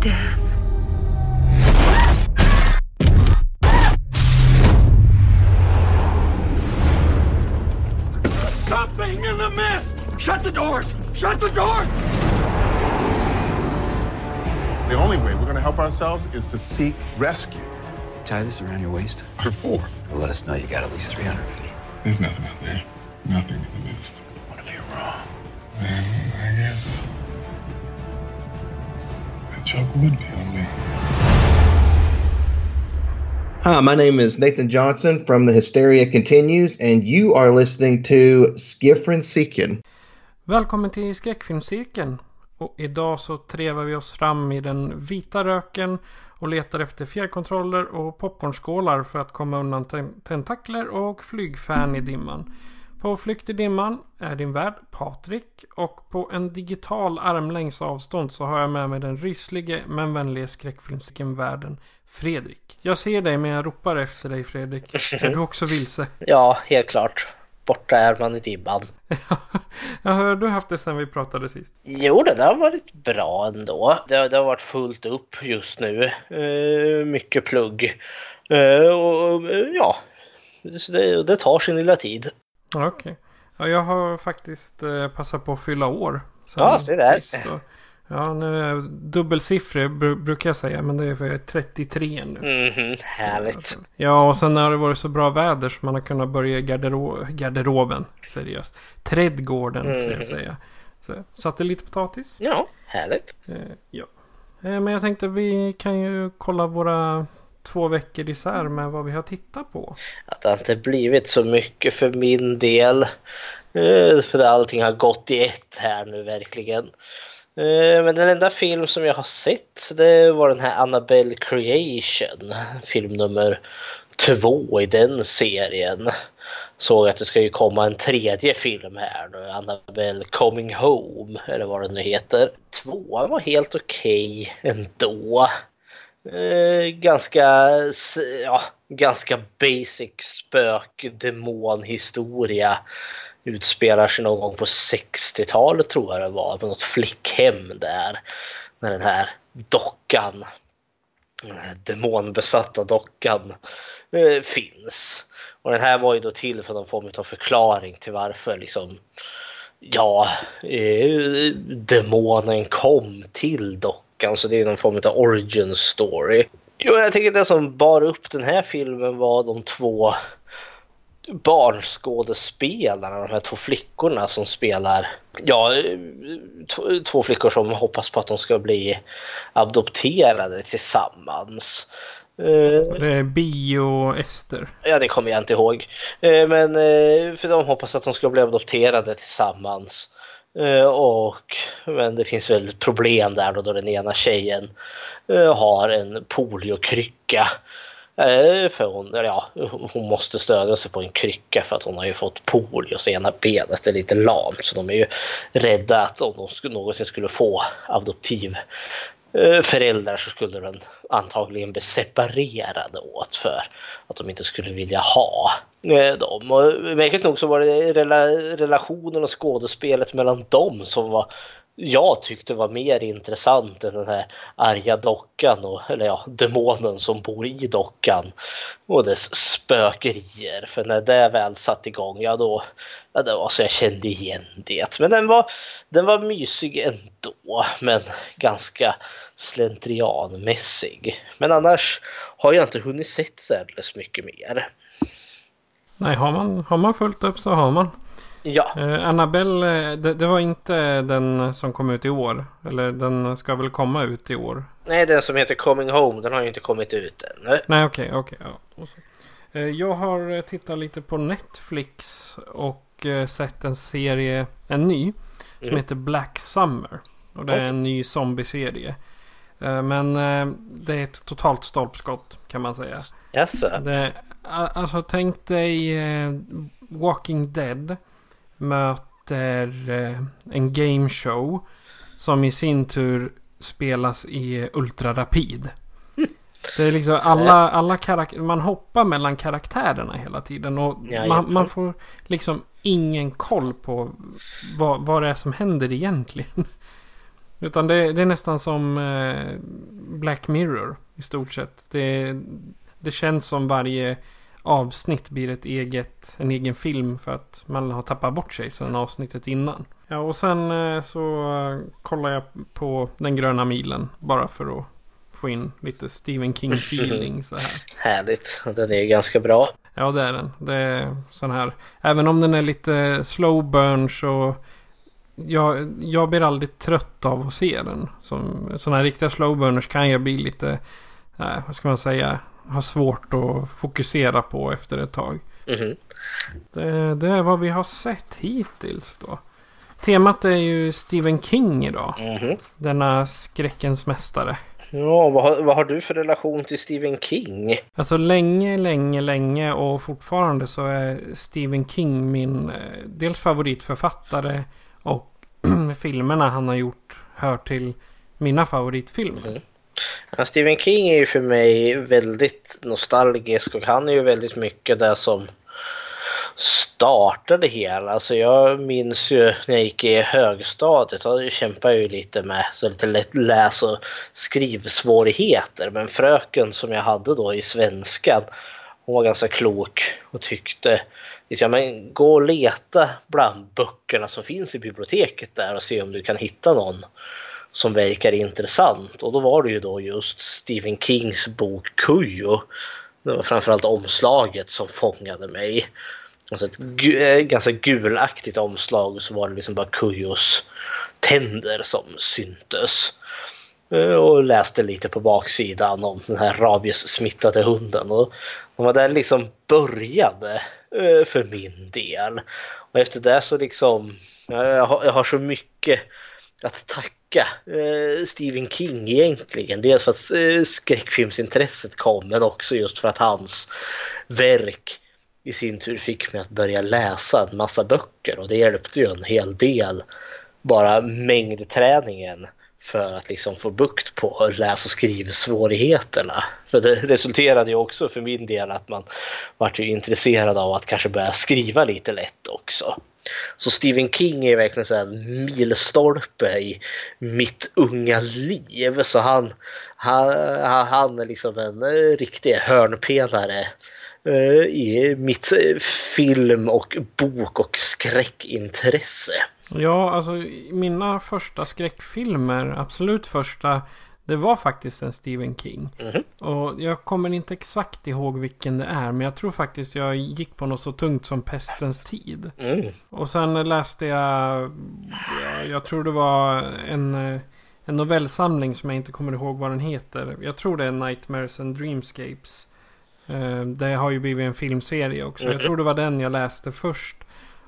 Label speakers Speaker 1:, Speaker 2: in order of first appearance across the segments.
Speaker 1: Death.
Speaker 2: Something in the mist! Shut the doors! Shut the doors!
Speaker 3: The only way we're going to help ourselves is to seek rescue.
Speaker 4: Tie this around your waist.
Speaker 3: Or for.
Speaker 4: Let us know you got at least 300 feet.
Speaker 3: There's nothing out there. Nothing in the mist.
Speaker 4: What if you're wrong?
Speaker 3: Then I guess the joke would be on me.
Speaker 5: Hi, my name is Nathan Johnson from The Hysteria Continues, and you are listening to Skiffrin Seekin.
Speaker 6: Välkommen till skräckfilmscirkeln. Och idag så trevar vi oss fram i den vita röken och letar efter fjärrkontroller och popcornskålar för att komma undan ten- tentakler och flygfän i dimman. På flykt i dimman är din värd Patrik och på en digital armlängds avstånd så har jag med mig den ryslige men vänlige skräckfilmscirkeln världen Fredrik. Jag ser dig men jag ropar efter dig Fredrik. Är du också vilse?
Speaker 7: Ja, helt klart. Borta är man i dimman.
Speaker 6: Jag hör du har haft det sedan vi pratade sist.
Speaker 7: Jo, det har varit bra ändå. Det, det har varit fullt upp just nu. Eh, mycket plugg. Eh, och eh, ja, det, det tar sin lilla tid.
Speaker 6: Okej. Ja, jag har faktiskt eh, passat på att fylla år.
Speaker 7: Ja, se där.
Speaker 6: Ja, nu dubbelsiffrig br- brukar jag säga. Men det är för jag är 33 nu.
Speaker 7: Mhm, härligt.
Speaker 6: Ja, och sen har det varit så bra väder så man har kunnat börja i gardero- garderoben. Seriöst. Trädgården skulle
Speaker 7: Mm.
Speaker 6: jag säga. Så, satte lite potatis.
Speaker 7: Ja, härligt.
Speaker 6: Eh, ja. Eh, men jag tänkte vi kan ju kolla våra två veckor isär med vad vi har tittat på.
Speaker 7: Att det inte blivit så mycket för min del. Eh, för allting har gått i ett här nu verkligen. Eh, men den enda film som jag har sett det var den här Annabelle Creation. Film nummer två i den serien. Såg att det ska ju komma en tredje film här nu. Annabelle Coming Home eller vad den nu heter. Tvåan var helt okej ändå. Eh, ganska, ja, ganska basic spökdemonhistoria Utspelar sig någon gång på 60-talet tror jag det var, på något flickhem där. När den här dockan, den här demonbesatta dockan, eh, finns. Och den här var ju då till för någon form av förklaring till varför liksom ja, eh, demonen kom till dockan. Så det är någon form av origin story. Jo, jag tycker det som bar upp den här filmen var de två barnskådespelarna, de här två flickorna som spelar, ja, två flickor som hoppas på att de ska bli adopterade tillsammans. Eh,
Speaker 6: Det är Bi och Ester.
Speaker 7: Ja, det kommer jag inte ihåg. Eh, Men eh, för de hoppas att de ska bli adopterade tillsammans. Eh, och, men det finns väl problem där då, då den ena tjejen eh, har en poliokrycka. Eh, för hon, eller ja, hon måste stödja sig på en krycka för att hon har ju fått polio så ena benet är lite lamt. Så de är ju rädda att om de skulle, någonsin skulle få adoptiv Eh, föräldrar så skulle den antagligen bli separerade åt för att de inte skulle vilja ha eh, dem. Och märkligt nog så var det rela, relationen och skådespelet mellan dem som var jag tyckte var mer intressant än den här arga dockan, och, eller ja, demonen som bor i dockan och dess spökerier. För när det väl satt igång, ja då, ja det var så jag kände igen det. Men den var, den var mysig ändå, men ganska slentrianmässig. Men annars har jag inte hunnit sett särdeles mycket mer.
Speaker 6: Nej, har man, har man fullt upp så har man.
Speaker 7: Ja,
Speaker 6: Eh, Annabelle, eh, det, det var inte den som kom ut i år. Eller den ska väl komma ut i år.
Speaker 7: nej den som heter Coming Home den har ju inte kommit ut än.
Speaker 6: Nej, okej, okej. ja, då så. Eh, Jag har eh, tittat lite på Netflix och eh, sett en serie, en ny, som heter Black Summer. Och det är
Speaker 7: Okej.
Speaker 6: en ny zombieserie. Eh, Men det är ett totalt stolpskott kan man säga.
Speaker 7: Jaså?
Speaker 6: Det, alltså tänk dig Walking Dead möter eh, en game show som i sin tur spelas i ultrarapid. Det är liksom alla, alla karak- man hoppar mellan karaktärerna hela tiden och man, man får liksom ingen koll på vad, vad det är som händer egentligen. Utan det, det är nästan som eh, Black Mirror i stort sett. Det, det känns som varje avsnitt blir ett eget, en egen film för att man har tappat bort sig sedan avsnittet innan. Ja, och sen eh, så eh, kollar jag på Den gröna milen bara för att få in lite Stephen King-feeling så här.
Speaker 7: Härligt, den är ganska bra.
Speaker 6: Ja, det är den. Det är sån här. Även om den är lite slow burn så. Jag, jag blir aldrig trött av att se den. Som sådana här riktiga slow burners kan jag bli lite. Eh, vad ska man säga? Ha svårt att fokusera på efter ett tag.
Speaker 7: Mhm.
Speaker 6: Det, det är vad vi har sett hittills då. Temat är ju Stephen King idag.
Speaker 7: Mhm.
Speaker 6: Denna skräckens mästare.
Speaker 7: Ja, vad, har- vad har du för relation till Stephen King?
Speaker 6: Alltså länge, länge, länge och fortfarande så är Stephen King min eh, dels favoritförfattare och filmerna han har gjort hör till mina favoritfilmer.
Speaker 7: Ja, Stephen King är ju för mig väldigt nostalgisk och han är ju väldigt mycket det som startade hela. Alltså jag minns ju när jag gick i högstadiet, då kämpade jag ju lite med så lite lätt läs och skrivsvårigheter. Men fröken som jag hade då i svenskan, hon var ganska klok och tyckte liksom, men gå och leta bland böckerna som finns i biblioteket där och se om du kan hitta någon som verkar intressant. Och då var det ju då just Stephen Kings bok Kujo. Det var framförallt omslaget som fångade mig. Alltså ett gu- eh, ganska gulaktigt omslag och så var det liksom bara Kujos tänder som syntes. Eh, och läste lite på baksidan om den här rabiessmittade hunden. Och det var där liksom började eh, för min del. Och efter det så liksom, jag har, jag har så mycket att tacka eh, Stephen King egentligen. Dels för att eh, skräckfilmsintresset kom men också just för att hans verk i sin tur fick mig att börja läsa en massa böcker och det hjälpte ju en hel del. Bara mängdträningen för att liksom få bukt på läs och skrivsvårigheterna. För det resulterade ju också för min del att man vart ju intresserad av att kanske börja skriva lite lätt också. Så Stephen King är verkligen så en milstolpe i mitt unga liv. Så han, han, han är liksom en riktig hörnpelare i mitt eh, film och bok och skräckintresse.
Speaker 6: Ja, alltså mina första skräckfilmer, absolut första, det var faktiskt en Stephen King. Och jag kommer inte exakt ihåg vilken det är, men jag tror faktiskt jag gick på något så tungt som Pestens tid.
Speaker 7: Mm.
Speaker 6: Och sen läste jag, ja, jag tror det var en, eh, en novellsamling som jag inte kommer ihåg vad den heter. Jag tror det är Nightmares and Dreamscapes. Eh, Det har ju blivit en filmserie också. Jag tror det var den jag läste först.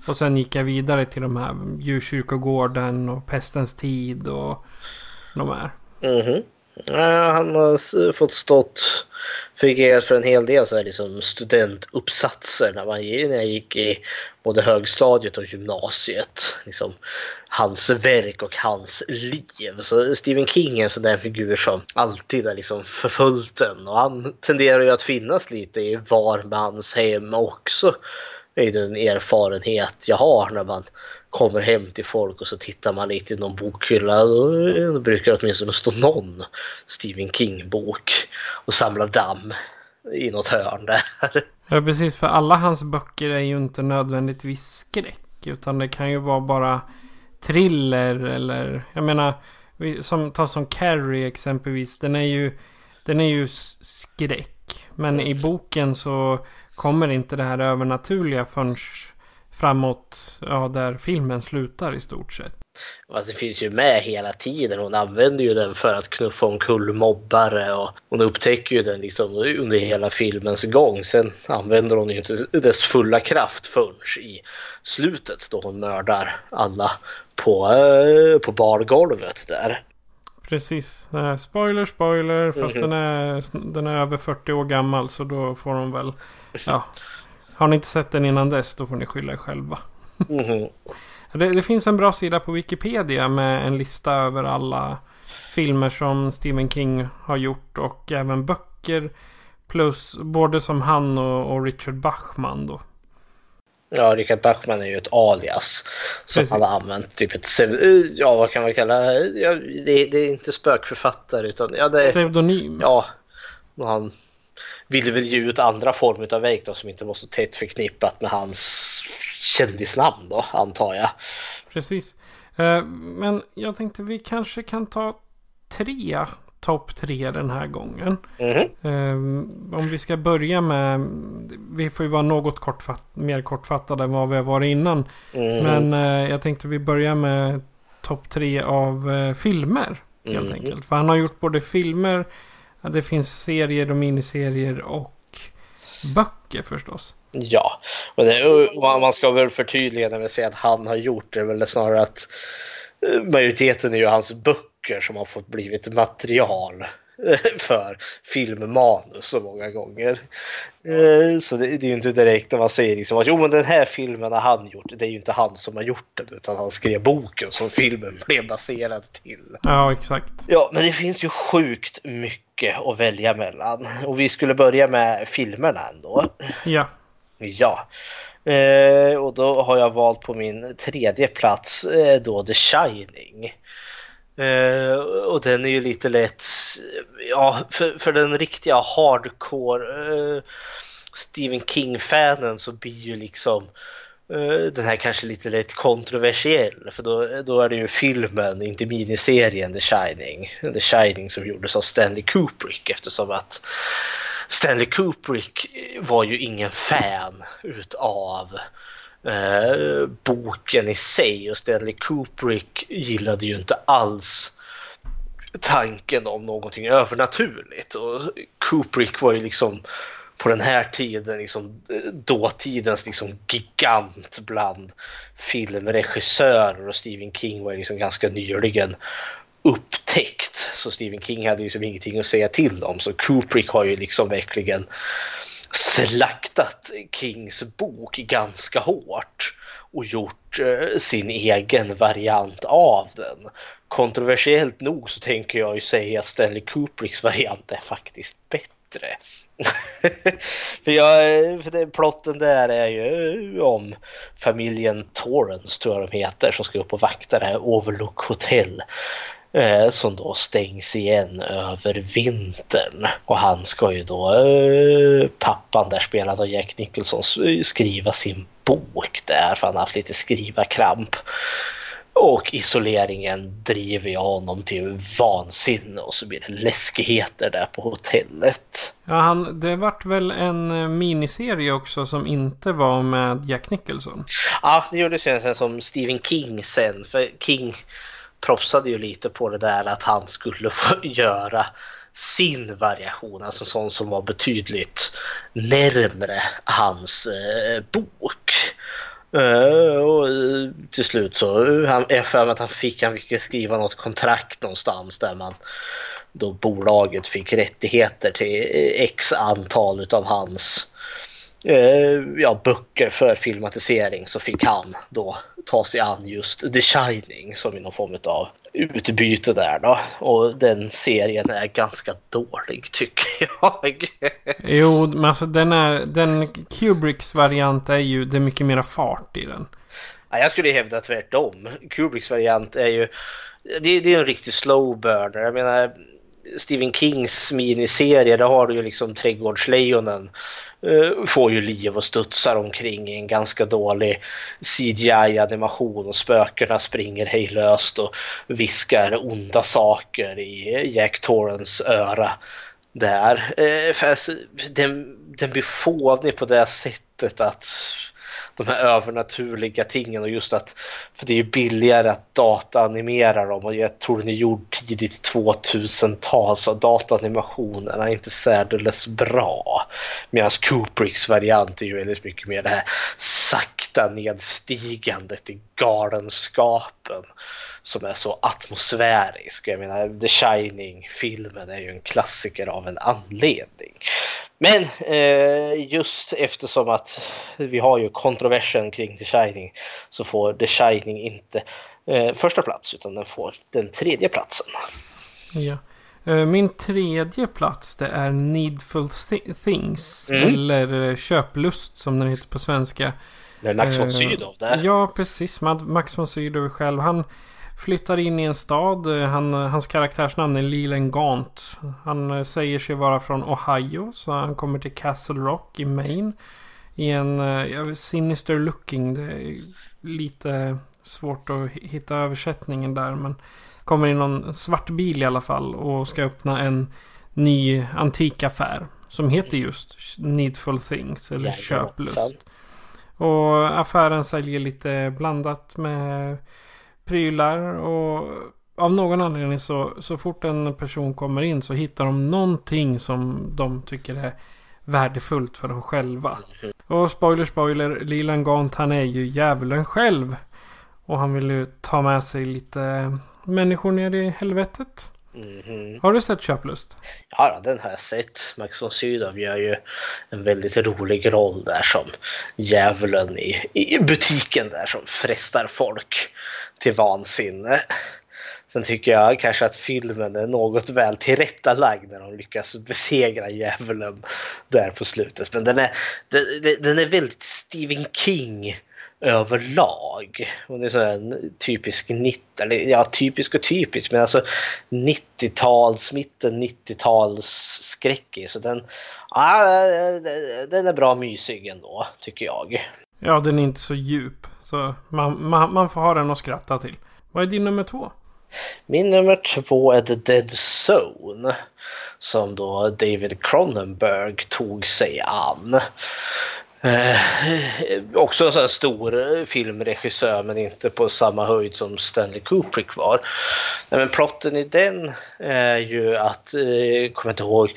Speaker 6: Och sen gick jag vidare till de här Djurkyrkogården och Pestens tid och de här.
Speaker 7: Mhm. Ja, han har fått stått figurerat för en hel del så här liksom studentuppsatser när, man, när jag gick i både högstadiet och gymnasiet. Liksom, hans verk och hans liv. Så Stephen King är en sån där figur som alltid har liksom förföljt en och han tenderar ju att finnas lite i var mans hem också. Det är den erfarenhet jag har när man kommer hem till folk och så tittar man lite i någon bokhylla. Då, brukar det åtminstone stå någon Stephen King-bok och samla damm i något hörn där.
Speaker 6: Ja, precis. För alla hans böcker är ju inte nödvändigtvis skräck. Utan det kan ju vara bara thriller eller... Jag menar, som, ta som Carrie exempelvis. Den är ju, den är ju skräck. Men i boken så kommer inte det här övernaturliga förrän framåt ja, där filmen slutar i stort sett.
Speaker 7: Alltså, det finns ju med hela tiden. Hon använder ju den för att knuffa omkull mobbare och hon upptäcker ju den liksom under hela filmens gång. Sen använder hon ju inte dess fulla kraft förrän i slutet då hon mördar alla på, eh, på bargolvet där.
Speaker 6: Precis. Eh, spoiler, spoiler. Fast mm -hmm. den, är, den är över 40 år gammal så då får hon väl... Ja. Har ni inte sett den innan dess då får ni skylla er själva. Mm det, det, finns en bra sida på Wikipedia med en lista över alla filmer som Stephen King har gjort och även böcker. Plus både som han och, och Richard Bachman då.
Speaker 7: Ja, Richard Bachman är ju ett alias som Precis. han har använt. Typ ett, ja vad kan man kalla ja, det? Det är inte spökförfattare utan ja, det,
Speaker 6: Pseudonym?
Speaker 7: Ja, han ville väl ge ut andra former av verk då, som inte var så tätt förknippat med hans kändisnamn då, antar jag.
Speaker 6: Precis. Eh, men jag tänkte vi kanske kan ta tre topp tre den här gången. Mm -hmm. om vi ska börja med, vi får ju vara något kortfatt, mer kortfattade än vad vi har varit innan. Mm. Men uh, jag tänkte vi börjar med topp tre av filmer. Helt mm. enkelt. För han har gjort både filmer, det finns serier och miniserier och böcker förstås.
Speaker 7: Ja, och, det, och man ska väl förtydliga när vi säger att han har gjort det, väl snarare att eh, majoriteten är ju hans böcker som har fått blivit material för filmmanus så många gånger. Eh, så det, det är ju inte direkt när man säger liksom att jo men den här filmen har han gjort. Det är ju inte han som har gjort den utan han skrev boken som filmen blev baserad till.
Speaker 6: Ja exakt.
Speaker 7: Ja men det finns ju sjukt mycket att välja mellan. Och vi skulle börja med filmerna ändå.
Speaker 6: Ja.
Speaker 7: Ja. Eh, och då har jag valt på min tredje plats eh, då The Shining. Eh, och den är ju lite lätt, ja för, för den riktiga hardcore eh, Stephen King-fanen så blir ju liksom eh, den här kanske lite lätt kontroversiell för då, då är det ju filmen, inte miniserien The Shining. The Shining som gjordes av Stanley Kubrick eftersom att Stanley Kubrick var ju ingen fan utav eh, boken i sig och Stanley Kubrick gillade ju inte alls tanken om någonting övernaturligt. Och Kubrick var ju liksom på den här tiden liksom dåtidens liksom gigant bland filmregissörer. Och Stephen King var liksom ganska nyligen upptäckt. Så Stephen King hade ju liksom ingenting att säga till om. Så Kubrick har ju liksom verkligen slaktat Kings bok ganska hårt och gjort eh, sin egen variant av den. Kontroversiellt nog så tänker jag ju säga att Stanley Kubricks variant är faktiskt bättre. för, jag, för det, plotten där är ju om familjen Torrance tror jag de heter som ska upp och vakta det här Overlook Hotel eh, som då stängs igen över vintern. Och han ska ju då, eh, pappan där spelad av Jack Nicholson, skriva sin bok där för han har haft lite skrivarkramp. Och isoleringen driver jag honom till vansinne och så blir det läskigheter där på hotellet.
Speaker 6: Ja, han, det vart väl en eh, miniserie också som inte var med Jack Nicholson?
Speaker 7: Ja, det gjordes ju en som Stephen King sen. För King propsade ju lite på det där att han skulle få göra sin variation, alltså sån som var betydligt närmre hans eh, bok. Uh, och eh, till slut så, eh, han, jag för att han fick, han fick skriva något kontrakt någonstans där man då bolaget fick rättigheter till x antal utav hans eh, ja, böcker för filmatisering så fick han då ta sig an just The Shining som någon form av utbyte där då. Och den serien är ganska dålig tycker jag.
Speaker 6: jo, men alltså den är, den Kubricks variant är ju, det är mycket mera fart i den.
Speaker 7: Ja, jag skulle hävda tvärtom. Kubricks variant är ju, det, det är en riktig slow burner. Jag menar, Stephen Kings miniserie, där har du ju liksom Trädgårdslejonen Eh, Eh, får ju liv och studsar omkring i en ganska dålig CGI-animation och spökena springer hejlöst och viskar onda saker i Jack Torrens öra där. Eh, alltså, den, den blir fånig på det sättet att de här övernaturliga tingen och just att för det är ju billigare att dataanimera dem och jag tror den är gjord tidigt 2000-tal så dataanimationerna är inte särdeles bra. Medan Kubricks variant är ju väldigt mycket mer det här sakta nedstigandet i galenskapen som är så atmosfärisk. Jag menar, The Shining-filmen är ju en klassiker av en anledning. Men eh, just eftersom att vi har ju kontroversen kring The Shining så får The Shining inte eh, första plats utan den får den tredje platsen.
Speaker 6: Ja. Eh, min tredje plats det är Needful Things. Mm. Eller eh, Köplust som den heter på svenska.
Speaker 7: Det är Max von Sydow där.
Speaker 6: Ja, precis. Max von Sydow själv. Han flyttar in i en stad. Han, hans karaktärsnamn är Leland Gaunt. Han säger sig vara från Ohio. Så han kommer till Castle Rock i Maine. I en uh, sinister looking. Det är lite svårt att hitta översättningen där. Men kommer i någon svart bil i alla fall. Och ska öppna en ny antikaffär. Som heter just Needful Things. Eller Köplust. Och affären säljer lite blandat med prylar och av någon anledning så, så fort en person kommer in så hittar de någonting som de tycker är värdefullt för dem själva. Och spoiler spoiler, Lilan Gant han är ju djävulen själv. Och han vill ju ta med sig lite människor ner i helvetet. Mm -hmm. Har du sett Köplust?
Speaker 7: Ja, den har jag sett. Max von Sydow gör ju en väldigt rolig roll där som djävulen i, i butiken där som frestar folk till vansinne. Sen tycker jag kanske att filmen är något väl tillrättalagd när de lyckas besegra djävulen där på slutet. Men den är, den, den är väldigt Stephen King överlag. Hon är så en typisk 90, eller ja typisk och typisk men alltså 90-tals, mitten 90-tals skräckis. Så den, ja, den är bra mysig ändå tycker jag.
Speaker 6: Ja, den är inte så djup. Så man, man, man får ha den att skratta till. Vad är din nummer två?
Speaker 7: Min nummer två är The Dead Zone. Som då David Cronenberg tog sig an. Eh, också en sån här stor eh, filmregissör men inte på samma höjd som Stanley Kubrick var. Nej, men plotten i den är ju att, eh, kommer inte ihåg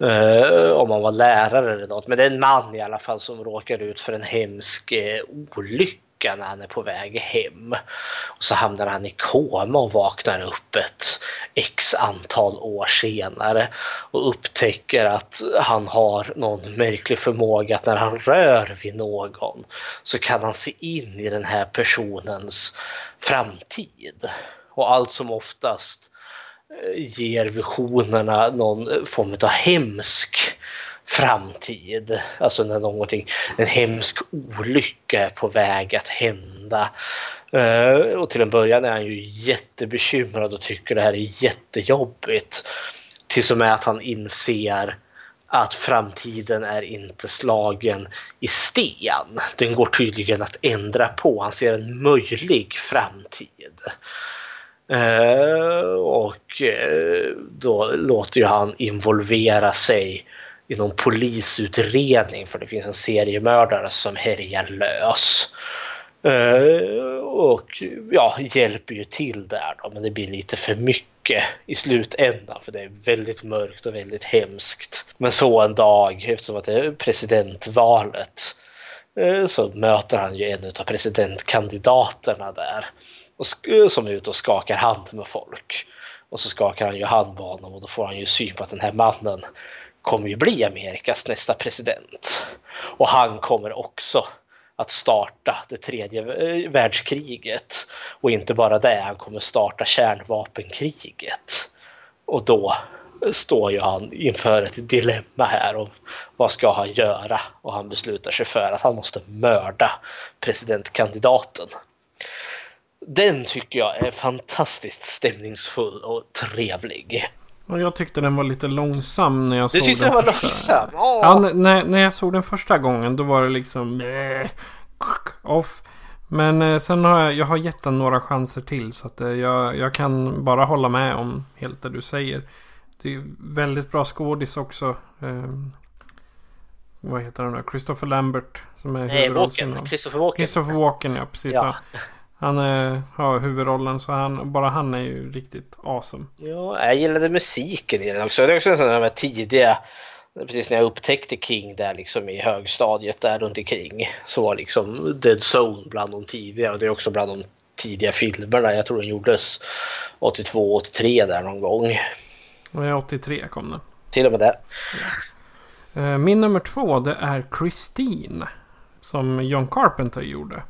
Speaker 7: eh, om han var lärare eller något, men det är en man i alla fall som råkar ut för en hemsk eh, olycka olycka när han är på väg hem. Och så hamnar han i koma och vaknar upp ett x antal år senare och upptäcker att han har någon märklig förmåga att när han rör vid någon så kan han se in i den här personens framtid. Och allt som oftast eh, ger visionerna någon form av hemsk framtid. Alltså när någonting, en hemsk olycka är på väg att hända. Uh, och till en början är han ju jättebekymrad och tycker det här är jättejobbigt. Tills och med att han inser att framtiden är inte slagen i sten. Den går tydligen att ändra på. Han ser en möjlig framtid. Uh, och uh, då låter ju han involvera sig i någon polisutredning för det finns en seriemördare som härjar lös. Uh, och ja, hjälper ju till där då, men det blir lite för mycket i slutändan för det är väldigt mörkt och väldigt hemskt. Men så en dag, eftersom att det är presidentvalet, uh, så möter han ju en av presidentkandidaterna där och som är ute och skakar hand med folk. Och så skakar han ju hand med honom och då får han ju syn på att den här mannen kommer ju bli Amerikas nästa president. Och han kommer också att starta det tredje eh, världskriget. Och inte bara det, han kommer starta kärnvapenkriget. Och då står ju han inför ett dilemma här om vad ska han göra? Och han beslutar sig för att han måste mörda presidentkandidaten. Den tycker jag är fantastiskt stämningsfull och trevlig.
Speaker 6: Och jag tyckte den var lite långsam när jag
Speaker 7: du
Speaker 6: såg den.
Speaker 7: Du tyckte den var långsam?
Speaker 6: Oh. Ja, när, när jag såg den första gången då var det liksom äh, off. Men eh, sen har jag, jag har gett den några chanser till så att eh, jag, jag kan bara hålla med om helt det du säger. Det är väldigt bra skådis också. Eh, vad heter han nu? Christopher Lambert. Som är
Speaker 7: Nej. Walken. Christopher Walken.
Speaker 6: Christopher Walken, ja precis.
Speaker 7: Ja.
Speaker 6: Han är, har huvudrollen så han, bara han är ju riktigt awesome.
Speaker 7: Ja, jag gillade musiken i den också. Det är också en sån där tidiga, precis när jag upptäckte King där liksom i högstadiet där runt omkring. Så var liksom Dead Zone bland de tidiga och det är också bland de tidiga filmerna. Jag tror den gjordes 82, 83 där någon gång.
Speaker 6: Och 83 kom den.
Speaker 7: Till och med det.
Speaker 6: Eh, Min nummer två det är Christine. Som John Carpenter gjorde.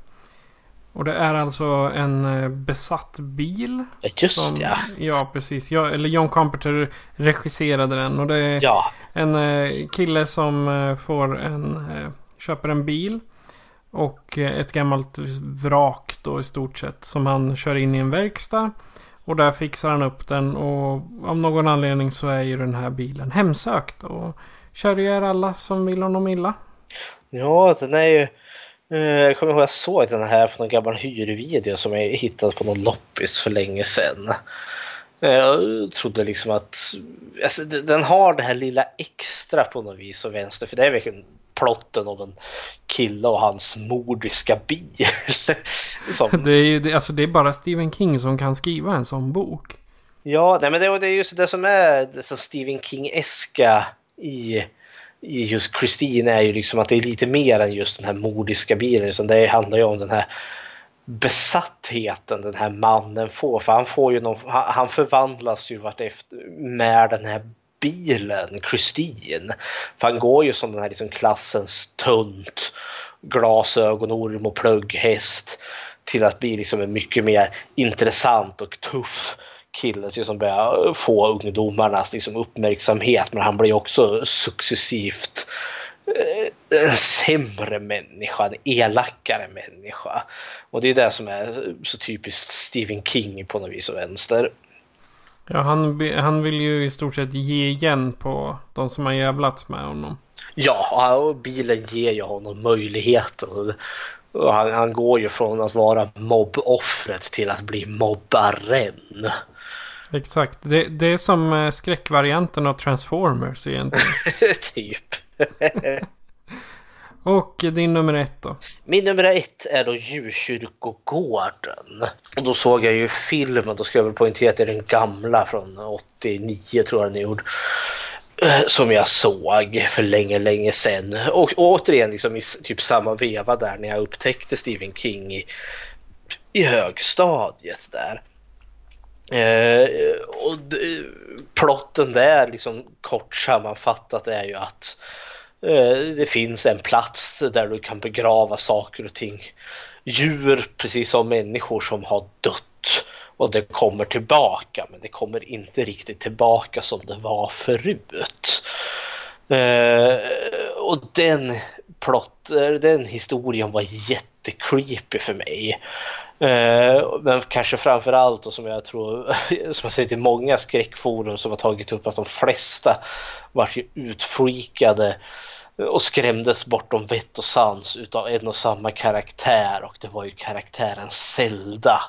Speaker 6: Och det är alltså en eh, besatt bil.
Speaker 7: Just
Speaker 6: Som,
Speaker 7: ja.
Speaker 6: ja, precis. Ja, eller John Carpenter regisserade den. Och det är
Speaker 7: Ja,
Speaker 6: en eh, kille som eh, får en, köper en bil. Och ett gammalt vrak då i stort sett. Som han kör in i en verkstad. Och där fixar han upp den. Och av någon anledning så är ju den här bilen hemsökt. Och kör ihjäl alla som vill honom illa.
Speaker 7: ja den är ju... eh, Jag kommer ihåg att jag såg den här på någon gammal hyrvideo som jag hittade på någon loppis för länge sedan. Eh, Jag trodde liksom att alltså, den har det här lilla extra på något vis och vänster för det är verkligen plotten om en kille och hans mordiska bil. som,
Speaker 6: Det är ju det, alltså det är bara Stephen King som kan skriva en sån bok.
Speaker 7: Ja, nej, men det, det är just det som är det som Stephen King-eska i, i just Christine är ju liksom att det är lite mer än just den här mordiska bilen. Utan det handlar ju om den här besattheten den här mannen får. För han, får ju någon, han, förvandlas ju vartefter med den här bilen, Christine. För han går ju som den här liksom klassens tunt, glasögonorm och plugghäst till att bli liksom en mycket mer intressant och tuff kille som börjar få ungdomarnas liksom uppmärksamhet. Men han blir också successivt eh, en sämre människa, en elakare människa. Och det är det som är så typiskt Stephen King på något vis och vänster.
Speaker 6: Ja, han, han vill ju i stort sett ge igen på de som har jävlats med honom.
Speaker 7: Ja, och bilen ger ju honom möjligheten. Han, han går ju från att vara mobboffret till att bli mobbaren.
Speaker 6: Exakt. Det, det är som eh, skräckvarianten av Transformers egentligen.
Speaker 7: typ.
Speaker 6: Och din nummer ett då?
Speaker 7: Min nummer ett är då Djurkyrkogården. Och då såg jag ju filmen, då ska jag väl poängtera att det är den gamla från 89 tror jag den är gjord. eh, Som jag såg för länge, länge sedan. Och återigen liksom i typ samma veva där när jag upptäckte Stephen King i, i högstadiet där. Eh, och d- plotten där, liksom kort sammanfattat, är ju att eh, det finns en plats där du kan begrava saker och ting. Djur, precis som människor som har dött. Och det kommer tillbaka, men det kommer inte riktigt tillbaka som det var förut. Eh, och den plott, eh, den historien var jättecreepy för mig. Eh, men kanske framför allt och som jag tror, som jag sett i många skräckforum som har tagit upp att de flesta vart ju utfreakade och skrämdes bortom vett och sans utav en och samma karaktär och det var ju karaktären Zelda.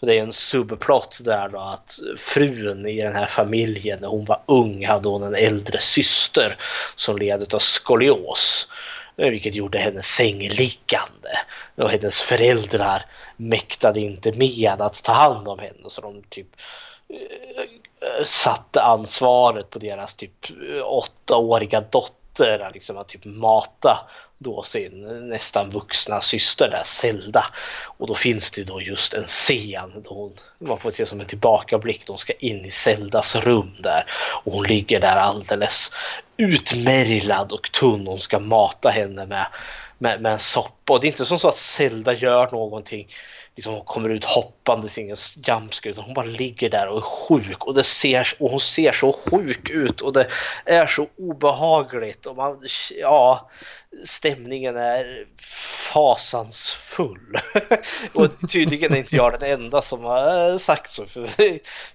Speaker 7: För det är en subplott där då att frun i den här familjen när hon var ung hade hon en äldre syster som led av skolios. Vilket gjorde henne sängliggande. Och hennes föräldrar mäktade inte med att ta hand om henne så de typ eh, satte ansvaret på deras typ eh, åttaåriga dotter att liksom att typ mata då sin nästan vuxna syster där, Zelda. Och då finns det då just en scen då hon, man får se som en tillbakablick, då hon ska in i Zeldas rum där och hon ligger där alldeles utmärglad och tunn. Hon ska mata henne med, med, med en soppa. Och det är inte som så att Zelda gör någonting liksom hon kommer ut hoppandes, ingen jumpscare, utan hon bara ligger där och är sjuk och, det ser, och hon ser så sjuk ut och det är så obehagligt och man, ja, stämningen är fasansfull. och tydligen är inte jag den enda som har eh, sagt så, för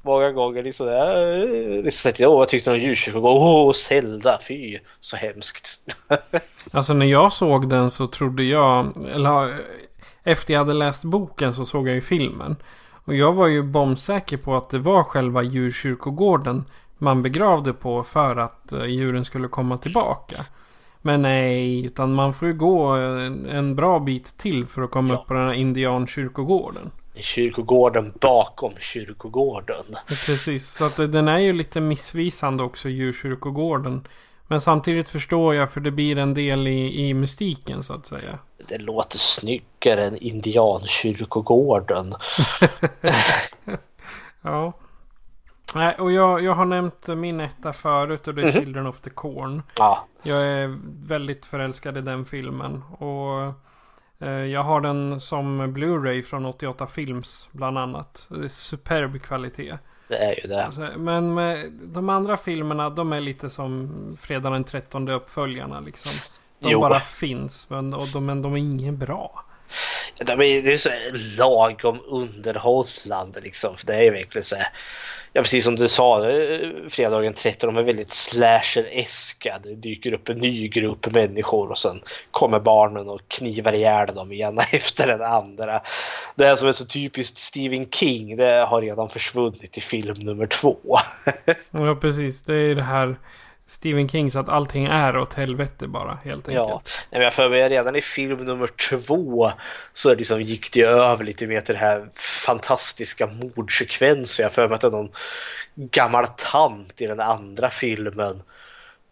Speaker 7: många gånger liksom, jag, liksom, åh, vad tyckte du om djurkyrkogården? Åh, Zelda, fy, så hemskt.
Speaker 6: Alltså när jag såg den så trodde jag, eller efter jag hade läst boken så såg jag ju filmen. Och jag var ju bombsäker på att det var själva djurkyrkogården man begravde på för att eh, djuren skulle komma tillbaka. Men nej, utan man får ju gå en, en bra bit till för att komma
Speaker 7: Ja.
Speaker 6: upp på den här indiankyrkogården.
Speaker 7: Kyrkogården bakom kyrkogården.
Speaker 6: Precis, så att det- den är ju lite missvisande också, djurkyrkogården. Men samtidigt förstår jag för det blir en del i, i mystiken så att säga.
Speaker 7: Det låter snyggare än indiankyrkogården.
Speaker 6: Ja. Nej, och jag, jag har nämnt min etta förut och det är Children of the Corn.
Speaker 7: Ja,
Speaker 6: Jag är väldigt förälskad i den filmen. Och eh, jag har den som Blu-ray från 88 Films bland annat. Det är superb kvalitet.
Speaker 7: det är ju det.
Speaker 6: Alltså, Men med, de andra filmerna de är lite som Fredag den 13 uppföljarna liksom. De
Speaker 7: Jo.
Speaker 6: bara finns men, och de, men de är inget bra.
Speaker 7: De är, det är så lagom underhållande liksom. För det är ju verkligen så här. Ja precis som du sa, eh, fredagen 13, de är väldigt slasher-eska. Det dyker upp en ny grupp människor och sen kommer barnen och knivar ihjäl dem ena efter den andra. Det här som är så typiskt Stephen King, det har redan försvunnit i film nummer två.
Speaker 6: Ja precis, det är det här Stephen King så att allting är åt helvete bara helt enkelt.
Speaker 7: Ja, Nej, men jag för mig redan i film nummer två så liksom gick det över lite mer till det här fantastiska mordsekvensen. Jag för mig att det är någon gammal tant i den andra filmen.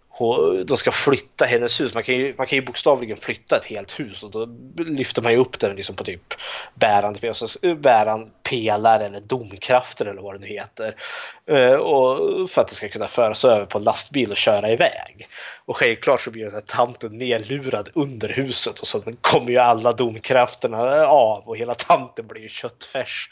Speaker 7: Hon- De ska flytta hennes hus. Man kan, ju, man kan ju bokstavligen flytta ett helt hus och då lyfter man ju upp den liksom på typ bärande, alltså bärande pelare eller domkrafter eller vad det nu heter. Eh, och för att det ska kunna föras över på en lastbil och köra iväg. Och självklart så blir den här tanten nerlurad under huset och så kommer ju alla domkrafterna av och hela tanten blir ju köttfärs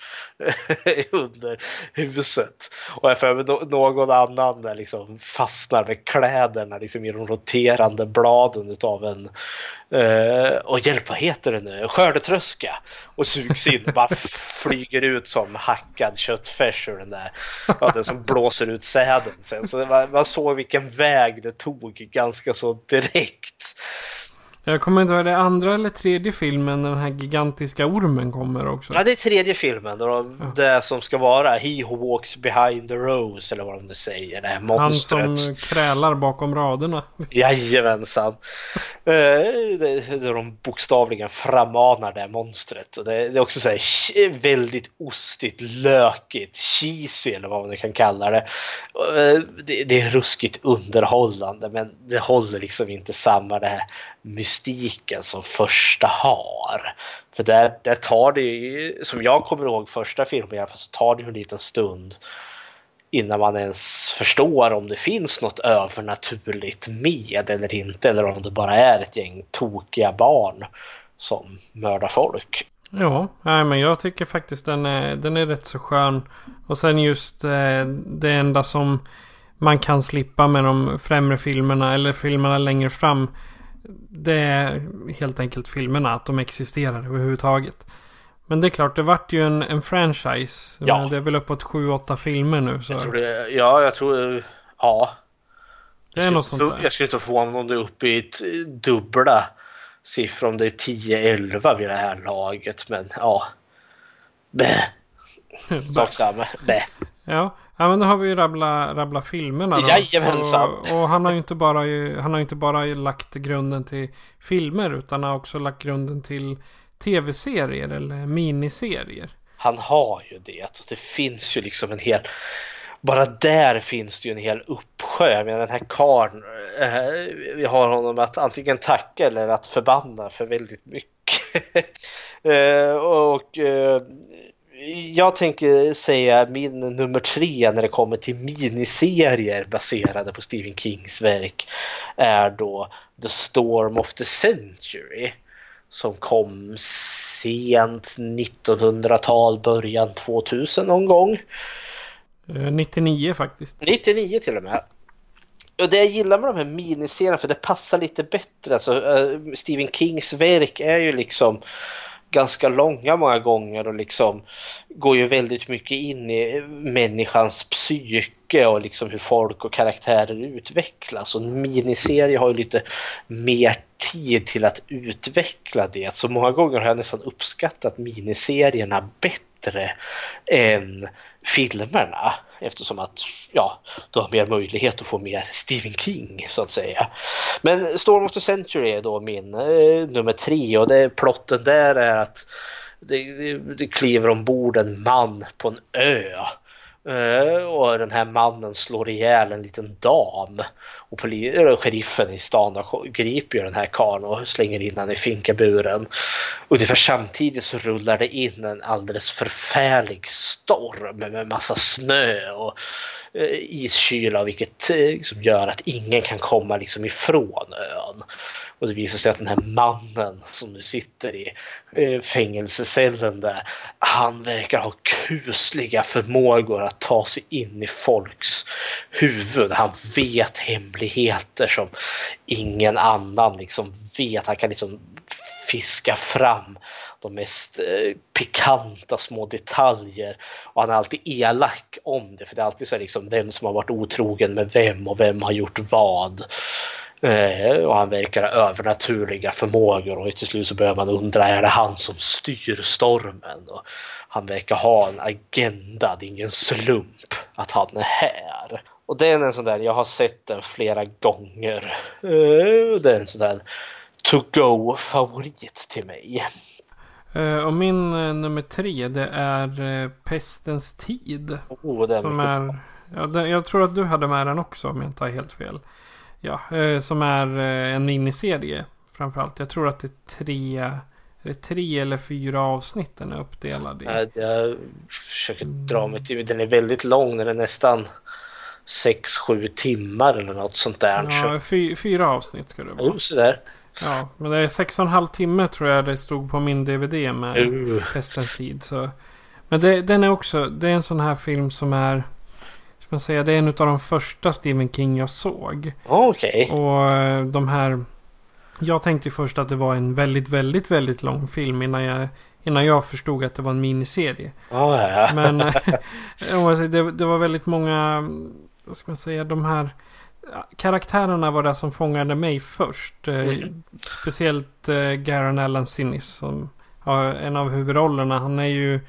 Speaker 7: under huset. Och jag för mig någon annan där liksom fastnar med kläderna liksom i de roterande bladen utav en Eh, och hjälp, vad heter det nu? Skördetröska. Och sugs in och bara flyger ut som hackad köttfärs ur den där. Ja, den som blåser ut säden sen. Så var, man såg vilken väg det tog ganska så direkt.
Speaker 6: Jag kommer inte ihåg, det andra eller tredje filmen när den här gigantiska ormen kommer också.
Speaker 7: Ja, det är tredje filmen. Då de, Det som ska vara He who walks behind the rose eller vad de nu säger. Det här
Speaker 6: Han
Speaker 7: monstret.
Speaker 6: som krälar bakom raderna.
Speaker 7: Jajamensan. Eh, Där de bokstavligen frammanar det här monstret. Och det, det är också så här väldigt ostigt, lökigt, cheesy eller vad man nu kan kalla det. Eh, det. Det är ruskigt underhållande men det håller liksom inte samma det här mystiken som första har. För där, där tar det ju, som jag kommer ihåg första filmen i alla fall, så tar det ju en liten stund innan man ens förstår om det finns något övernaturligt med eller inte eller om det bara är ett gäng tokiga barn som mördar folk.
Speaker 6: Ja, nej, men jag tycker faktiskt den är, den är rätt så skön. Och sen just eh, det enda som man kan slippa med de främre filmerna eller filmerna längre fram. Det är helt enkelt filmerna, att de existerar överhuvudtaget. Men det är klart, det vart ju en, en franchise.
Speaker 7: Ja.
Speaker 6: Det är väl uppåt 7-8 filmer nu. Så
Speaker 7: Jag tror det, ja, jag tror, ja.
Speaker 6: det är något sånt
Speaker 7: Jag
Speaker 6: där.
Speaker 7: skulle inte förvåna mig om det är uppe i dubbla siffror om det är 10-11 vid det här laget. Men ja. Bäh. Sak samma.
Speaker 6: Ja, ja men då har vi ju rabbla, rabbla filmerna då.
Speaker 7: Jajamensan.
Speaker 6: Så, och han har ju inte bara, han har inte bara lagt grunden till filmer utan har också lagt grunden till tv-serier eller miniserier.
Speaker 7: Han har ju det. Så det finns ju liksom en hel... Bara där finns det ju en hel uppsjö. Jag menar den här karln. Eh, vi har honom att antingen tacka eller att förbanna för väldigt mycket. eh, och eh, jag tänker säga min nummer tre när det kommer till miniserier baserade på Stephen Kings verk är då The Storm of the Century som kom sent 1900-tal, början 2000 någon gång.
Speaker 6: Eh, 99 faktiskt.
Speaker 7: 99 till och med. Och det jag gillar med de här miniserierna för det passar lite bättre. Alltså, eh, Stephen Kings verk är ju liksom ganska långa många gånger och liksom går ju väldigt mycket in i människans psyke och liksom hur folk och karaktärer utvecklas. Och en miniserie har ju lite mer tid till att utveckla det. Så många gånger har jag nästan uppskattat miniserierna bättre än filmerna eftersom att ja, du har mer möjlighet att få mer Stephen King så att säga. Men Storm of the Century är då min eh, nummer tre och det plotten där är att det, det, det kliver ombord en man på en ö Eh, och den här mannen slår ihjäl en liten dam. Och sheriffen i stan griper den här karln och slänger in honom i finkaburen. Ungefär samtidigt så rullar det in en alldeles förfärlig storm med massa snö och eh, iskyla vilket liksom gör att ingen kan komma liksom ifrån ön. Och det visar sig att den här mannen som nu sitter i eh, fängelsecellen där, han verkar ha kusliga förmågor att ta sig in i folks huvud. Han vet hemligheter som ingen annan liksom vet. Han kan liksom fiska fram de mest eh, pikanta små detaljer. Och han är alltid elak om det, för det är alltid så liksom vem som har varit otrogen med vem och vem har gjort vad. Eh, och han verkar ha övernaturliga förmågor och till slut så börjar man undra, är det han som styr stormen? Och han verkar ha en agenda, det är ingen slump att han är här. Och det är en sån där, jag har sett den flera gånger. Eh, det är en sån där to go favorit till mig.
Speaker 6: Uh, och min nummer tre det är Pestens tid.
Speaker 7: Oh, den
Speaker 6: som är, ja, den, jag tror att du hade med den också om jag inte har helt fel. Ja, eh, som är eh, en miniserie framförallt. Jag tror att det är tre, är det tre eller fyra avsnitt den är uppdelad i.
Speaker 7: Jag försöker dra mig till, den är väldigt lång, den är nästan 6-7 timmar eller något sånt där.
Speaker 6: Ja, fy, fyra avsnitt ska det vara.
Speaker 7: Jo, sådär.
Speaker 6: Ja, men det är sex och en halv timme tror jag det stod på min DVD med uh. Pestens tid. Så. Men det, den är också, det är en sån här film som är man säga, det är en av de första Stephen King jag såg.
Speaker 7: Okej.
Speaker 6: Okay. Och eh, de här... Jag tänkte först att det var en väldigt, väldigt, väldigt lång film innan jag, innan jag förstod att det var en miniserie.
Speaker 7: Oh, ja.
Speaker 6: Men det, det var väldigt många, vad ska man säga, de här karaktärerna var det som fångade mig först. Eh, mm. Speciellt uh, Garen Allen Sinnis som har en av huvudrollerna. Han är ju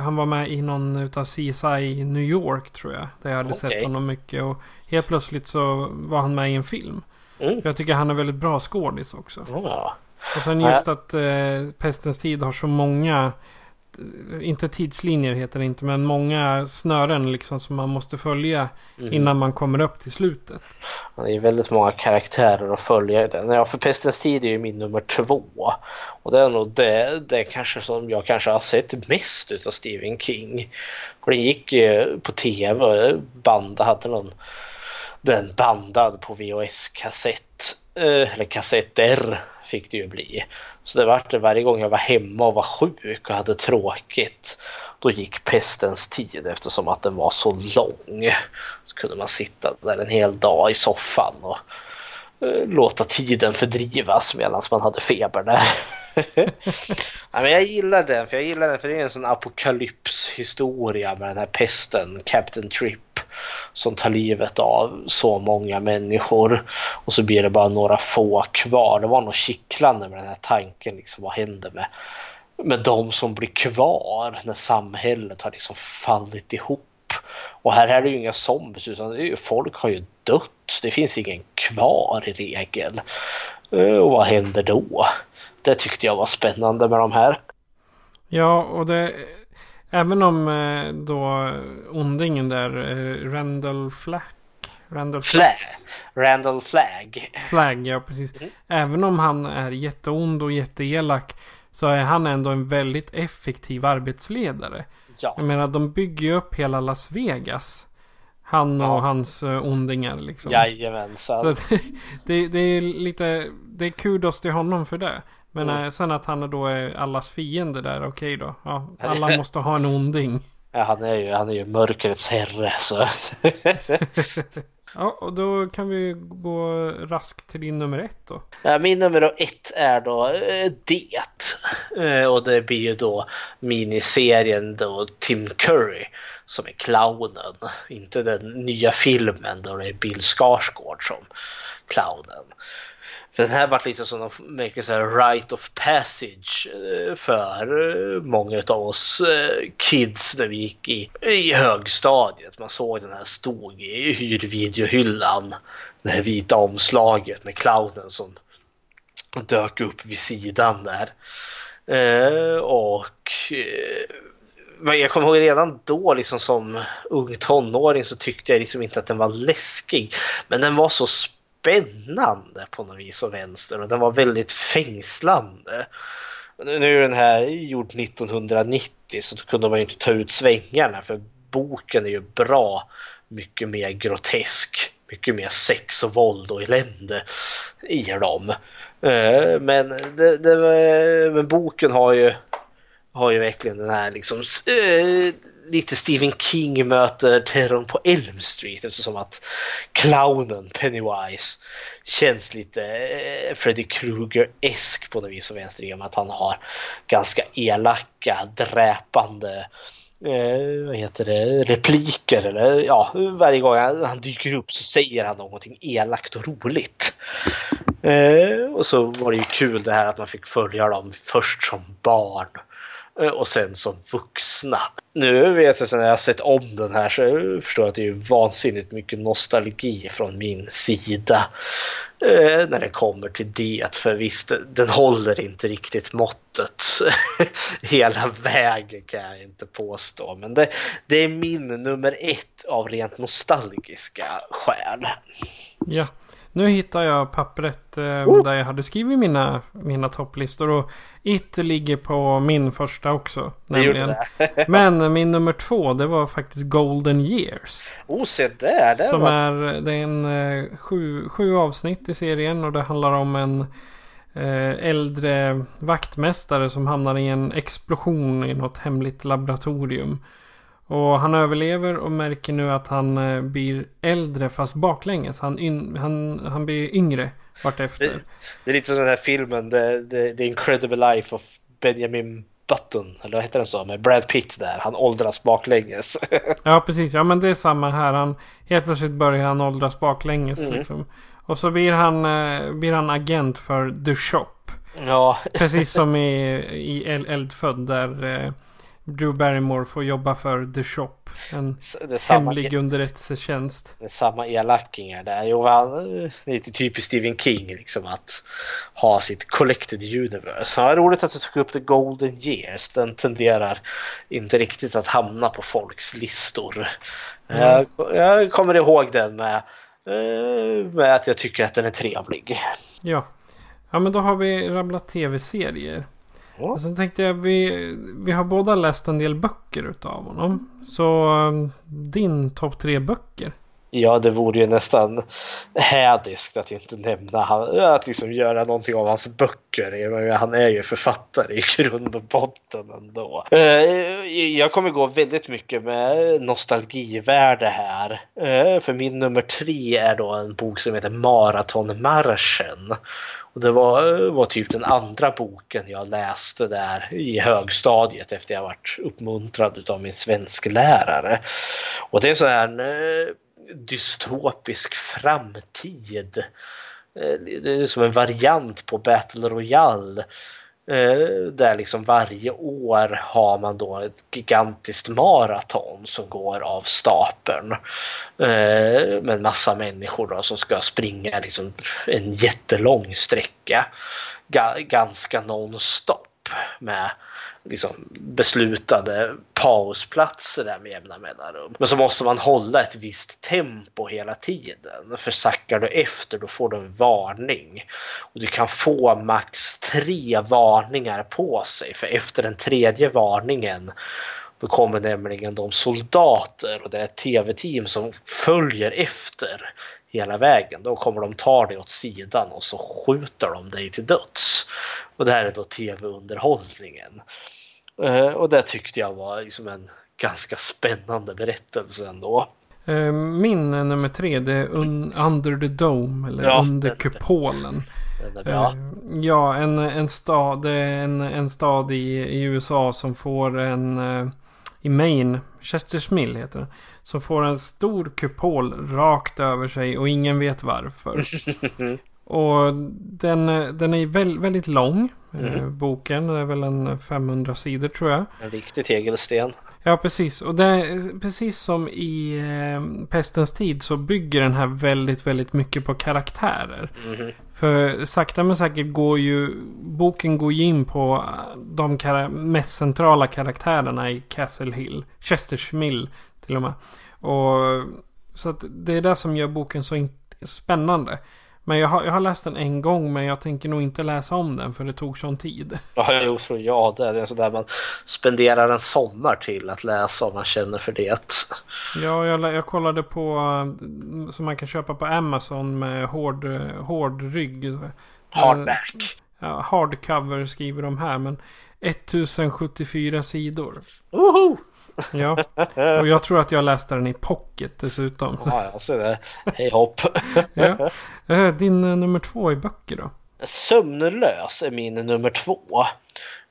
Speaker 6: han var med i någon utav CSI New York tror jag. Där jag hade okay. sett honom mycket. Och helt plötsligt så var han med i en film. Mm. Jag tycker han är väldigt bra skådis också.
Speaker 7: Ja.
Speaker 6: Och sen just att eh, Pestens tid har så många inte tidslinjer heter det inte, men många snören liksom som man måste följa mm. innan man kommer upp till slutet.
Speaker 7: Det är väldigt många karaktärer att följa. Ja, för Pestens tid är ju min nummer två. Och det är nog det, det kanske som jag kanske har sett mest utav Stephen King. För den gick ju på tv, band hade någon den bandad på VHS-kassett, eh, eller kassetter fick det ju bli. Så det vart det varje gång jag var hemma och var sjuk och hade tråkigt. Då gick pestens tid eftersom att den var så lång. Så kunde man sitta där en hel dag i soffan och eh, låta tiden fördrivas medan man hade feber där. ja, men jag gillar den, för jag gillar den för det är en sån apokalypshistoria med den här pesten, Captain Trip som tar livet av så många människor och så blir det bara några få kvar. Det var något kittlande med den här tanken, liksom, vad händer med, med de som blir kvar när samhället har liksom fallit ihop? Och här är det ju inga zombies utan det är ju, folk har ju dött. Det finns ingen kvar i regel. Eh, och vad händer då? Det tyckte jag var spännande med de här.
Speaker 6: Ja, och det Även om eh, då ondingen där, eh, Randall Flack.
Speaker 7: Randall Flag. Randall Flag.
Speaker 6: Flag, ja precis. Mm. Även om han är jätteond och jätteelak. Så är han ändå en väldigt effektiv arbetsledare. Ja. Jag menar, de bygger ju upp hela Las Vegas. Han och ja. hans uh, ondingar liksom.
Speaker 7: Jajamensan.
Speaker 6: Så det, det, det, är lite, det är kudos till honom för det. Men mm. sen att han då är allas fiende där, okej okay då. Ja, alla måste ha en onding.
Speaker 7: Ja, han är ju, han är ju mörkrets herre så.
Speaker 6: ja, och då kan vi gå raskt till din nummer ett då.
Speaker 7: Ja, min nummer ett är då äh, Det. Äh, och det blir ju då miniserien då Tim Curry som är clownen. Inte den nya filmen då det är Bill Skarsgård som clownen. För den här var lite som en så här right of passage eh, för eh, många av oss eh, kids när vi gick i, i högstadiet. Man såg den här stod i hyrvideohyllan. Det här vita omslaget med clownen som dök upp vid sidan där. och jag kommer ihåg redan då liksom som ung tonåring så tyckte jag liksom inte att den var läskig. Men den var så spännande på något vis och vänster och den var väldigt fängslande. Nu är den här gjord 1990 så då kunde man ju inte ta ut svängarna för boken är ju bra mycket mer grotesk. Mycket mer sex och våld och elände i dem. Eh, men, det, det, men boken har ju har ju verkligen den här liksom eh, lite Stephen King möter terrorn på Elm Street eftersom att clownen Pennywise känns lite eh, Freddy Krueger-esk på något vis och vänster i och med att han har ganska elaka, dräpande eh, vad heter det, repliker eller ja, varje gång han dyker upp så säger han någonting elakt och roligt. Eh, och så var det ju kul det här att man fick följa dem först som barn Eh, och sen som vuxna. Nu vet jag, när jag har sett om den här så jag förstår jag att det är vansinnigt mycket nostalgi från min sida eh, när det kommer till det. För visst, den håller inte riktigt måttet hela vägen kan jag inte påstå. Men det, det är min nummer ett av rent nostalgiska skäl.
Speaker 6: Ja, nu hittar jag pappret eh, oh! där jag hade skrivit mina, mina topplistor. Och It ligger på min första också. Det. Men min nummer två det var faktiskt Golden Years.
Speaker 7: Oh, se där! Det
Speaker 6: som var... är, det är en eh, sju, sju avsnitt i serien och det handlar om en eh, äldre vaktmästare som hamnar i en explosion i något hemligt laboratorium. Och han överlever och märker nu att han eh, blir äldre fast baklänges. Han, in, han, han blir yngre vartefter. Det,
Speaker 7: det är lite som den här filmen The, The, The Incredible Life of Benjamin Button, eller vad heter den så? Med Brad Pitt där. Han åldras baklänges.
Speaker 6: ja, precis. Ja, men det är samma här. Han, helt plötsligt börjar han åldras baklänges. Mm. Liksom. Och så blir han, eh, blir han agent för The Shop.
Speaker 7: Ja.
Speaker 6: precis som i, i Eldfödd där eh, Drew Barrymore får jobba för The Shop. En hemlig underrättelsetjänst.
Speaker 7: Det är samma elakingar där. Jo, han, det är lite typiskt Stephen King liksom att ha sitt collected universe. Ja, roligt att du tog upp The Golden Years. Den tenderar inte riktigt att hamna på folks listor. Mm. Jag, jag kommer ihåg den med, eh, med att jag tycker att den är trevlig.
Speaker 6: Ja. Ja men då har vi rabblat tv-serier. Ja. Och sen tänkte jag, vi, vi har båda läst en del böcker utav honom. Så um, din topp tre böcker?
Speaker 7: Ja, det vore ju nästan hädiskt att inte nämna han, att liksom göra någonting av hans böcker. Han är ju författare i grund och botten ändå. Eh, jag kommer gå väldigt mycket med nostalgivärde här. Eh, för min nummer tre är då en bok som heter Maratonmarschen. Och det var, var typ den andra boken jag läste där i högstadiet efter jag varit uppmuntrad av min svensklärare. Och det är så här en eh, dystopisk framtid. Eh, det är som en variant på Battle Royale Eh, där liksom varje år har man då ett gigantiskt maraton som går av stapeln. Eh, med en massa människor då som ska springa liksom en jättelång sträcka. Ganska nonstop med liksom beslutade pausplatser där med jämna mellanrum. Men så måste man hålla ett visst tempo hela tiden. För sackar du efter då får du en varning. Och du kan få max tre varningar på sig för efter den tredje varningen då kommer nämligen de soldater och det är ett tv-team som följer efter hela vägen. Då kommer de ta dig åt sidan och så skjuter de dig till döds. Och det här är då tv-underhållningen. Eh, och det tyckte jag var liksom en ganska spännande berättelse ändå.
Speaker 6: Eh, min nummer tre det är Under the Dome eller ja, Under den, kupolen. Den är bra. Eh, ja, en, en stad, en, en stad i, i USA som får en i Maine, Chesters Mill heter den. Som får en stor kupol rakt över sig och ingen vet varför. Och den, den är väl, väldigt lång. Mm. Boken är väl en 500 sidor tror jag.
Speaker 7: En riktig tegelsten.
Speaker 6: Ja, precis. Och det, precis som i eh, Pestens tid så bygger den här väldigt, väldigt mycket på karaktärer.
Speaker 7: Mm.
Speaker 6: För sakta men säkert går ju boken går ju in på de mest centrala karaktärerna i Castle Hill. Chesters Mill till och med. Och, så att det är det som gör boken så spännande. Men jag har, jag har läst den en gång men jag tänker nog inte läsa om den för det tog sån tid.
Speaker 7: Ja, jo, för ja det är sådär man spenderar en sommar till att läsa om man känner för det.
Speaker 6: Ja, jag, jag kollade på eh, som man kan köpa på Amazon med hård, hård rygg.
Speaker 7: Hardback.
Speaker 6: Ja, hardcover skriver de här men 1074 sidor.
Speaker 7: Woho!
Speaker 6: Ja, och jag tror att jag läste den i pocket dessutom.
Speaker 7: Ja, jag ser det. Hej hopp.
Speaker 6: ja. Eh, din eh, nummer två i böcker då?
Speaker 7: Sömnlös är min nummer två.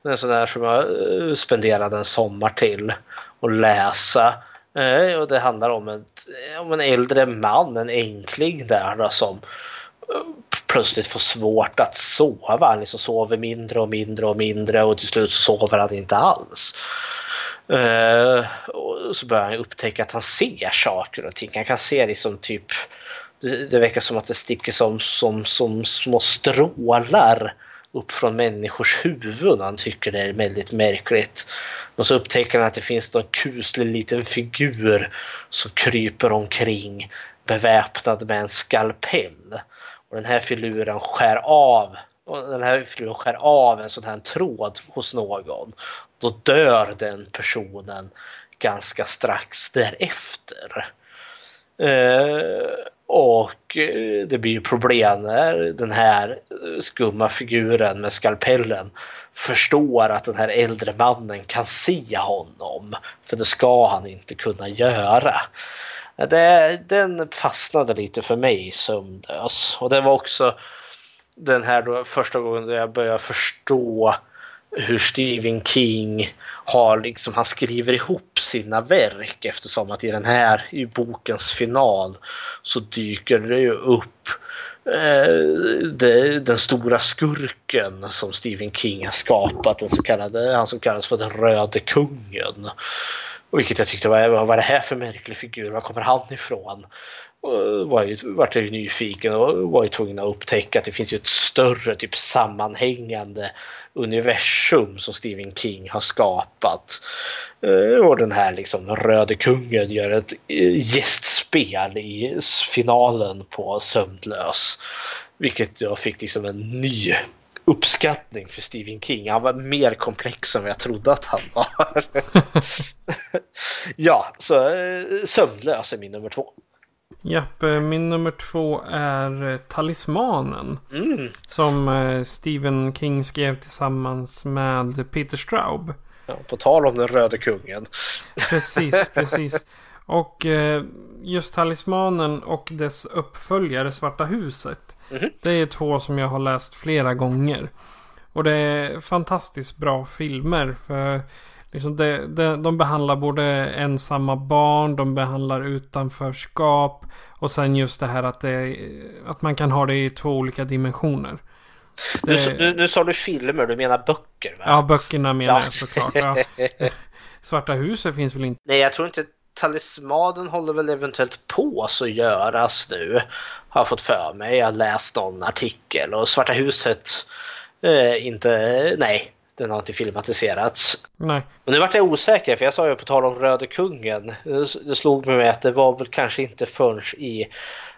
Speaker 7: Det är en sån där som jag eh, spenderade en sommar till att läsa. Och det handlar om, ett, om en äldre man, en enkling där då, som plötsligt får svårt att sova. Han liksom sover mindre och mindre och mindre och till slut sover han inte alls. Eh, och så börjar han upptäcka att han ser saker och ting. Han kan se liksom typ det, det verkar som att det sticker som, som, som små strålar upp från människors huvuden. Han tycker det är väldigt märkligt. Och så upptäcker han att det finns en kuslig liten figur som kryper omkring beväpnad med en skalpell. Och den här filuren skär av och den här frun skär av en sån här tråd hos någon. Då dör den personen ganska strax därefter. Eh, och eh, det blir ju problem när den här eh, skumma figuren med skalpellen förstår att den här äldre mannen kan se honom. För det ska han inte kunna göra. Eh, det, den fastnade lite för mig sömnlös. Och det var också den här då första gången då jag började förstå hur Stephen King har liksom, han skriver ihop sina verk eftersom att i den här, i bokens final så dyker det ju upp eh, det, den stora skurken som Stephen King har skapat, den så kallade, han som kallas för den röde kungen. Vilket jag tyckte var, vad är det här för märklig figur, var kommer han ifrån? Var ju, vart jag ju nyfiken och var ju tvungen att upptäcka att det finns ju ett större typ sammanhängande universum som Stephen King har skapat. Eh, och den här liksom Röde kungen gör ett eh, gästspel i finalen på Sömnlös. Vilket jag fick liksom en ny uppskattning för Stephen King. Han var mer komplex än vad jag trodde att han var. ja, så eh, Sömnlös är min nummer två.
Speaker 6: Japp, eh, min nummer två är eh, Talismanen.
Speaker 7: Mm.
Speaker 6: Som eh, Stephen King skrev tillsammans med Peter Straub.
Speaker 7: Ja, på tal om den röde kungen.
Speaker 6: Precis, precis. Och just Talismanen och dess uppföljare Svarta huset.
Speaker 7: Mm.
Speaker 6: Det är två som jag har läst flera gånger. Och det är fantastiskt bra filmer. För Liksom det, det, de behandlar både ensamma barn, de behandlar utanförskap och sen just det här att, det, att man kan ha det i två olika dimensioner.
Speaker 7: Det... Nu, nu, nu sa du filmer, du menar böcker va?
Speaker 6: Ja, böckerna menar ja. jag såklart. Ja. Svarta huset finns väl inte?
Speaker 7: Nej, jag tror inte Talismanen håller väl eventuellt på att göras nu. Har jag fått för mig. Jag har läst någon artikel och Svarta huset eh, inte, nej, den har inte filmatiserats.
Speaker 6: Nej.
Speaker 7: Men nu vart jag osäker för jag sa ju på tal om Röde Kungen. Det slog mig att det var väl kanske inte förrän i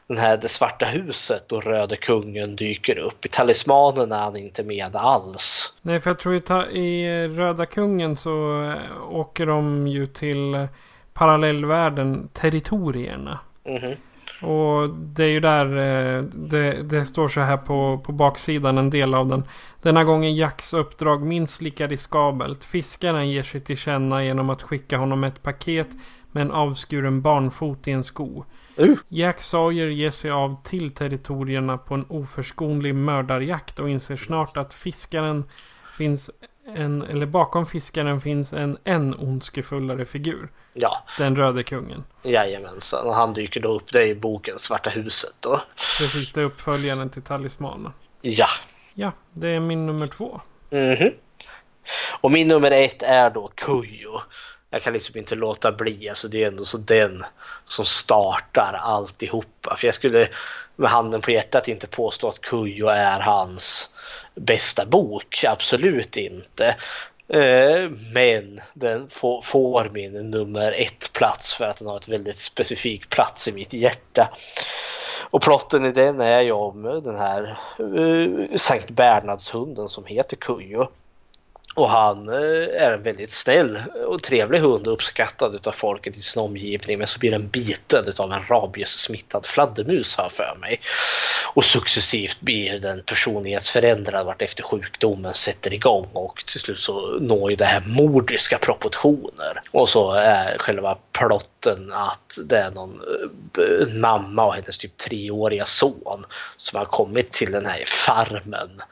Speaker 7: den här Det svarta huset då Röde Kungen dyker upp. I Talismanen är han inte med alls.
Speaker 6: Nej, för jag tror i, i Röda Kungen så äh, åker de ju till parallellvärlden Territorierna.
Speaker 7: Mm -hmm.
Speaker 6: Och det är ju där eh, det, det, står så här på, på baksidan en del av den. Denna gången Jacks uppdrag minst lika riskabelt. Fiskarna ger sig till känna genom att skicka honom ett paket med en avskuren barnfot i en sko.
Speaker 7: Uh.
Speaker 6: Jack Sawyer ger sig av till territorierna på en oförskonlig mördarjakt och inser snart att fiskaren finns en, eller bakom fiskaren finns en än ondskefullare figur.
Speaker 7: Ja,
Speaker 6: Den röde kungen.
Speaker 7: jajamensan. Och han dyker då upp det i boken Svarta huset då.
Speaker 6: Precis, det är uppföljaren till talismanen.
Speaker 7: Ja.
Speaker 6: Ja, det är min nummer två.
Speaker 7: Mhm. Och min nummer ett är då Kujo. Jag kan liksom inte låta bli, alltså det är ändå så den som startar alltihopa. För jag skulle med handen på hjärtat inte påstå att Kujo är hans bästa bok, absolut inte. Eh, men den får, min nummer ett plats för att den har ett väldigt specifik plats i mitt hjärta. Och plotten i den är ju om den här eh, Sankt Bernhardshunden som heter Kujo. Och han eh, är en väldigt snäll och trevlig hund och uppskattad av folket i sin omgivning. Men så blir den biten av en rabiessmittad fladdermus har jag för mig. Och successivt blir den personlighetsförändrad vart efter sjukdomen sätter igång och till slut så når ju det här mordiska proportioner. Och så är själva plotten att det är någon eh, mamma och hennes typ treåriga son som har kommit till den här farmen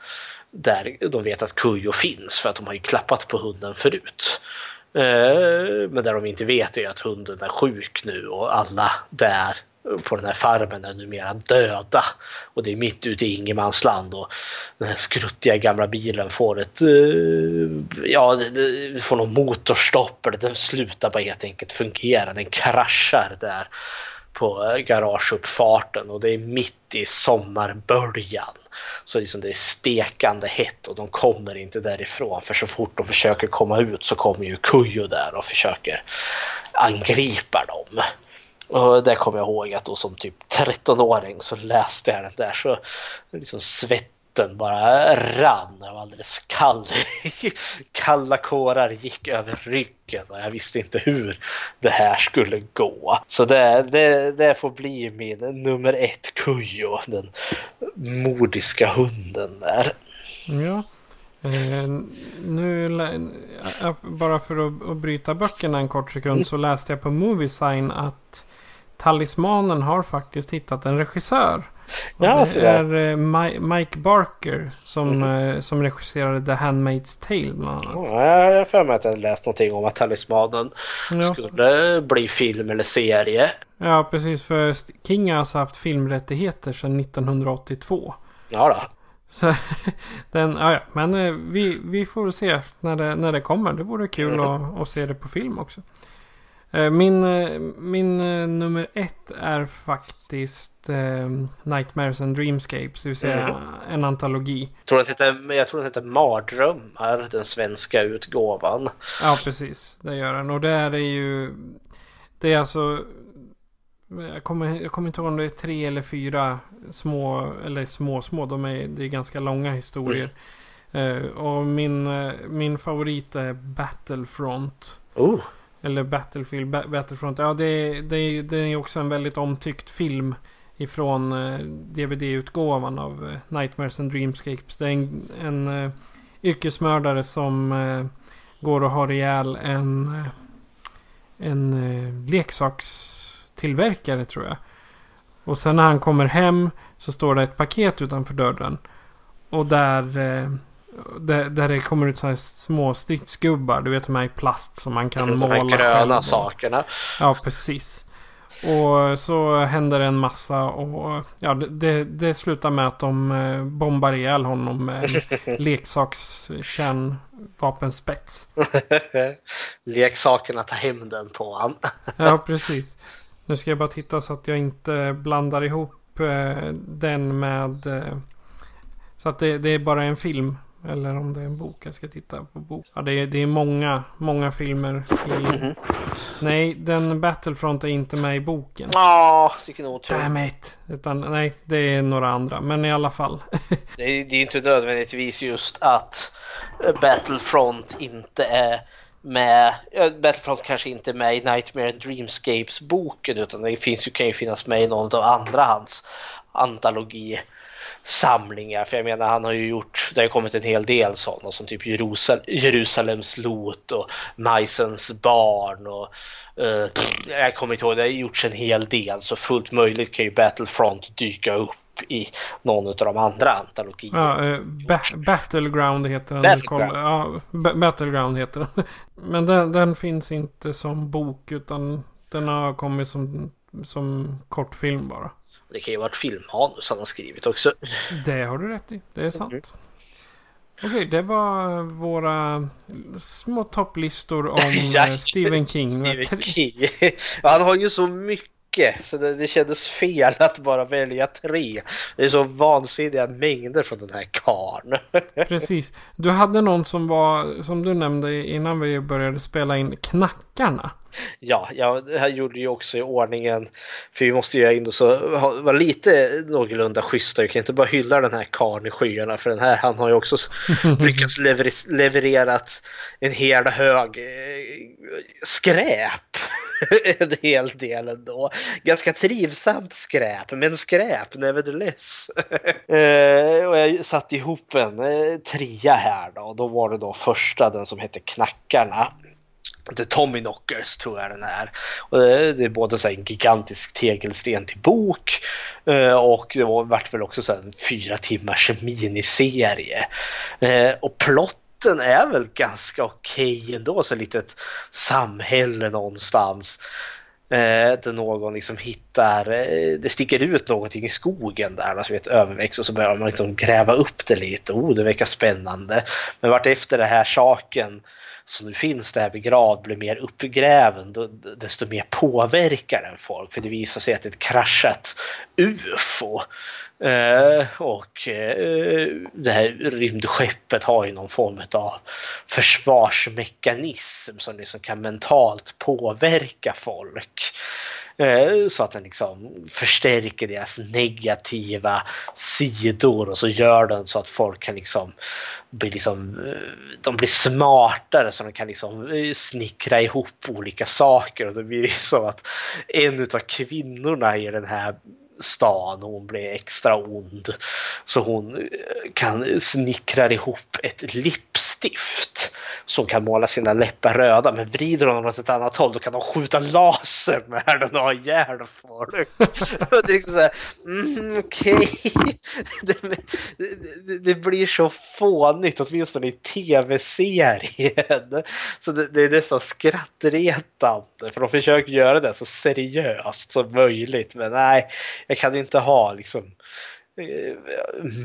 Speaker 7: där de vet att Kujo finns för att de har ju klappat på hunden förut. Eh, men där de inte vet är att hunden är sjuk nu och alla där på den här farmen är numera döda. Och det är mitt ute i ingenmansland och den här skruttiga gamla bilen får ett, eh, ja, får någon motorstopp eller den slutar bara helt enkelt fungera. Den kraschar där på garageuppfarten och det är mitt i sommarböljan. Så liksom det är stekande hett och de kommer inte därifrån för så fort de försöker komma ut så kommer ju Kujo där och försöker angripa dem. Och där kommer jag ihåg att då som typ 13-åring så läste jag den där så liksom svetten bara rann. Jag var alldeles kall. Kalla kårar gick över ryggen och jag visste inte hur det här skulle gå. Så det, det, det får bli min nummer ett Kujo, den mordiska hunden där.
Speaker 6: Ja. Eh, nu, ja, bara för att, att bryta böckerna en kort sekund så läste jag på Moviesign att Talismanen har faktiskt hittat en regissör. Och
Speaker 7: Ja,
Speaker 6: det är eh, Mi- Mike Barker som, eh, som regisserade The Handmaid's Tale bland annat.
Speaker 7: Ja, jag har för mig att jag läst någonting om att Talismanen
Speaker 6: Ja.
Speaker 7: skulle bli film eller serie.
Speaker 6: Ja, precis. För King har alltså haft filmrättigheter sedan 1982.
Speaker 7: Ja då.
Speaker 6: Så den, ja, ja. Men eh, vi, vi får se när det, när det kommer. Det vore kul att, att se det på film också. Eh, Min, eh, min eh, nummer ett är faktiskt Nightmares and Dreamscapes. Det vill säga en antologi.
Speaker 7: Tror att det heter, jag tror att det heter Mardrömmar, den svenska utgåvan.
Speaker 6: Ja, precis. Det gör den. Och det är ju... Det är alltså... Jag kommer, jag kommer inte ihåg om det är tre eller fyra små, eller små, små. De är, det är ganska långa historier. Eh, och min, min favorit är Battlefront.
Speaker 7: Oh.
Speaker 6: Eller Battlefield, Battlefront. Ja, det, det, det är också en väldigt omtyckt film. Ifrån eh, DVD-utgåvan av eh, Nightmares and Dreamscapes. Det är en, en eh, yrkesmördare som eh, går och har ihjäl en, eh, en eh, leksakstillverkare tror jag. Och sen när han kommer hem så står det ett paket utanför dörren. Och där, eh, där, där det kommer ut så här små stridsgubbar. Du vet de här i plast som man kan
Speaker 7: De
Speaker 6: måla
Speaker 7: här
Speaker 6: själv
Speaker 7: gröna
Speaker 6: och-
Speaker 7: sakerna.
Speaker 6: Ja, precis. Och så händer det en massa och ja, det, det, slutar med att de eh, bombar ihjäl honom med en leksakskärnvapenspets.
Speaker 7: Leksakerna tar hem den på han.
Speaker 6: Ja, precis. Nu ska jag bara titta så att jag inte blandar ihop eh, den med... Eh, så att det, det är bara en film. Eller om det är en bok. Jag ska titta på bok. Ja, det är, det är många, många filmer i... Nej, den Battlefront är inte med i boken.
Speaker 7: Ja, vilken otur.
Speaker 6: Damn it. Utan nej, det är några andra. Men i alla fall.
Speaker 7: Det är, det är inte nödvändigtvis just att Battlefront inte är med. ja, Battlefront kanske inte är med i Nightmare and Dreamscapes boken utan det finns ju, kan ju finnas med i någon av andra hans antologi samlingar. För jag menar han har ju gjort, det har kommit en hel del sådana som typ Jerusal Jerusalems lot och Majsens barn och eh, jag kommer inte ihåg, det har gjorts en hel del så fullt möjligt kan ju Battlefront dyka upp i någon av de andra antologierna.
Speaker 6: Ja, eh, ba Battleground heter den.
Speaker 7: Battleground.
Speaker 6: Ja, ba Battleground heter den. Men den, den finns inte som bok utan den har kommit som, som kortfilm bara.
Speaker 7: Det kan ju vara ett filmmanus han har skrivit också.
Speaker 6: Det har du rätt i. Det är sant. Okej, det var våra små topplistor om
Speaker 7: Ja,
Speaker 6: Stephen King.
Speaker 7: Stephen King. Han har ju så mycket så det, det kändes fel att bara välja tre. Det är så vansinniga mängder från den här karln.
Speaker 6: Precis. Du hade någon som var, som du nämnde innan vi började spela in, Knackarna.
Speaker 7: Ja, ja, det här gjorde ju också i ordningen. För vi måste ju ändå så ha- vara lite någorlunda schyssta. Vi kan inte bara hylla den här karln i skyarna. För den här, han har ju också lyckats lever- levererat en hel hög eh, skräp. en hel del ändå. Ganska trivsamt skräp, men skräp nevertheless. eh, och jag satte ihop en eh, trea här då. Och då var det då första, den som hette Knackarna. The Tommy Knockers tror jag den är. Och eh, det är både så här en gigantisk tegelsten till bok eh, och det var, vart väl också så här en fyra timmars miniserie. Eh, och plott plotten är väl ganska okej ändå, så litet samhälle någonstans. Eh, där någon liksom hittar, eh, det sticker ut någonting i skogen där, alltså ett överväxt och så börjar man liksom gräva upp det lite. Oh, det verkar spännande. Men vart efter det här saken som nu finns där begravd blir mer uppgräven, då, desto mer påverkar den folk. För det visar sig att det är ett kraschat UFO. Eh, och eh, det här rymdskeppet har ju någon form av försvarsmekanism som liksom kan mentalt påverka folk. Eh, så att den liksom förstärker deras negativa sidor och så gör den så att folk kan liksom bli liksom, eh, de blir smartare så de kan liksom snickra ihop olika saker och det blir så att en utav kvinnorna i den här stan och hon blir extra ond. Så hon eh, kan snickra ihop ett lips stift som kan måla sina läppar röda men vrider honom dem åt ett annat håll då kan de skjuta laser med den och ha ihjäl folk. Det är liksom såhär, mm, okej. Det, det, det blir så fånigt åtminstone i tv-serien. Så det, det är nästan skrattretande för de försöker göra det så seriöst som möjligt men nej, jag kan inte ha liksom Eh,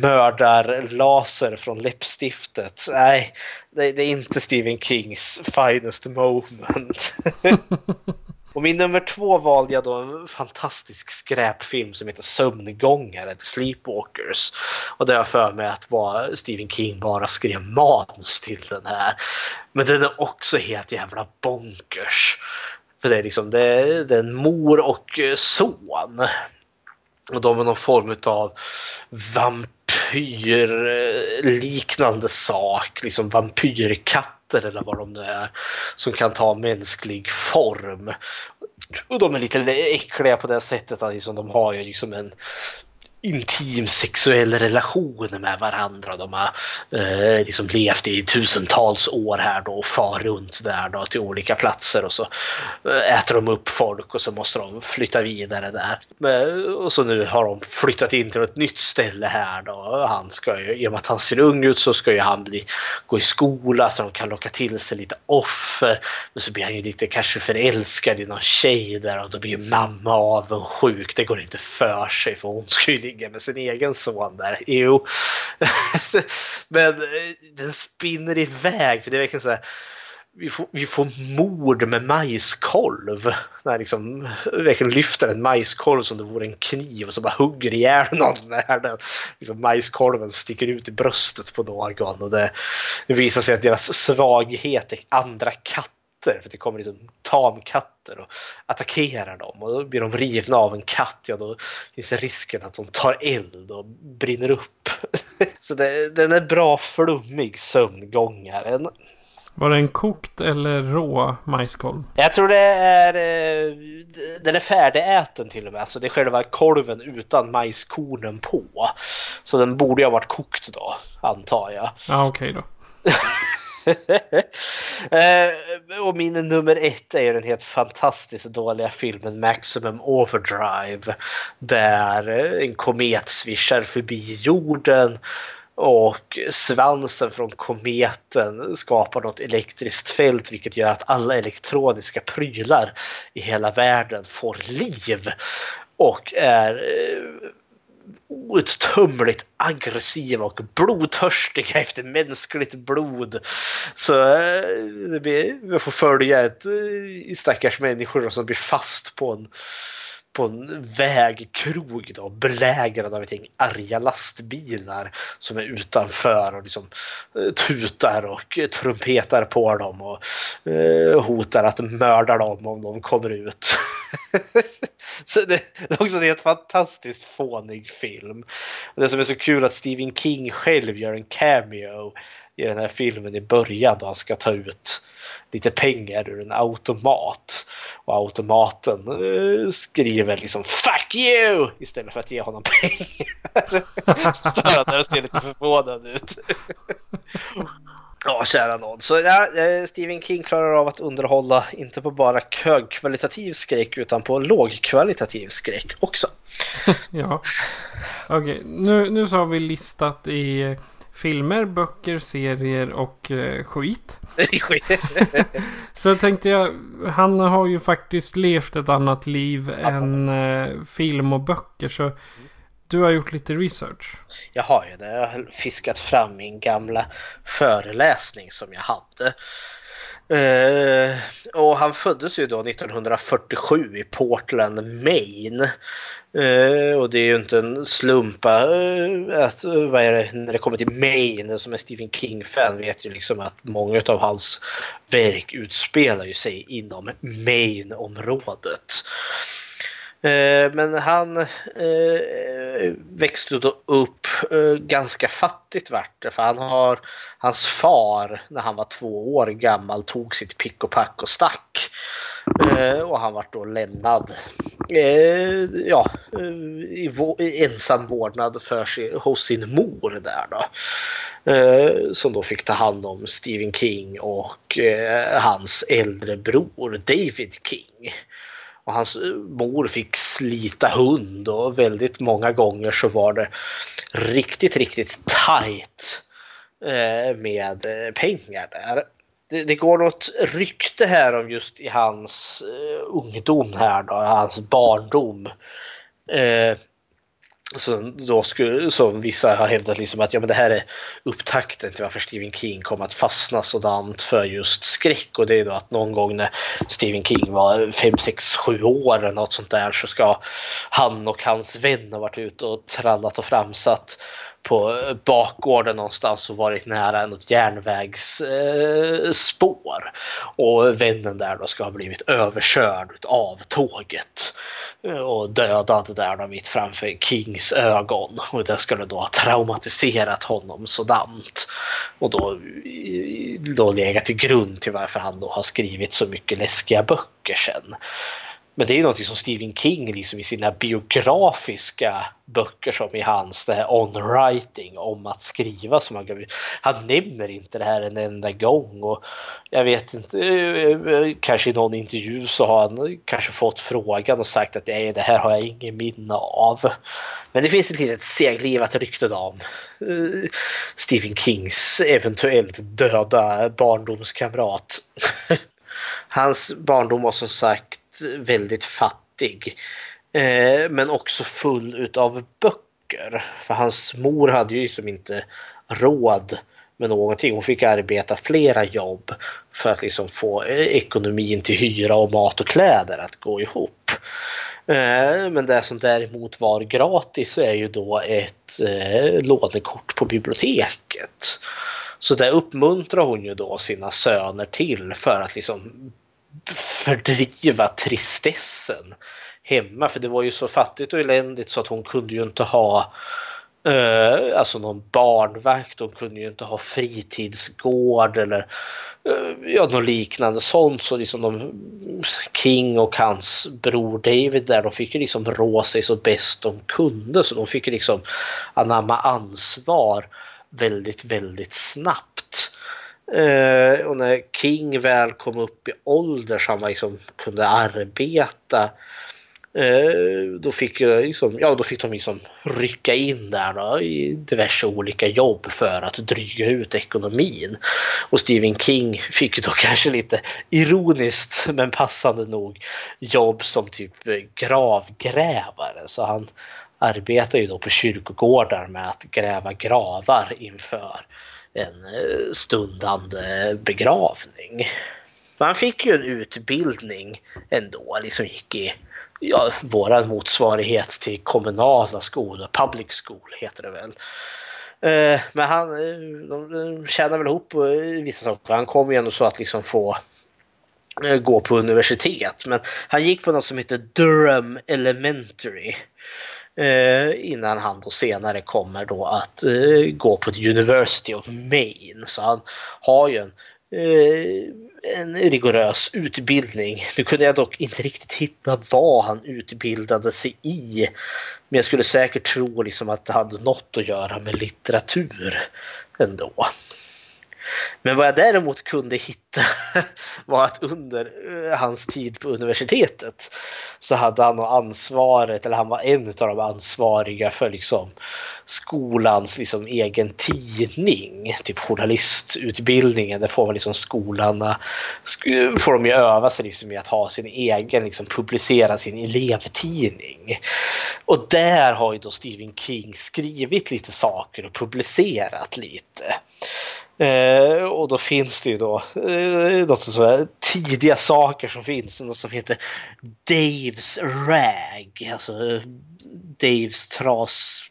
Speaker 7: mördarlaser från läppstiftet. Nej, det, det är inte Stephen Kings finest moment. Och min nummer två valde jag då en fantastisk skräpfilm som heter Sömngångare, The Sleepwalkers. Och det har jag för mig att var Stephen King bara skrev manus till den här. Men den är också helt jävla bonkers. För det är liksom, det är, det är en mor och eh, son. Och de är någon form av vampyrliknande sak, liksom vampyrkatter eller vad de nu är, som kan ta mänsklig form. Och de är lite äckliga på det sättet att liksom de har ju liksom en intim sexuell relation med varandra. De har eh, liksom levt i tusentals år här då och far runt där då till olika platser och så eh, äter de upp folk och så måste de flytta vidare där. Och så nu har de flyttat in till ett nytt ställe här då. Han ska ju, I och med att han ser ung ut så ska ju han bli, gå i skola så de kan locka till sig lite offer. Men så blir han ju lite kanske förälskad i någon tjej där och då blir ju mamma avundsjuk. Det går inte för sig för hon ska ju ligga med sin egen son där. Jo. Men eh, den spinner iväg för det är verkligen så här vi får, vi får mord med majskolv. När liksom verkligen lyfter en majskolv som det vore en kniv och så bara hugger ihjäl någon när den. Liksom majskolven sticker ut i bröstet på någon och det, det visar sig att deras svaghet är andra katter. För det kommer liksom tamkatter och attackerar dem och då blir de rivna av en katt. Ja, då finns det risken att de tar eld och brinner upp. Så det, den är bra flummig sömngångare.
Speaker 6: Var det en kokt eller rå majskolv?
Speaker 7: Jag tror det är... eh, Den är färdigäten till och med. Alltså det är själva kolven utan majskornen på. Så den borde ju ha varit kokt då, antar jag.
Speaker 6: Ja, okej då.
Speaker 7: Eh, och min nummer ett är den helt fantastiskt dåliga filmen Maximum Overdrive. Där en komet svischar förbi jorden och svansen från kometen skapar något elektriskt fält vilket gör att alla elektroniska prylar i hela världen får liv och är eh, outtömligt aggressiva och blodtörstiga efter mänskligt blod. Så eh, vi får följa ett eh, stackars människor som blir fast på en på en vägkrog då, belägrad av ett gäng arga lastbilar som är utanför och liksom eh, tutar och eh, trumpetar på dem och eh, hotar att mörda dem om de kommer ut. så det, det, är också en helt fantastiskt fånig film. Och det som är så kul är att Stephen King själv gör en cameo i den här filmen i början då han ska ta ut lite pengar ur en automat. Och automaten eh, skriver liksom Fuck you! Istället för att ge honom pengar. Står där och ser lite förvånad ut. Ja, kära någon. Så ja, eh, Stephen King klarar av att underhålla inte på bara högkvalitativ skräck utan på lågkvalitativ skräck också.
Speaker 6: ja, okej. Okay. Nu, nu så har vi listat i eh, filmer, böcker, serier och eh, skit. så tänkte jag, han har ju faktiskt levt ett annat liv än eh, film och böcker. Så du har gjort lite research.
Speaker 7: Jag har ju det. Jag har fiskat fram min gamla föreläsning som jag hade. Uh, och han föddes ju då 1947 i Portland, Maine. Uh, och det är ju inte en slumpa uh, eh, att, eh, vad är det, när det kommer till Maine som är Stephen King-fan vet ju liksom att många av hans verk utspelar ju sig inom Maine-området. Eh, men han eh, växte då upp eh, ganska fattigt vart det för han har hans far när han var två år gammal tog sitt pick och pack och stack. Och han vart då lämnad eh, ja, i, i ensam vårdnad för sig, hos sin mor där då. Eh, som då fick ta hand om Stephen King och eh, hans äldre bror David King. Och hans mor fick slita hund och väldigt många gånger så var det riktigt, riktigt tajt eh, med eh, pengar där det, det, går något rykte här om just i hans eh, ungdom här då, hans barndom. Så som, då skulle, som vissa har hävdat liksom att ja, men det här är upptakten till varför Stephen King kom att fastna sådant för just skräck. Och det är då att någon gång när Stephen King var 5, 6, 7 år eller något sånt där så ska han och hans vän ha varit ute och trallat och framsatt på bakgården någonstans och varit nära något järnvägsspår. Och vännen där då ska ha blivit överkörd av tåget och dödad där då mitt framför Kings ögon. Och det skulle då ha traumatiserat honom sådant. Och då, då legat till grund till varför han då har skrivit så mycket läskiga böcker sen. Men det är ju någonting som Stephen King liksom i sina biografiska böcker som i hans det här on writing om att skriva som han, han nämner inte det här en enda gång och jag vet inte, kanske i någon intervju så har han kanske fått frågan och sagt att nej det här har jag ingen minne av. Men det finns ett litet seglivat rykte om eh, Stephen Kings eventuellt döda barndomskamrat. Hans barndom var som sagt väldigt fattig. Eh, men också full utav böcker. För hans mor hade ju som inte råd med någonting. Hon fick arbeta flera jobb för att liksom få eh, ekonomin till hyra och mat och kläder att gå ihop. Eh, men det som däremot var gratis är ju då ett eh, lånekort på biblioteket. Så det uppmuntrar hon ju då sina söner till för att liksom fördriva tristessen hemma. För det var ju så fattigt och eländigt så att hon kunde ju inte ha eh, alltså någon barnvakt. Hon kunde ju inte ha fritidsgård eller eh, ja, något liknande sånt. Så liksom de, King och hans bror David där, de fick ju liksom rå sig så bäst de kunde. Så de fick ju liksom anamma ansvar väldigt, väldigt snabbt. Eh, och när King väl kom upp i ålder så han liksom kunde arbeta Eh, då fick, liksom, ja, då fick de liksom rycka in där då, i diverse olika jobb för att dryga ut ekonomin. Och Stephen King fick då kanske lite ironiskt men passande nog jobb som typ gravgrävare. Så han arbetar ju då på kyrkogårdar med att gräva gravar inför en eh, stundande begravning. Man han fick ju en utbildning ändå, liksom gick i ja, vår motsvarighet till kommunala skolor, public school heter det väl. Eh, men han eh, de tjänar väl ihop vissa saker. Han kom ju ändå så att liksom få gå på universitet. Men han gick på något som heter Durham Elementary. Eh, innan han då senare kommer då att eh, gå på University of Maine. Så han har ju en eh, en rigorös utbildning. Nu kunde jag dock inte riktigt hitta vad han utbildade sig i. Men jag skulle säkert tro liksom att det hade något att göra med litteratur ändå. Men vad jag däremot kunde hitta var att under eh, hans tid på universitetet så hade han ansvaret, eller han var en av de ansvariga för liksom skolans liksom egen tidning, typ journalistutbildningen. Där får man liksom skolan, får de ju öva sig liksom i att ha sin egen, liksom publicera sin elevtidning. Och där har ju då Stephen King skrivit lite saker och publicerat lite. Eh, och då finns det ju då eh, något så tidiga saker som finns, något som heter Daves rag, alltså Daves tras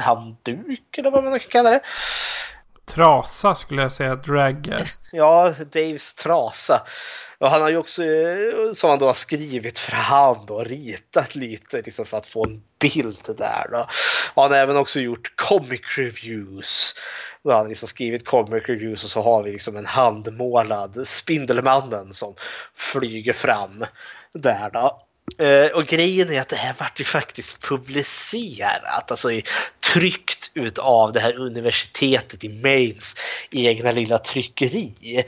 Speaker 7: handduk eller vad man kan kalla det.
Speaker 6: Trasa skulle jag säga, drag.
Speaker 7: ja, Daves trasa. Och han har ju också, eh, som han då har skrivit för hand och ritat lite liksom för att få en bild där. Då. Och han har även också gjort comic reviews. Då har liksom skrivit comic reviews och så har vi liksom en handmålad Spindelmannen som flyger fram där då. Uh, och grejen är att det här vart ju faktiskt publicerat, alltså tryckt utav det här universitetet i Mains egna lilla tryckeri.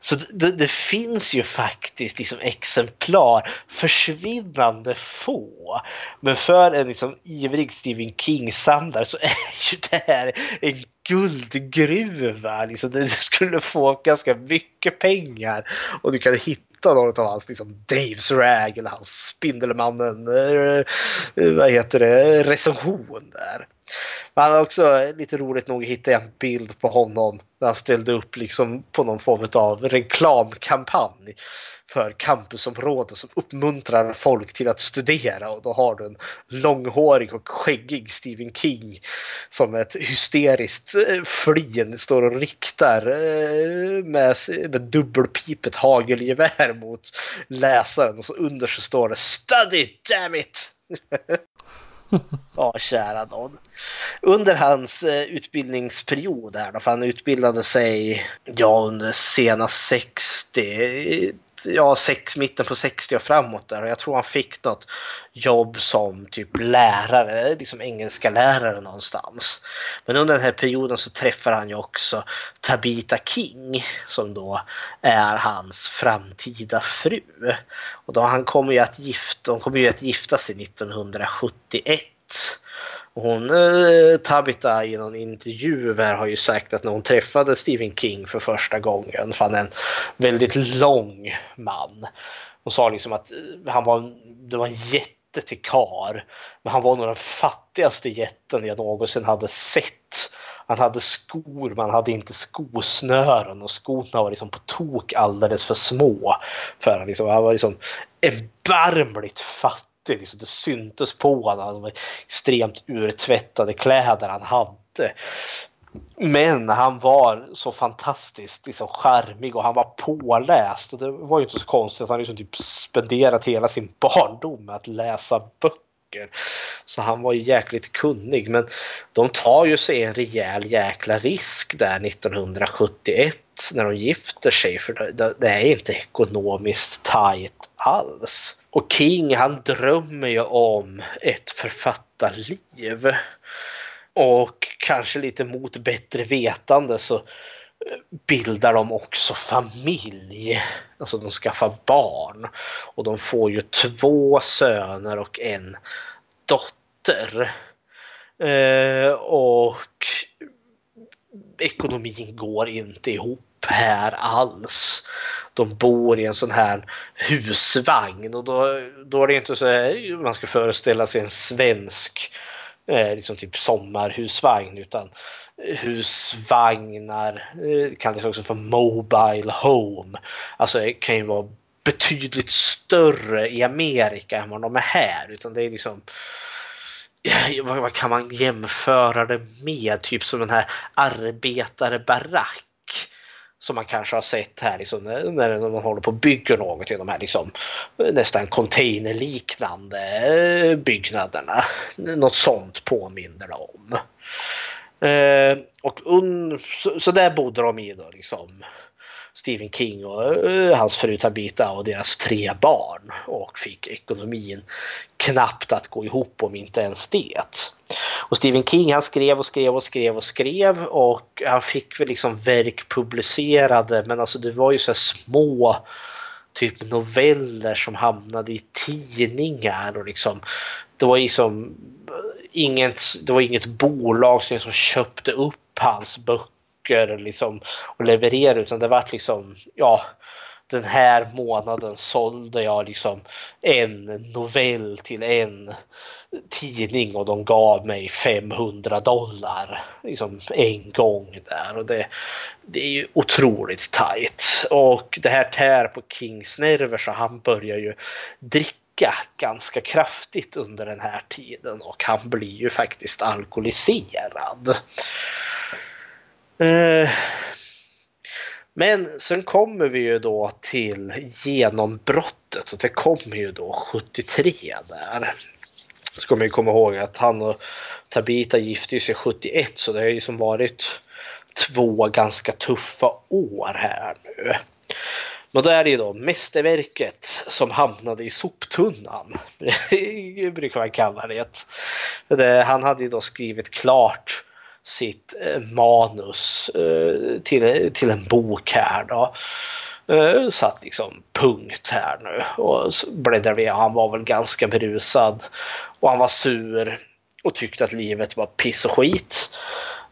Speaker 7: Så det, det finns ju faktiskt liksom exemplar, försvinnande få. Men för en liksom ivrig Stephen King-samlare så är ju det här en guldgruva. Liksom, du skulle få ganska mycket pengar och du kan hitta hitta något av hans liksom, Daves Rag eller hans Spindelmannen, eh, eh, vad heter det, recension där. Men han har också lite roligt nog hittat en bild på honom när han ställde upp liksom på någon form av reklamkampanj för campusområden som uppmuntrar folk till att studera och då har du en långhårig och skäggig Stephen King som ett hysteriskt eh, flin står och riktar eh, med, med dubbelpipet hagelgevär mot läsaren och så under så står det Study damn it! Ja, kära någon. Under hans eh, utbildningsperiod här då, för han utbildade sig ja, under sena 60 ja, sex, mitten på 60 och framåt där och jag tror han fick något jobb som typ lärare, liksom engelska lärare någonstans. Men under den här perioden så träffar han ju också Tabita King som då är hans framtida fru. Och då han kommer ju att gifta, de kommer ju att gifta sig 1971. Hon, eh, Tabita i någon intervju här har ju sagt att när hon träffade Stephen King för första gången, fann en väldigt lång man. Hon sa liksom att eh, han var, det var en jätte till kar, men han var nog den fattigaste jätten jag någonsin hade sett. Han hade skor, men han hade inte skosnören och skorna var liksom på tok alldeles för små. För han, liksom, han var liksom erbarmligt fattig fattig. Liksom, det syntes på honom. Han extremt urtvättade kläder han hade. Men han var så fantastiskt liksom, charmig och han var påläst. Och det var ju inte så konstigt att han liksom typ spenderat hela sin barndom med att läsa böcker. Så han var ju jäkligt kunnig. Men de tar ju sig en rejäl jäkla risk där 1971 när de gifter sig. För det är inte ekonomiskt tajt alls. Och King han drömmer ju om ett författarliv. Och kanske lite mot bättre vetande så eh, bildar de också familj. Alltså de skaffar barn. Och de får ju två söner och en dotter. Eh, och ekonomin går inte ihop här alls. De bor i en sån här husvagn och då, då är det inte så här, man ska föreställa sig en svensk eh, liksom typ sommarhusvagn utan husvagnar eh, kallas också för Mobile Home. Alltså det kan ju vara betydligt större i Amerika än vad de är här. Utan det är liksom eh, vad, kan man jämföra det med? Typ som den här arbetarbarack som man kanske har sett här liksom, när man håller på och bygger något i de här liksom, nästan containerliknande eh, byggnaderna. Något sånt påminner det om. Eh, och un, så, så, där bodde de i då liksom. Stephen King och uh, hans fru Tabita och deras tre barn. Och fick ekonomin knappt att gå ihop om inte ens det. Och Stephen King han skrev och skrev och skrev och skrev. Och han fick väl liksom verk publicerade. Men alltså det var ju så små typ noveller som hamnade i tidningar. Och liksom det var liksom inget, det var inget bolag som liksom köpte upp hans böcker liksom och leverera utan det vart liksom ja den här månaden sålde jag liksom en novell till en tidning och de gav mig 500 dollar liksom en gång där. Och det, det är ju otroligt tajt och det här tär på Kings nerver så han börjar ju dricka ganska kraftigt under den här tiden. Och han blir ju faktiskt alkoholiserad. Eh, men sen kommer vi ju då till genombrottet och det kommer ju då 73 där. Ska man ju komma ihåg att han och Tabita gifte sig 71 så det har ju som varit två ganska tuffa år här nu. Men då är det ju då mästerverket som hamnade i soptunnan. Det brukar man kalla det. Han hade ju då skrivit klart sitt eh, manus eh, till, till en bok här då. Eh, satt liksom punkt här nu och bläddrade vi. Han var väl ganska berusad och han var sur och tyckte att livet var piss och skit.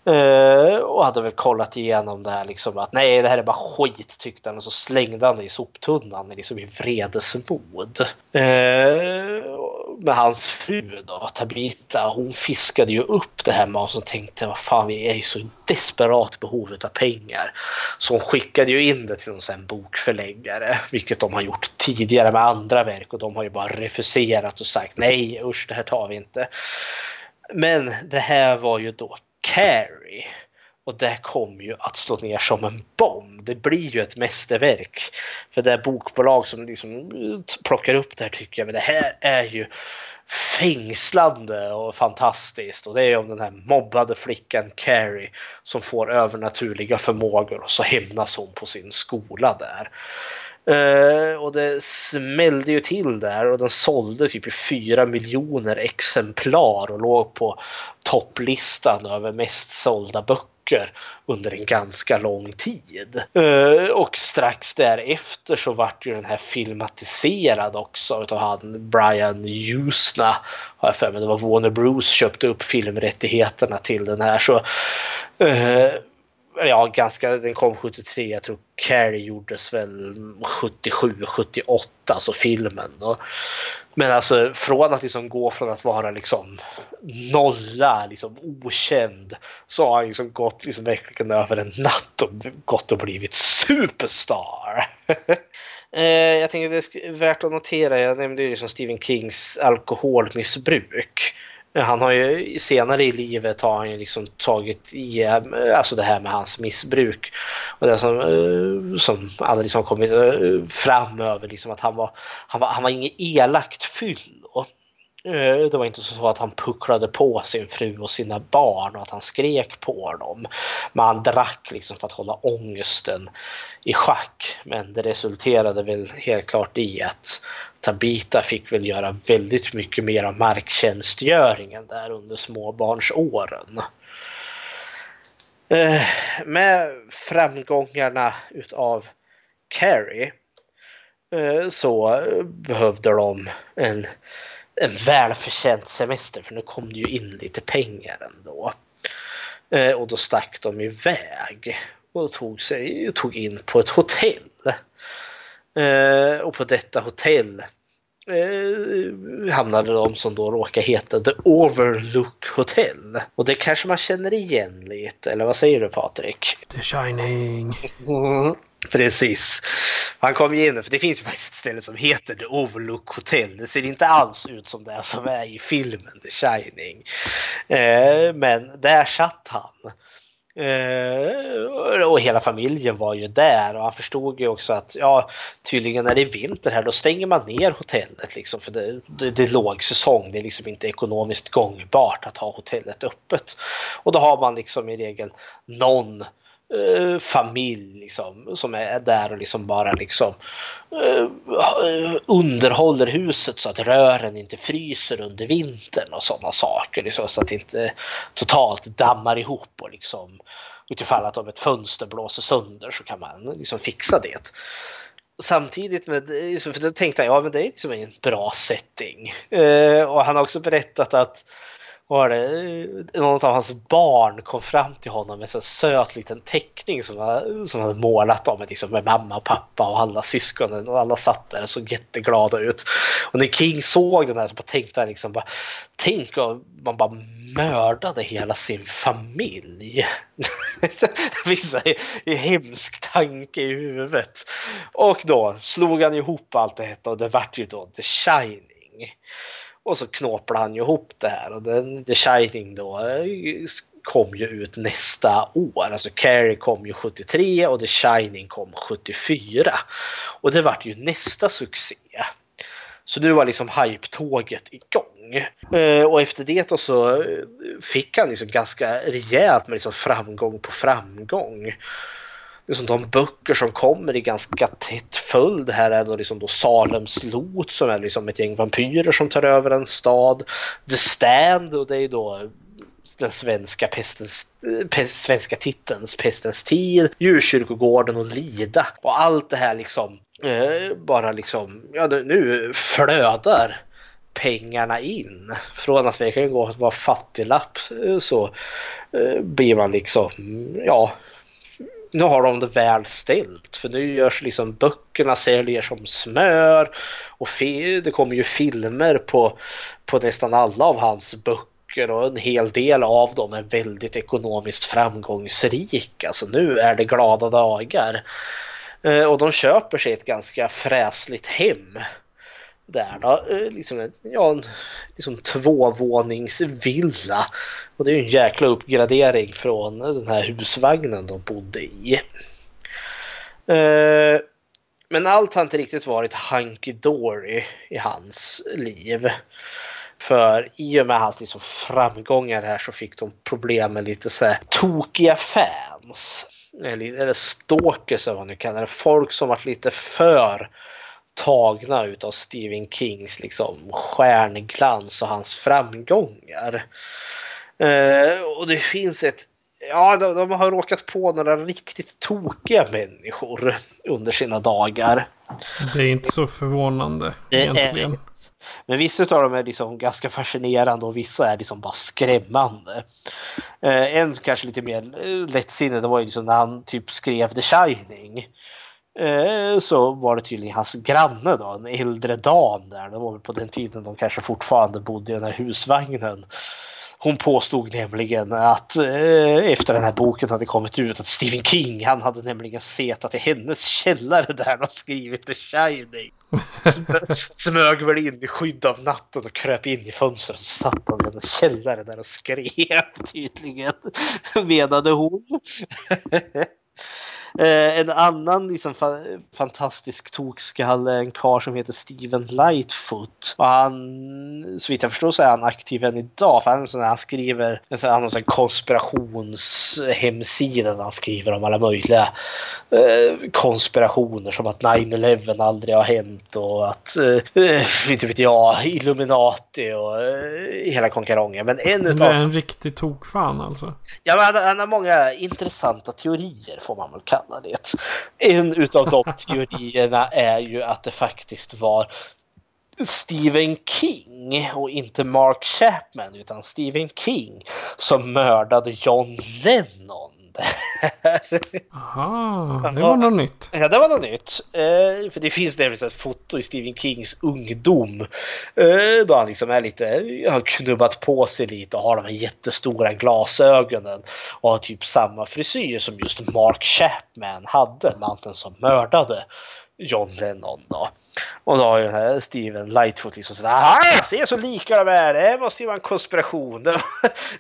Speaker 7: Uh, och hade väl kollat igenom det här liksom att nej det här är bara skit tyckte han och så slängde han det i soptunnan liksom i vredesmod. Uh, med hans fru då, Tabita, hon fiskade ju upp det här med oss och tänkte vad fan vi är ju så desperat behov av pengar. Så hon skickade ju in det till någon sån bokförläggare, vilket de har gjort tidigare med andra verk och de har ju bara refuserat och sagt nej usch det här tar vi inte. Men det här var ju då Carrie. Och det kommer ju att slå ner som en bomb. Det blir ju ett mästerverk. För det är bokbolag som liksom plockar upp det här tycker jag. Men det här är ju fängslande och fantastiskt. Och det är om den här mobbade flickan Carrie som får övernaturliga förmågor och så hämnas hon på sin skola där. Uh, och det smällde ju till där och den sålde typ i 4 miljoner exemplar och låg på topplistan över mest sålda böcker under en ganska lång tid. Eh, och strax därefter så vart ju den här filmatiserad också utav han Brian Usna. Har jag för mig. Det var Warner Bros köpte upp filmrättigheterna till den här. så eh, ja, ganska, den kom 73, jag tror Carrie gjordes väl 77, 78, alltså filmen. Då. Men alltså från att liksom gå från att vara liksom nolla, liksom okänd, så har han liksom gått liksom verkligen över en natt och gått och blivit superstar. Eh, jag tänker det är värt att notera, jag nämnde ju liksom Stephen Kings alkoholmissbruk. Han har ju senare i livet har han ju liksom tagit igen, alltså det här med hans missbruk. Och det som, eh, som aldrig liksom kommit eh, fram över liksom att han var, han var, han var inget elakt fyllo. Eh, det var inte så att han pucklade på sin fru och sina barn och att han skrek på dem. Men han drack liksom för att hålla ångesten i schack. Men det resulterade väl helt klart i att Tabita fick väl göra väldigt mycket mer av marktjänstgöringen där under småbarnsåren. Eh, med framgångarna utav Carrie eh, så behövde de en, en välförtjänt semester för nu kom det ju in lite pengar ändå. Eh, och då stack de iväg och tog, sig, tog in på ett hotell. och på detta hotell eh, hamnade de som då råkar heta The Overlook Hotel. Och det kanske man känner igen lite, eller vad säger du Patrik?
Speaker 6: The Shining.
Speaker 7: Precis. Han kom ju in, för det finns ju faktiskt ett ställe som heter The Overlook Hotel. Det ser inte alls ut som det som är i filmen The Shining. Eh, men där satt han. Eh, och hela familjen var ju där och han förstod ju också att ja, tydligen när det är vinter här då stänger man ner hotellet liksom för det, det, det är lågsäsong. Det är liksom inte ekonomiskt gångbart att ha hotellet öppet. Och då har man liksom i regel någon Eh, familj liksom, som är där och liksom bara liksom eh, eh, underhåller huset så att rören inte fryser under vintern och sådana saker. Liksom, så att det inte totalt dammar ihop och liksom utifall att om ett fönster blåser sönder så kan man liksom fixa det. Samtidigt med eh, för då tänkte jag, ja men det är liksom en bra setting. Eh, och han har också berättat att var det något av hans barn kom fram till honom med en söt liten teckning som han, som hade målat av. liksom med mamma och pappa och alla syskonen och alla satt där och såg jätteglada ut. Och när King såg den här så tänkte han liksom bara tänk om man bara mördade hela sin familj. Vissa en hemsk tanke i huvudet. Och då slog han ihop allt det och det vart ju då The Shining. Och så knåpade han ju ihop det här och den, The Shining då eh, kom ju ut nästa år. Alltså Carrie kom ju 73 och The Shining kom 74. Och det vart ju nästa succé. Så nu var liksom hype-tåget igång. Eh, och efter det då så eh, fick han liksom ganska rejält med liksom framgång på framgång liksom de böcker som kommer i ganska tätt följd här är då liksom då Salems lot som är liksom ett gäng vampyrer som tar över en stad. The Stand och det är då den svenska, pestens, pest, svenska titelns Pestens tid, Djurkyrkogården och Lida. Och allt det här liksom eh, bara liksom, ja nu flödar pengarna in. Från att verkligen gå att vara fattiglapp eh, så eh, blir man liksom, ja, nu har de det väl ställt för nu görs liksom böckerna säljer som smör och det kommer ju filmer på, på nästan alla av hans böcker och en hel del av dem är väldigt ekonomiskt framgångsrika. Så nu är det glada dagar. Eh, och de köper sig ett ganska fräsligt hem där då. Eh, liksom en ja, en, liksom tvåvåningsvilla. Och det är ju en jäkla uppgradering från den här husvagnen de bodde i. Eh, men allt har inte riktigt varit hunky dory i hans liv. För i och med hans liksom framgångar här så fick de problem med lite så här tokiga fans. Eller, eller stalkers eller vad man nu kallar det. Folk som varit lite för tagna utav Stephen Kings liksom stjärnglans och hans framgångar. Eh, och det finns ett Ja, de, de, har råkat på några riktigt tokiga människor under sina dagar.
Speaker 6: Det är inte så förvånande egentligen.
Speaker 7: Men vissa av dem är liksom ganska fascinerande och vissa är liksom bara skrämmande. Eh, en kanske lite mer lättsinnig, det var ju liksom när han typ skrev The Shining. Eh, så var det tydligen hans granne då, en äldre dam där. Det var väl på den tiden de kanske fortfarande bodde i den här husvagnen. Hon påstod nämligen att eh, efter den här boken hade kommit ut att Stephen King, han hade nämligen sett att i hennes källare där de skrivit The Shining. Smög väl in i skydd av natten och kröp in i fönstret och satt han i hennes källare där och skrev tydligen, menade hon. Eh, en annan liksom, fa fantastisk tokskalle, en karl som heter Steven Lightfoot. Och han, så vitt jag förstår så är han aktiv än idag. För han, sån, han skriver, han har en konspirationshemsida där han skriver om alla möjliga eh, konspirationer som att 9-11 aldrig har hänt och att, eh, inte vet jag, Illuminati och eh, hela konkarongen. Men en utav...
Speaker 6: Det är en riktig tokfan alltså.
Speaker 7: Ja, men han, han har många intressanta teorier får man väl kalla det. En utav de teorierna är ju att det faktiskt var Stephen King och inte Mark Chapman utan Stephen King som mördade John Lennon.
Speaker 6: Aha, det var något nytt.
Speaker 7: Ja, det var något nytt. Eh, för det finns nämligen ett foto i Stephen Kings ungdom. Eh, då han liksom är lite, har knubbat på sig lite och har de här jättestora glasögonen. Och har typ samma frisyr som just Mark Chapman hade, mannen som mördade John Lennon då. Och då har ju den här Steven Lightfoot liksom sådär, aha, se så lika de är, det måste ju vara en konspiration. Det var,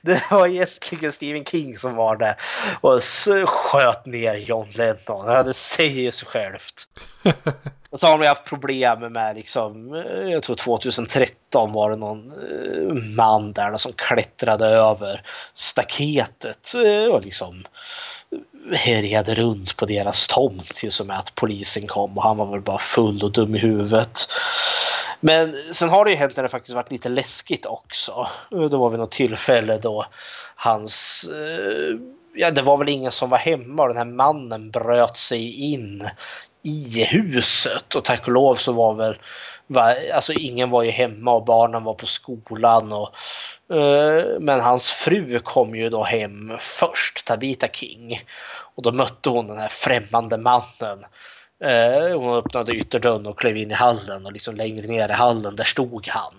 Speaker 7: det var egentligen Stephen King som var det och sköt ner John Lennon. Det säger sig självt. Och så har de haft problem med liksom, jag tror 2013 var det någon man där som klättrade över staketet och liksom härjade runt på deras tomt tills och med att polisen kom och han var väl bara full och dum i huvudet. Men sen har det ju hänt när det faktiskt varit lite läskigt också. Det var vid något tillfälle då hans, eh, ja det var väl ingen som var hemma och den här mannen bröt sig in i huset och tack och lov så var väl Alltså ingen var ju hemma och barnen var på skolan. Och, uh, men hans fru kom ju då hem först, Tabita King. Och då mötte hon den här främmande mannen. Uh, hon öppnade ytterdörren och klev in i hallen och liksom längre ner i hallen där stod han.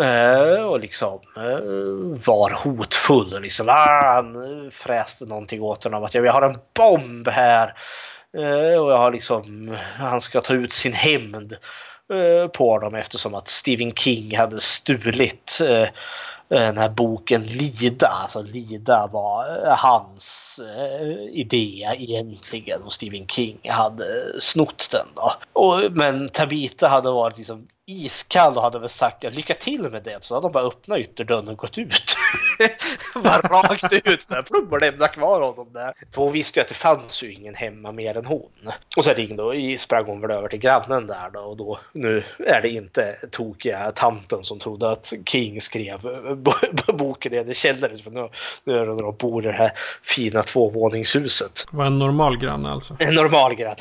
Speaker 7: Uh, och liksom uh, var hotfull och liksom ah, han fräste någonting åt honom att jag har en bomb här. Uh, och jag har liksom, han ska ta ut sin hämnd Eh, på dem eftersom att Stephen King hade stulit eh, eh, den här boken Lida. Alltså Lida var hans idé egentligen och Stephen King hade snott den. Då. Och, men Tabita hade varit liksom iskall och hade väl sagt ja, lycka till med det. Så hade de bara öppnat ytterdörren och gått ut. bara rakt ut där. Plum och lämnat kvar honom där. För hon visste ju att det fanns ju ingen hemma mer än hon. Och så ringde och sprang hon väl över till grannen där då. Och då, nu är det inte tokiga tanten som trodde att King skrev boken i hennes källare. För nu, nu är det när de bor i det här fina tvåvåningshuset.
Speaker 6: Var en normal granne alltså?
Speaker 7: En normal granne.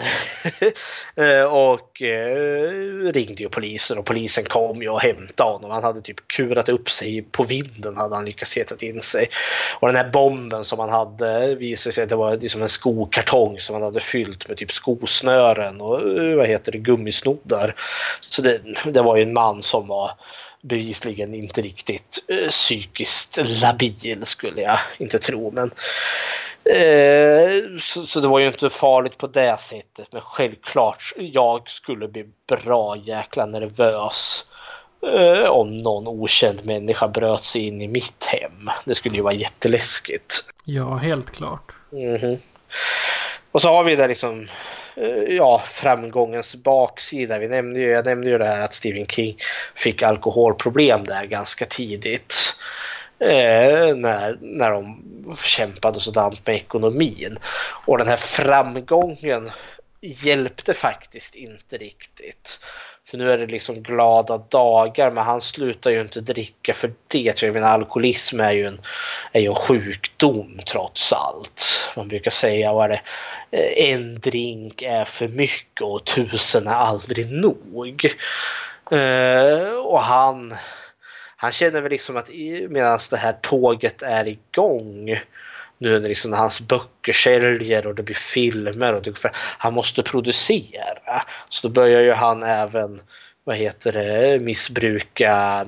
Speaker 7: och eh, ringde ju polisen och polisen kom ju och hämtade honom. Han hade typ kurat upp sig på vinden hade han lyckats heta in sig. Och den här bomben som han hade visade sig att det var liksom en skokartong som han hade fyllt med typ skosnören och eh, vad heter det, gummisnoddar. Så det, det var ju en man som var bevisligen inte riktigt eh, psykiskt labil skulle jag inte tro. Men, eh, så, så, det var ju inte farligt på det sättet. Men självklart, jag skulle bli bra jäkla nervös eh, om någon okänd människa bröt sig in i mitt hem. Det skulle ju vara jätteläskigt.
Speaker 6: Ja, helt klart.
Speaker 7: Mm -hmm. Och så har vi det liksom Eh, ja, framgångens baksida. Vi nämnde ju, jag nämnde ju det här att Stephen King fick alkoholproblem där ganska tidigt. Eh, när, när de kämpade sådant med ekonomin. Och den här framgången hjälpte faktiskt inte riktigt. För nu är det liksom glada dagar men han slutar ju inte dricka för det. Jag menar alkoholism är ju en, är ju en sjukdom trots allt. Man brukar säga vad är det? Eh, en drink är för mycket och tusen är aldrig nog. Uh, och han, han känner väl liksom att medan det här tåget är igång nu när liksom hans böcker säljer och det blir filmer och typ det, han måste producera. Så då börjar ju han även, vad heter det, missbruka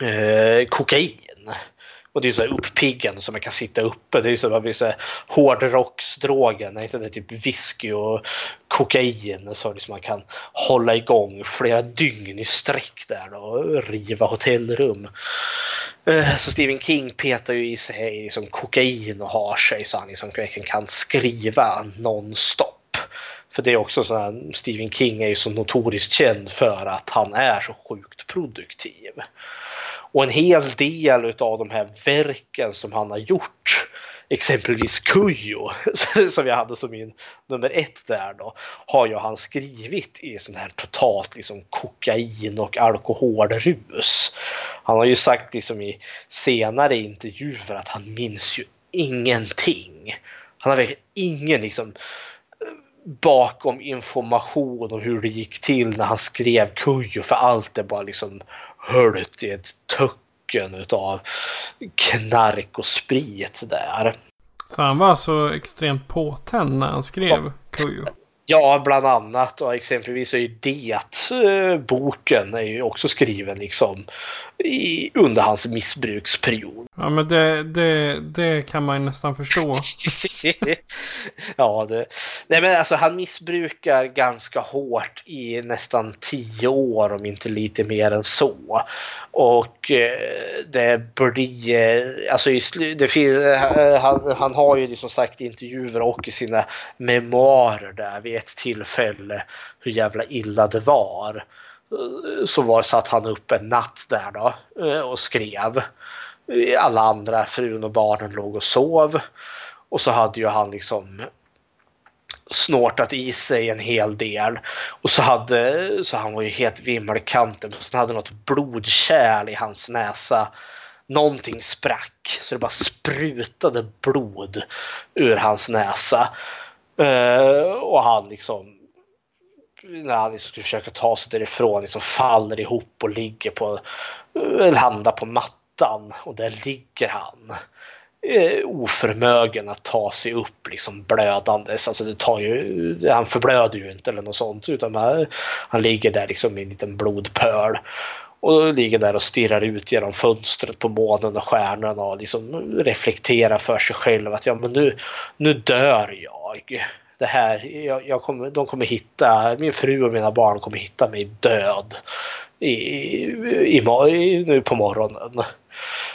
Speaker 7: eh, kokain. Och det är så här uppiggande så man kan sitta uppe. Det är så man så hårdrocksdrogen, inte det typ whisky och kokain så liksom man kan hålla igång flera dygn i sträck där då, och riva hotellrum. Eh, så Stephen King petar ju i sig liksom kokain och har sig så han liksom verkligen kan skriva nonstop. För det är också så här, Stephen King är ju så notoriskt känd för att han är så sjukt produktiv. Och en hel del av de här verken som han har gjort, exempelvis Kujo, som jag hade som min nummer ett där då, har ju han skrivit i sån här totalt liksom kokain och alkoholrus. Han har ju sagt liksom i senare intervjuer att han minns ju ingenting. Han har verkligen ingen liksom eh, bakom information om hur det gick till när han skrev Kujo för allt är bara liksom höljt i ett töcken utav knark och sprit där.
Speaker 6: Så han var så extremt påtänd när han skrev Kujo.
Speaker 7: Ja, bland annat och exempelvis är ju det eh, boken är ju också skriven liksom i, under hans missbruksperiod.
Speaker 6: Ja, men det, det, det kan man ju nästan förstå.
Speaker 7: ja, det, nej men alltså han missbrukar ganska hårt i nästan tio år om inte lite mer än så. Och eh, det blir, alltså det finns, eh, han, han har ju som sagt intervjuer och i sina memoarer där vid ett tillfälle hur jävla illa det var. Så var satt han upp en natt där då eh, och skrev. Alla andra, frun och barnen låg och sov. Och så hade ju han liksom snortat i sig en hel del. Och så hade, så han var ju helt vimmelkanten. Och sen hade något blodkärl i hans näsa. Någonting sprack så det bara sprutade blod ur hans näsa. Uh, och han liksom när han liksom skulle försöka ta sig därifrån liksom faller ihop och ligger på, eh, landar på mattan och där ligger han eh, oförmögen att ta sig upp liksom blödandes. Alltså det tar ju, han förblöder ju inte eller något sånt utan han, han ligger där liksom i en liten blodpöl. Och ligger där och stirrar ut genom fönstret på månen och stjärnorna och liksom reflekterar för sig själv att ja men nu, nu dör jag. Det här, jag, jag kommer, de kommer hitta, min fru och mina barn kommer hitta mig död i, i, i, nu på morgonen.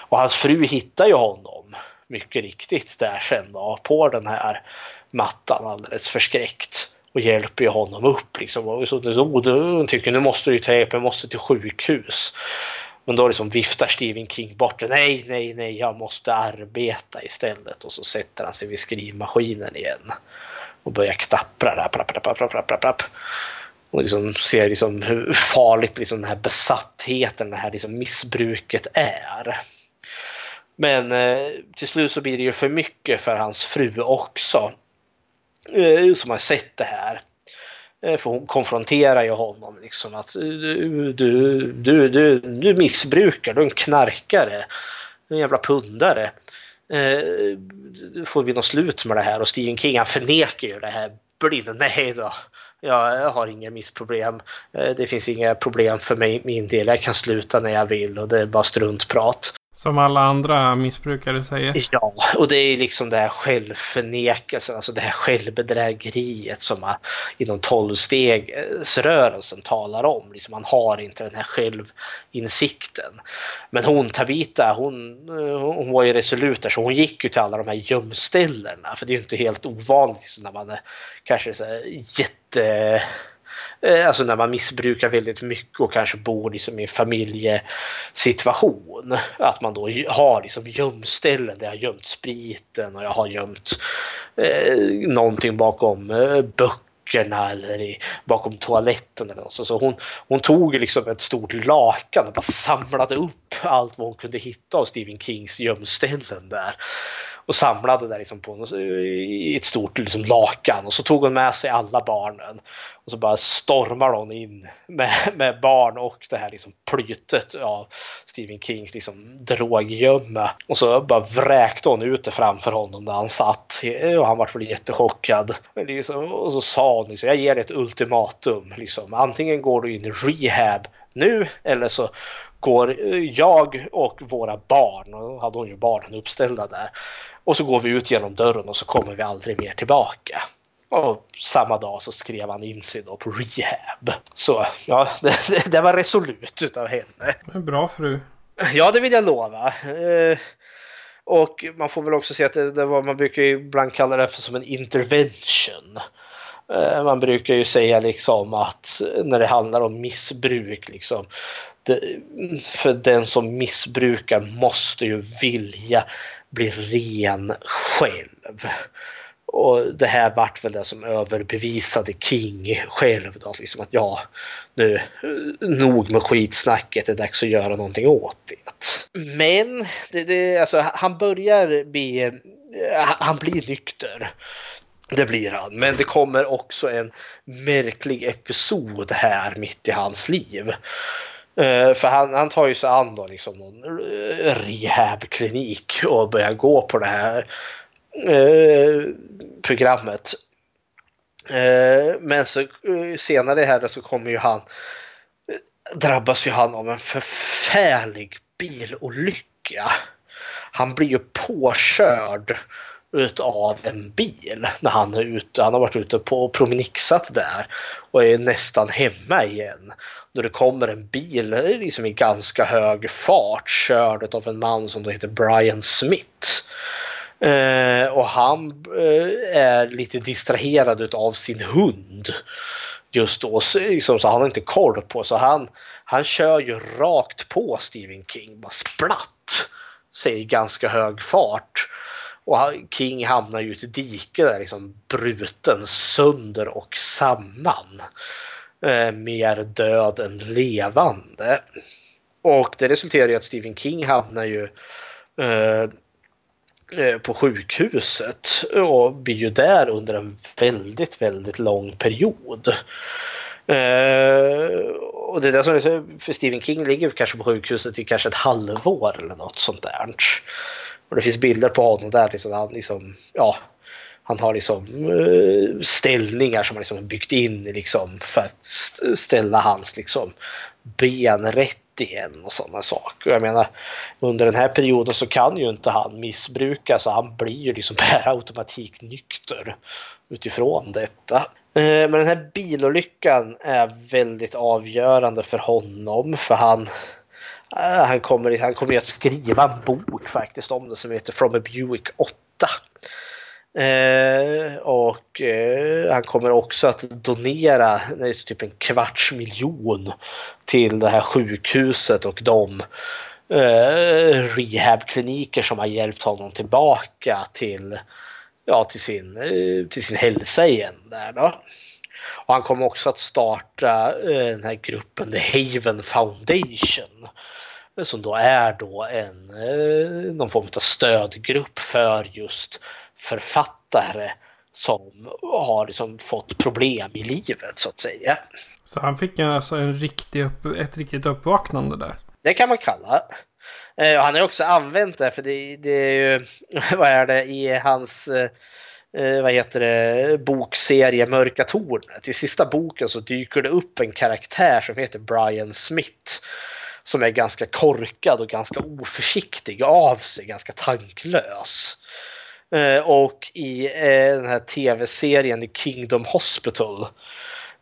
Speaker 7: Och hans fru hittar ju honom mycket riktigt där sen då, på den här mattan alldeles förskräckt och hjälper ju honom upp liksom. Och så, så, hon tycker nu måste du ta hjälp, jag måste till sjukhus. Men då liksom viftar Stephen King bort det. Nej, nej, nej, jag måste arbeta istället. Och så sätter han sig vid skrivmaskinen igen. Och börjar knappra. Rapp, rapp, rapp, rapp, rapp, rapp, rapp. Och liksom ser liksom hur farligt liksom den här besattheten, det här liksom missbruket är. Men eh, till slut så blir det ju för mycket för hans fru också. Som har sett det här. För hon konfronterar ju honom liksom att du, du, du, du, du missbrukar, du är en knarkare. En jävla pundare. Eh, får vi något slut med det här? Och Stephen King han förnekar ju det här blind. Nej då, jag har inga missproblem. Det finns inga problem för mig, min del. Jag kan sluta när jag vill och det är bara struntprat.
Speaker 6: Som alla andra missbrukare säger.
Speaker 7: Ja, och det är liksom det här självförnekelsen, alltså det här självbedrägeriet som man inom tolvstegsrörelsen talar om. Liksom man har inte den här självinsikten. Men hon, Tabita, hon, eh, hon var ju resolut där så hon gick ju till alla de här gömställena. För det är ju inte helt ovanligt liksom, när man är kanske så här jätte Eh, alltså när man missbrukar väldigt mycket och kanske bor liksom i en familjesituation. Att man då har liksom gömställen där jag har gömt spriten och jag har gömt eh, någonting bakom eh, böckerna eller i, bakom toaletten. Eller något. Så hon, hon tog liksom ett stort lakan och bara samlade upp allt vad hon kunde hitta av Stephen Kings gömställen där och samlade där liksom på i ett stort liksom lakan. Och så tog hon med sig alla barnen. Och så bara stormar hon in med, med barn och det här liksom plytet av Stephen Kings liksom droggömma. Och så bara vräkte hon ut det framför honom där han satt. Eh, och han vart väl jättechockad. Liksom, och så sa hon liksom, jag ger dig ett ultimatum liksom. Antingen går du in i rehab nu eller så går eh, jag och våra barn, och då hade hon ju barnen uppställda där, och så går vi ut genom dörren och så kommer vi aldrig mer tillbaka. Och samma dag så skrev han in sig då på rehab. Så ja, det, det var resolut utav henne.
Speaker 6: En bra fru.
Speaker 7: Ja, det vill jag lova. Eh, och man får väl också se att det, det var, man brukar ju ibland kalla det för som en intervention. Eh, man brukar ju säga liksom att när det handlar om missbruk, liksom, det, för den som missbrukar måste ju vilja bli ren själv. Och det här vart väl det som överbevisade King själv då, liksom att ja, nu nog med skitsnacket, det är dags att göra någonting åt det. Men det, det, alltså, han börjar bli, han blir nykter. Det blir han, men det kommer också en märklig episod här mitt i hans liv. Uh, för han, han tar ju sig an då liksom någon eh, rehabklinik och börjar gå på det här uh, programmet. Uh, men så senare här så kommer ju han drabbas ju han av en förfärlig bilolycka. Han blir ju påkörd utav en bil när han är ute. Han har varit ute på promenixat där och är nästan hemma igen. Då det kommer en bil liksom i ganska hög fart körd av en man som då heter Brian Smith. Eh, och han eh, är lite distraherad av sin hund just då. Liksom, så han har inte koll på så han, han kör ju rakt på Stephen King. Bara splatt! Säger i ganska hög fart. Och King hamnar ju i ett dike där liksom bruten sönder och samman. Eh, mer död än levande. Och det resulterar i att Stephen King hamnar ju eh, eh på sjukhuset och blir ju där under en väldigt, väldigt lång period. Uh, och det är det som är för Stephen King ligger kanske på sjukhuset i kanske ett halvår eller något sånt där. Och det finns bilder på honom där liksom, han liksom, ja, han har liksom eh, ställningar som han liksom byggt in liksom för att ställa hans liksom ben rätt igen och sådana saker. Jag menar under den här perioden så kan ju inte han missbruka så han blir ju liksom per automatik nykter utifrån detta. Eh, men den här bilolyckan är väldigt avgörande för honom för han eh, han kommer, han kommer att skriva en bok faktiskt om det som heter From a Buick 8. Eh, och eh, han kommer också att donera nej, typ en kvarts miljon till det här sjukhuset och de eh, rehabkliniker som har hjälpt honom tillbaka till, ja, till, sin, eh, till sin hälsa igen. Där då. Och han kommer också att starta eh, den här gruppen The Haven Foundation som då är då en, eh, någon form av stödgrupp för just författare som har liksom fått problem i livet så att säga.
Speaker 6: Så han fick alltså en riktig upp, ett riktigt uppvaknande där?
Speaker 7: Det kan man kalla. Eh, han har också använt det för det, det är ju, vad är det, i hans eh, vad heter det, bokserie Mörka tornet. I sista boken så dyker det upp en karaktär som heter Brian Smith som är ganska korkad och ganska oförsiktig av sig, ganska tanklös. Eh, och i eh, den här tv-serien Kingdom Hospital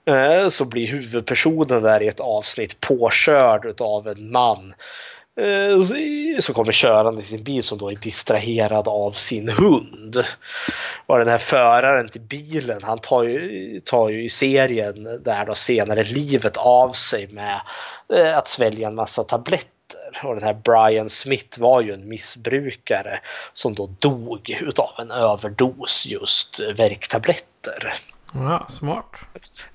Speaker 7: eh, så blir huvudpersonen där i ett avsnitt påkörd av en man eh, som kommer körande i sin bil som då är distraherad av sin hund. Och den här föraren till bilen han tar ju, tar ju i serien där då senare livet av sig med eh, att svälja en massa tabletter och den här Brian Smith var ju en missbrukare som då dog utav en överdos just värktabletter.
Speaker 6: Ja, smart.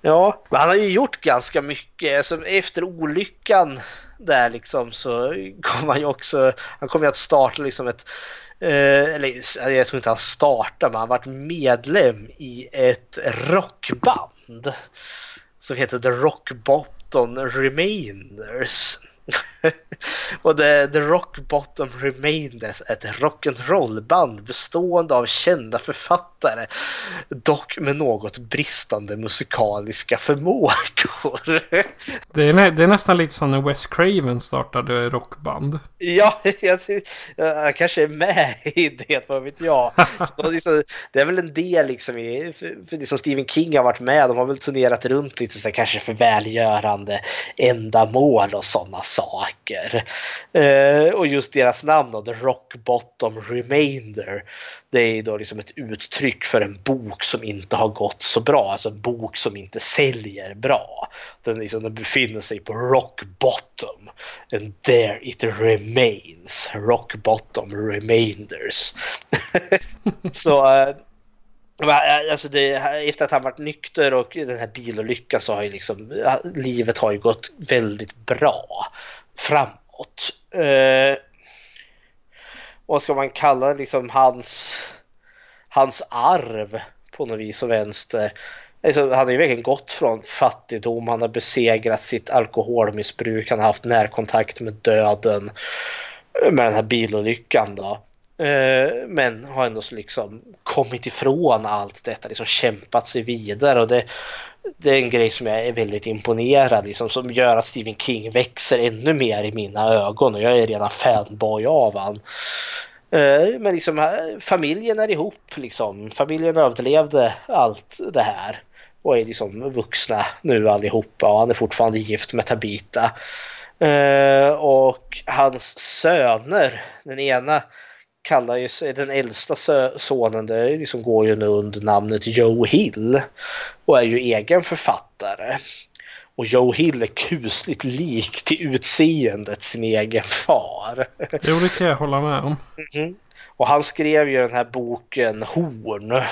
Speaker 7: Ja, men han har ju gjort ganska mycket. Alltså, efter olyckan där liksom så kom han ju också, han kommer ju att starta liksom ett eh, eller jag tror inte han startade men han varit medlem i ett rockband som heter The Rock Bottom Remainders. och The, The Rock Bottom Remainders ett rock'n'roll-band bestående av kända författare, dock med något bristande musikaliska förmågor.
Speaker 6: det, är, det är nästan lite som när Wes Craven startade rockband.
Speaker 7: Ja, jag, jag, kanske är med i det, vad vet jag. Liksom, det är väl en del liksom i, för, för liksom Stephen King har varit med, de har väl turnerat runt lite så där, kanske för välgörande ändamål och sådana saker. Eh, och just deras namn då, The Rock Bottom Remainder. Det är då liksom ett uttryck för en bok som inte har gått så bra, alltså en bok som inte säljer bra. Den, liksom, den befinner sig på rock bottom. And there it remains. Rock bottom remainders. så eh, Eh, alltså det, efter att han varit nykter och den här bilolyckan så har ju liksom livet har ju gått väldigt bra framåt. Eh, vad ska man kalla liksom hans, hans arv på något vis och vänster. Alltså, han har ju verkligen gått från fattigdom, han har besegrat sitt alkoholmissbruk, han har haft närkontakt med döden med den här bilolyckan då. Eh, men har ändå liksom kommit ifrån allt detta, liksom kämpat sig vidare och det, det är en grej som jag är väldigt imponerad liksom, som gör att Stephen King växer ännu mer i mina ögon och jag är redan fanboy av han. Eh, men liksom eh, familjen är ihop liksom. Familjen överlevde allt det här och är liksom vuxna nu allihopa och han är fortfarande gift med Tabita. Och hans söner, den ena kallar ju sig, den äldsta sonen det liksom går ju nu under namnet Joe Hill och är ju egen författare. Och Joe Hill är kusligt lik till utseendet sin egen far.
Speaker 6: Jo, det kan jag hålla med om.
Speaker 7: Mm. Och han skrev ju den här boken Horn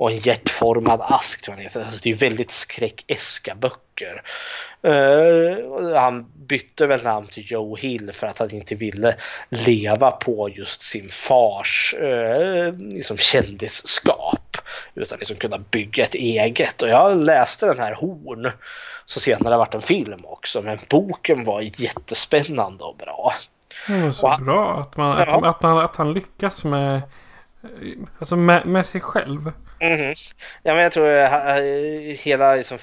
Speaker 7: och en hjärtformad ask tror jag heter. Alltså, det är väldigt skräckeska böcker. Uh, han bytte väl namn till Joe Hill för att han inte ville leva på just sin fars uh, liksom kändisskap utan liksom kunna bygga ett eget. Och jag läste den här Horn så senare varit en film också men boken var jättespännande och bra.
Speaker 6: Det var så han, bra att, man, ja. att, att, man, att han lyckas med, alltså med, med sig själv.
Speaker 7: Mm. Ja, men jag tror eh, att eh, hela, liksom,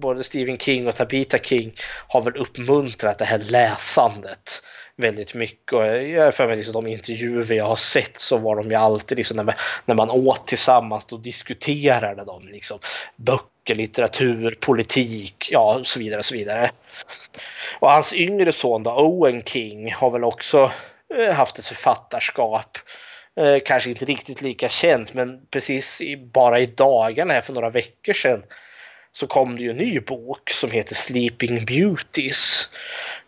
Speaker 7: både Stephen King och Tabitha King har väl uppmuntrat det här läsandet väldigt mycket. Och jag för mig liksom, de intervjuer jag har sett så var de ju alltid liksom, när, man, när man åt tillsammans då diskuterade de liksom, böcker, litteratur, politik, ja så vidare så vidare. Och hans yngre son då, Owen King har väl också eh, haft ett författarskap Eh, kanske inte riktigt lika känt men precis i, bara i dagarna här för några veckor sedan så kom det ju en ny bok som heter Sleeping Beauties.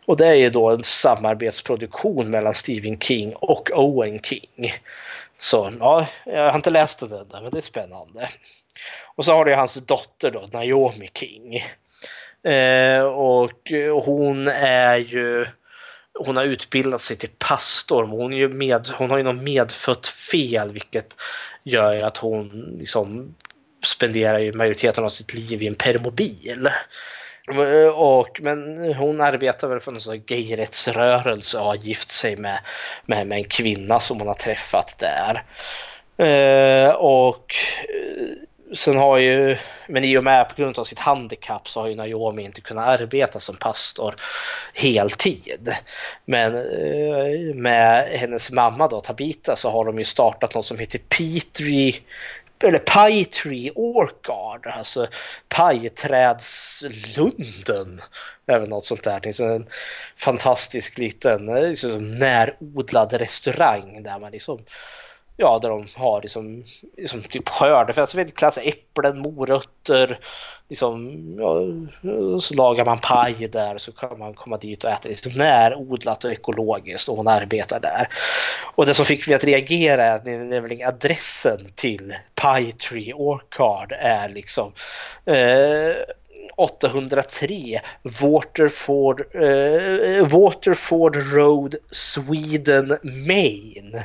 Speaker 7: Och det är ju då en samarbetsproduktion mellan Stephen King och Owen King. Så ja, jag har inte läst den än, men det är spännande. Och så har du hans dotter då, Naomi King. Eh, och, och hon är ju hon har utbildat sig till pastor. Men hon, är ju med, hon har ju något medfött fel vilket gör att hon liksom spenderar ju majoriteten av sitt liv i en permobil. Och, men hon arbetar väl för någon sån gayrättsrörelse och har gift sig med, med, med en kvinna som hon har träffat där. Eh, och eh, sen har ju, men i och med på grund av sitt handikapp så har ju Naomi inte kunnat arbeta som pastor heltid. Men eh, med hennes mamma då, Tabita, så har de ju startat något som heter Petri eller Pie Tree Orchard, alltså pajträdslunden. Även något sånt där. Det är en fantastisk liten eh, liksom, närodlad restaurang där man liksom ja, där de har liksom, liksom typ skördefest, klassa äpplen, morötter, liksom, ja, så lagar man paj där så kan man komma dit och äta liksom närodlat och ekologiskt och hon arbetar där. Och det som fick mig att reagera är nämligen adressen till Pie Tree Orchard är liksom eh, 803 Waterford, eh, Waterford Road, Sweden, Maine.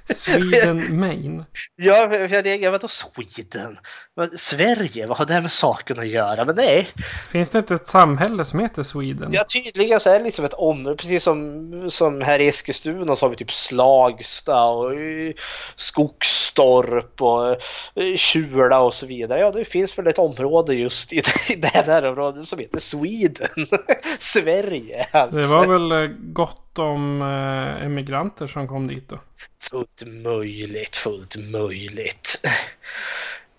Speaker 6: Sweden Main.
Speaker 7: Ja, för jag reagerar, vadå Sweden? Sverige, vad har det här med saken att göra? Men nej.
Speaker 6: Finns det inte ett samhälle som heter Sweden?
Speaker 7: Ja, tydligen så är det liksom ett område, precis som, som här i Eskilstuna så har vi typ Slagsta och eh, Skogsstorp och eh, Kjula och så vidare. Ja, det finns väl ett område just i det här området som heter Sweden. Sverige
Speaker 6: alltså. Det var väl eh, gott om emigranter som kom dit då?
Speaker 7: Fullt möjligt, fullt möjligt.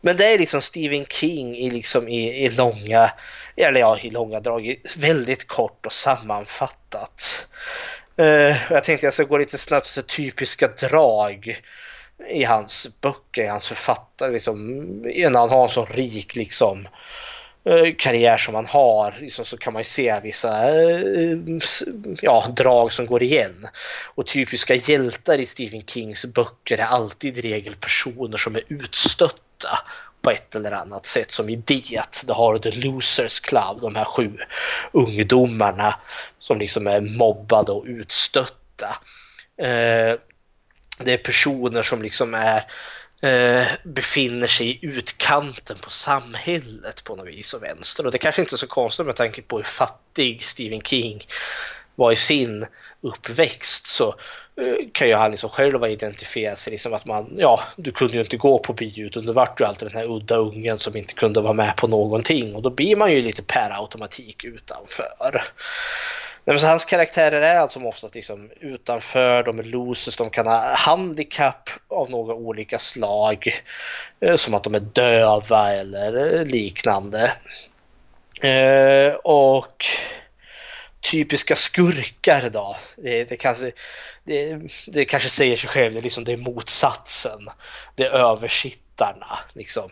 Speaker 7: Men det är liksom Stephen King i, liksom i, i långa, eller ja, i långa drag, väldigt kort och sammanfattat. Uh, jag tänkte jag ska gå lite snabbt till typiska drag i hans böcker, i hans författare, liksom, innan han har en så rik liksom, Eh, karriär som man har liksom, så kan man ju se vissa eh, ja, drag som går igen. Och typiska hjältar i Stephen Kings böcker är alltid i regel personer som är utstötta på ett eller annat sätt. Som i Det, det har The Losers Club, de här sju ungdomarna som liksom är mobbade och utstötta. Eh, det är personer som liksom är Eh, befinner sig i utkanten på samhället på något vis och vänster. Och det kanske inte är så konstigt med tanke på hur fattig Stephen King var i sin uppväxt så eh, kan ju han liksom själv identifiera sig liksom att man, ja, du kunde ju inte gå på bio utan du vart ju alltid den här udda ungen som inte kunde vara med på någonting och då blir man ju lite per automatik utanför. Nej, men hans karaktärer är alltså oftast liksom utanför, de är losers, de kan ha handikapp av några olika slag. Eh, som att de är döva eller liknande. Eh, och typiska skurkar då. Det, det, kanske, det, det kanske säger sig själv, det är, liksom, det är motsatsen. Det är översittarna, liksom.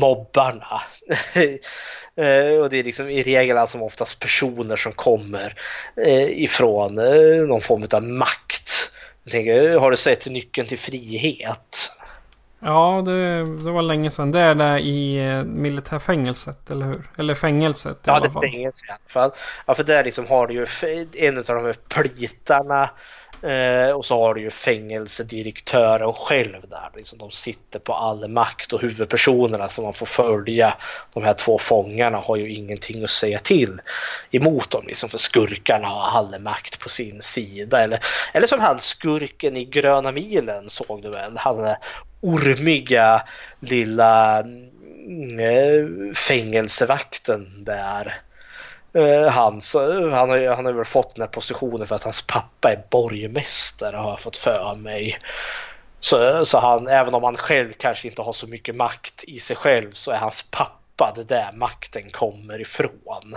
Speaker 7: mobbarna. Eh, och det är liksom i regel alltså oftast personer som kommer eh, ifrån eh, någon form av makt. Jag tänker, har du sett Nyckeln till frihet?
Speaker 6: Ja, det, det var länge sedan. Det är där i militärfängelset, eller hur? Eller fängelset i
Speaker 7: ja,
Speaker 6: alla fall.
Speaker 7: Ja, det är fängelset i alla fall. Ja, för där liksom har du ju en av de här plitarna Eh, och så har du ju fängelsedirektören själv där. Liksom de sitter på all makt och huvudpersonerna som man får följa, de här två fångarna, har ju ingenting att säga till emot dem. Liksom, för skurkarna har all makt på sin sida. Eller, eller som han skurken i Gröna milen såg du väl? Han är ormiga lilla mm, eh, fängelsevakten där Eh, hans, han, har, han har väl fått den här positionen för att hans pappa är borgmästare har jag fått för mig. Så, så han, även om han själv kanske inte har så mycket makt i sig själv så är hans pappa det där makten kommer ifrån.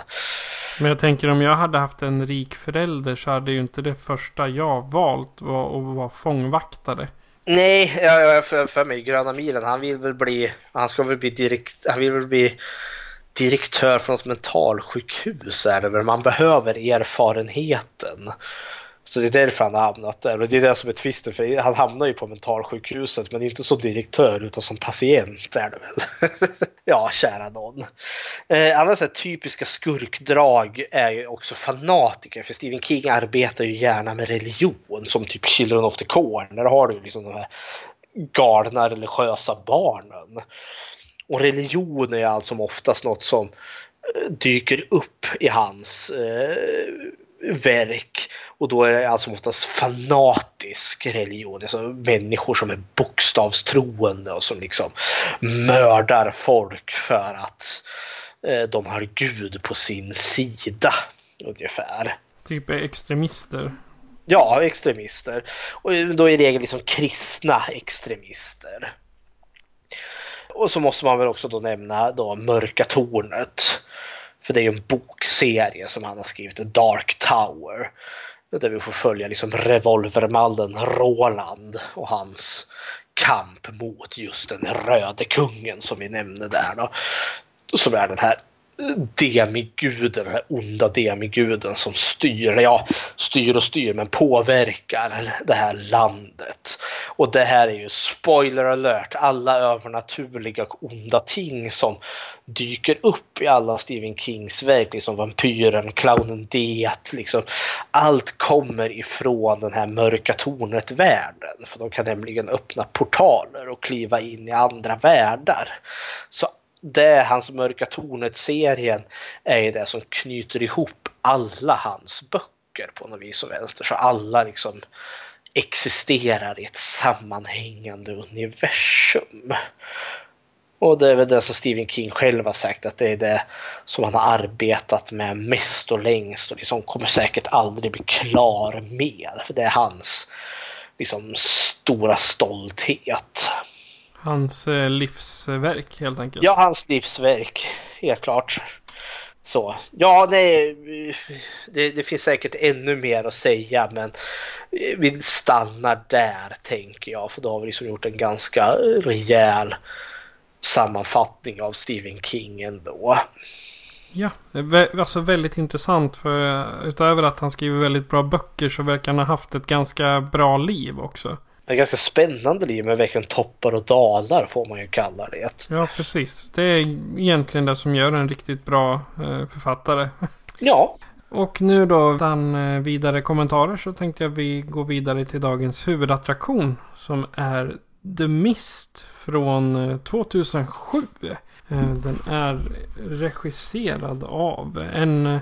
Speaker 6: Men jag tänker om jag hade haft en rik förälder så hade ju inte det första jag valt var att vara fångvaktare.
Speaker 7: Nej, jag, för, för mig Gröna milen, han vill väl bli, han ska väl bli direkt, han vill väl bli direktör från ett mentalsjukhus är det väl. Man behöver erfarenheten. Så det är därför han har hamnat där och det är det som är tvisten för han hamnar ju på mentalsjukhuset men inte som direktör utan som patient är det väl. ja, kära någon. Eh, andra så typiska skurkdrag är ju också fanatiker för Stephen King arbetar ju gärna med religion som typ Children of the Corn. Där har du liksom de här galna religiösa barnen. Och religion är allt som oftast något som eh, dyker upp i hans eh, verk. Och då är det alltså oftast fanatisk religion. Alltså människor som är bokstavstroende och som liksom mördar folk för att eh, de har Gud på sin sida. Ungefär.
Speaker 6: Typ extremister.
Speaker 7: Ja, extremister. Och då är det liksom kristna extremister. Och så måste man väl också då nämna då Mörka Tornet. För det är ju en bokserie som han har skrivit, Dark Tower. Där vi får följa liksom revolvermallen Roland och hans kamp mot just den röde kungen som vi nämnde där då. Som är den här demiguden, den här onda demiguden som styr, ja styr och styr men påverkar det här landet. Och det här är ju spoiler alert, alla övernaturliga och onda ting som dyker upp i alla Stephen Kings verk, liksom vampyren, clownen Det, liksom. Allt kommer ifrån den här mörka tornet-världen. För de kan nämligen öppna portaler och kliva in i andra världar. Så det, hans Mörka Tornet-serien, är det som knyter ihop alla hans böcker på något vis och vänster. Så alla liksom existerar i ett sammanhängande universum. Och det är väl det som Stephen King själv har sagt att det är det som han har arbetat med mest och längst och liksom kommer säkert aldrig bli klar med. För det är hans liksom stora stolthet.
Speaker 6: Hans eh, livsverk helt enkelt.
Speaker 7: Ja, hans livsverk. Helt klart. Så. Ja, nej, det, det finns säkert ännu mer att säga men vi stannar där tänker jag för då har vi liksom gjort en ganska rejäl sammanfattning av Stephen King ändå.
Speaker 6: Ja, alltså väldigt intressant för utöver att han skriver väldigt bra böcker så verkar han ha haft ett ganska bra liv också.
Speaker 7: Ett ganska spännande liv med verkligen toppar och dalar får man ju kalla det.
Speaker 6: Ja, precis. Det är egentligen det som gör en riktigt bra eh, författare.
Speaker 7: Ja.
Speaker 6: Och nu då utan eh, vidare kommentarer så tänkte jag vi går vidare till dagens huvudattraktion som är The Mist från 2007. Eh, den är regisserad av en,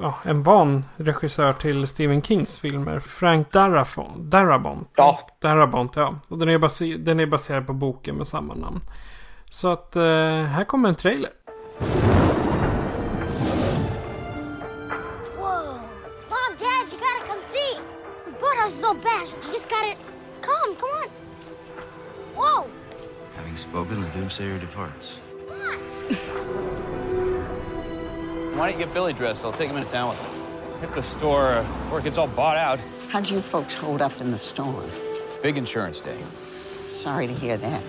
Speaker 6: ja, en van regissör till Stephen Kings filmer. Frank Darabont. Darabont.
Speaker 7: Ja.
Speaker 6: Darabont, ja. Och den är, baser, den är baserad på boken med samma namn. Så att eh, här kommer en trailer.
Speaker 1: Whoa. Mom, Dad, you gotta come see. Butters so bad. You just gotta... Come, come on. Whoa.
Speaker 4: Having spoken, the doomsayer departs.
Speaker 8: Why don't you get Billy dressed? I'll take him into town with him. Hit the store before it gets all bought out.
Speaker 9: How'd you folks hold up in the storm?
Speaker 8: Big insurance day.
Speaker 9: Sorry to hear that.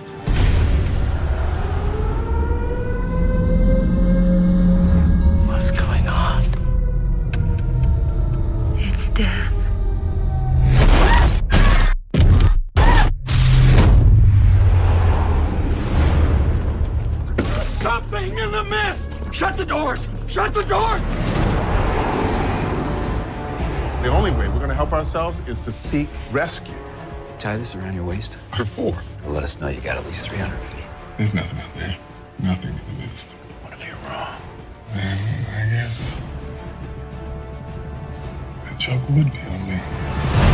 Speaker 2: The doors! The
Speaker 3: only way we're going to help ourselves is to seek rescue.
Speaker 4: Tie this around your waist.
Speaker 3: Before.
Speaker 4: Well, let us know you got at least 300 feet.
Speaker 10: There's nothing out there. Nothing in the mist.
Speaker 4: What if you're wrong?
Speaker 10: Then I guess the joke would be on me.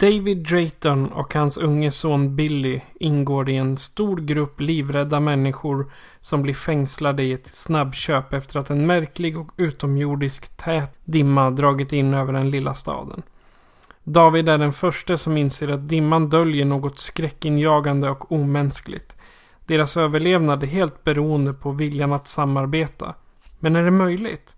Speaker 6: David Drayton och hans unge son Billy ingår i en stor grupp livrädda människor som blir fängslade i ett snabbköp efter att en märklig och utomjordisk tät dimma dragit in över den lilla staden. David är den första som inser att dimman döljer något skräckinjagande och omänskligt. Deras överlevnad är helt beroende på viljan att samarbeta. Men är det möjligt?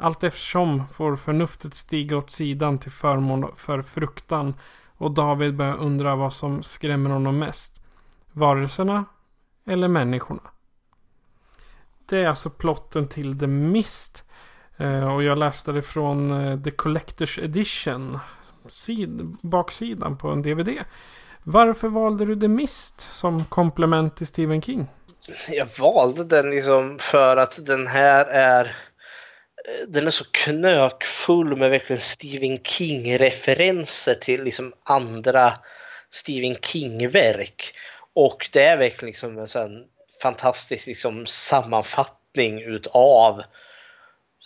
Speaker 6: Allt eftersom får förnuftet stiga åt sidan till förmån för fruktan och David börjar undra vad som skrämmer honom mest. Varelserna eller människorna? Det är alltså plotten till The Mist. Eh, och jag läste det från eh, The Collector's Edition. Sid, baksidan på en DVD. Varför valde du The Mist som komplement till Stephen King?
Speaker 7: Jag valde den liksom för att den här är den är så knökfull med verkligen Stephen King-referenser till liksom andra Stephen King-verk. Och det är verkligen liksom en sån fantastisk liksom sammanfattning utav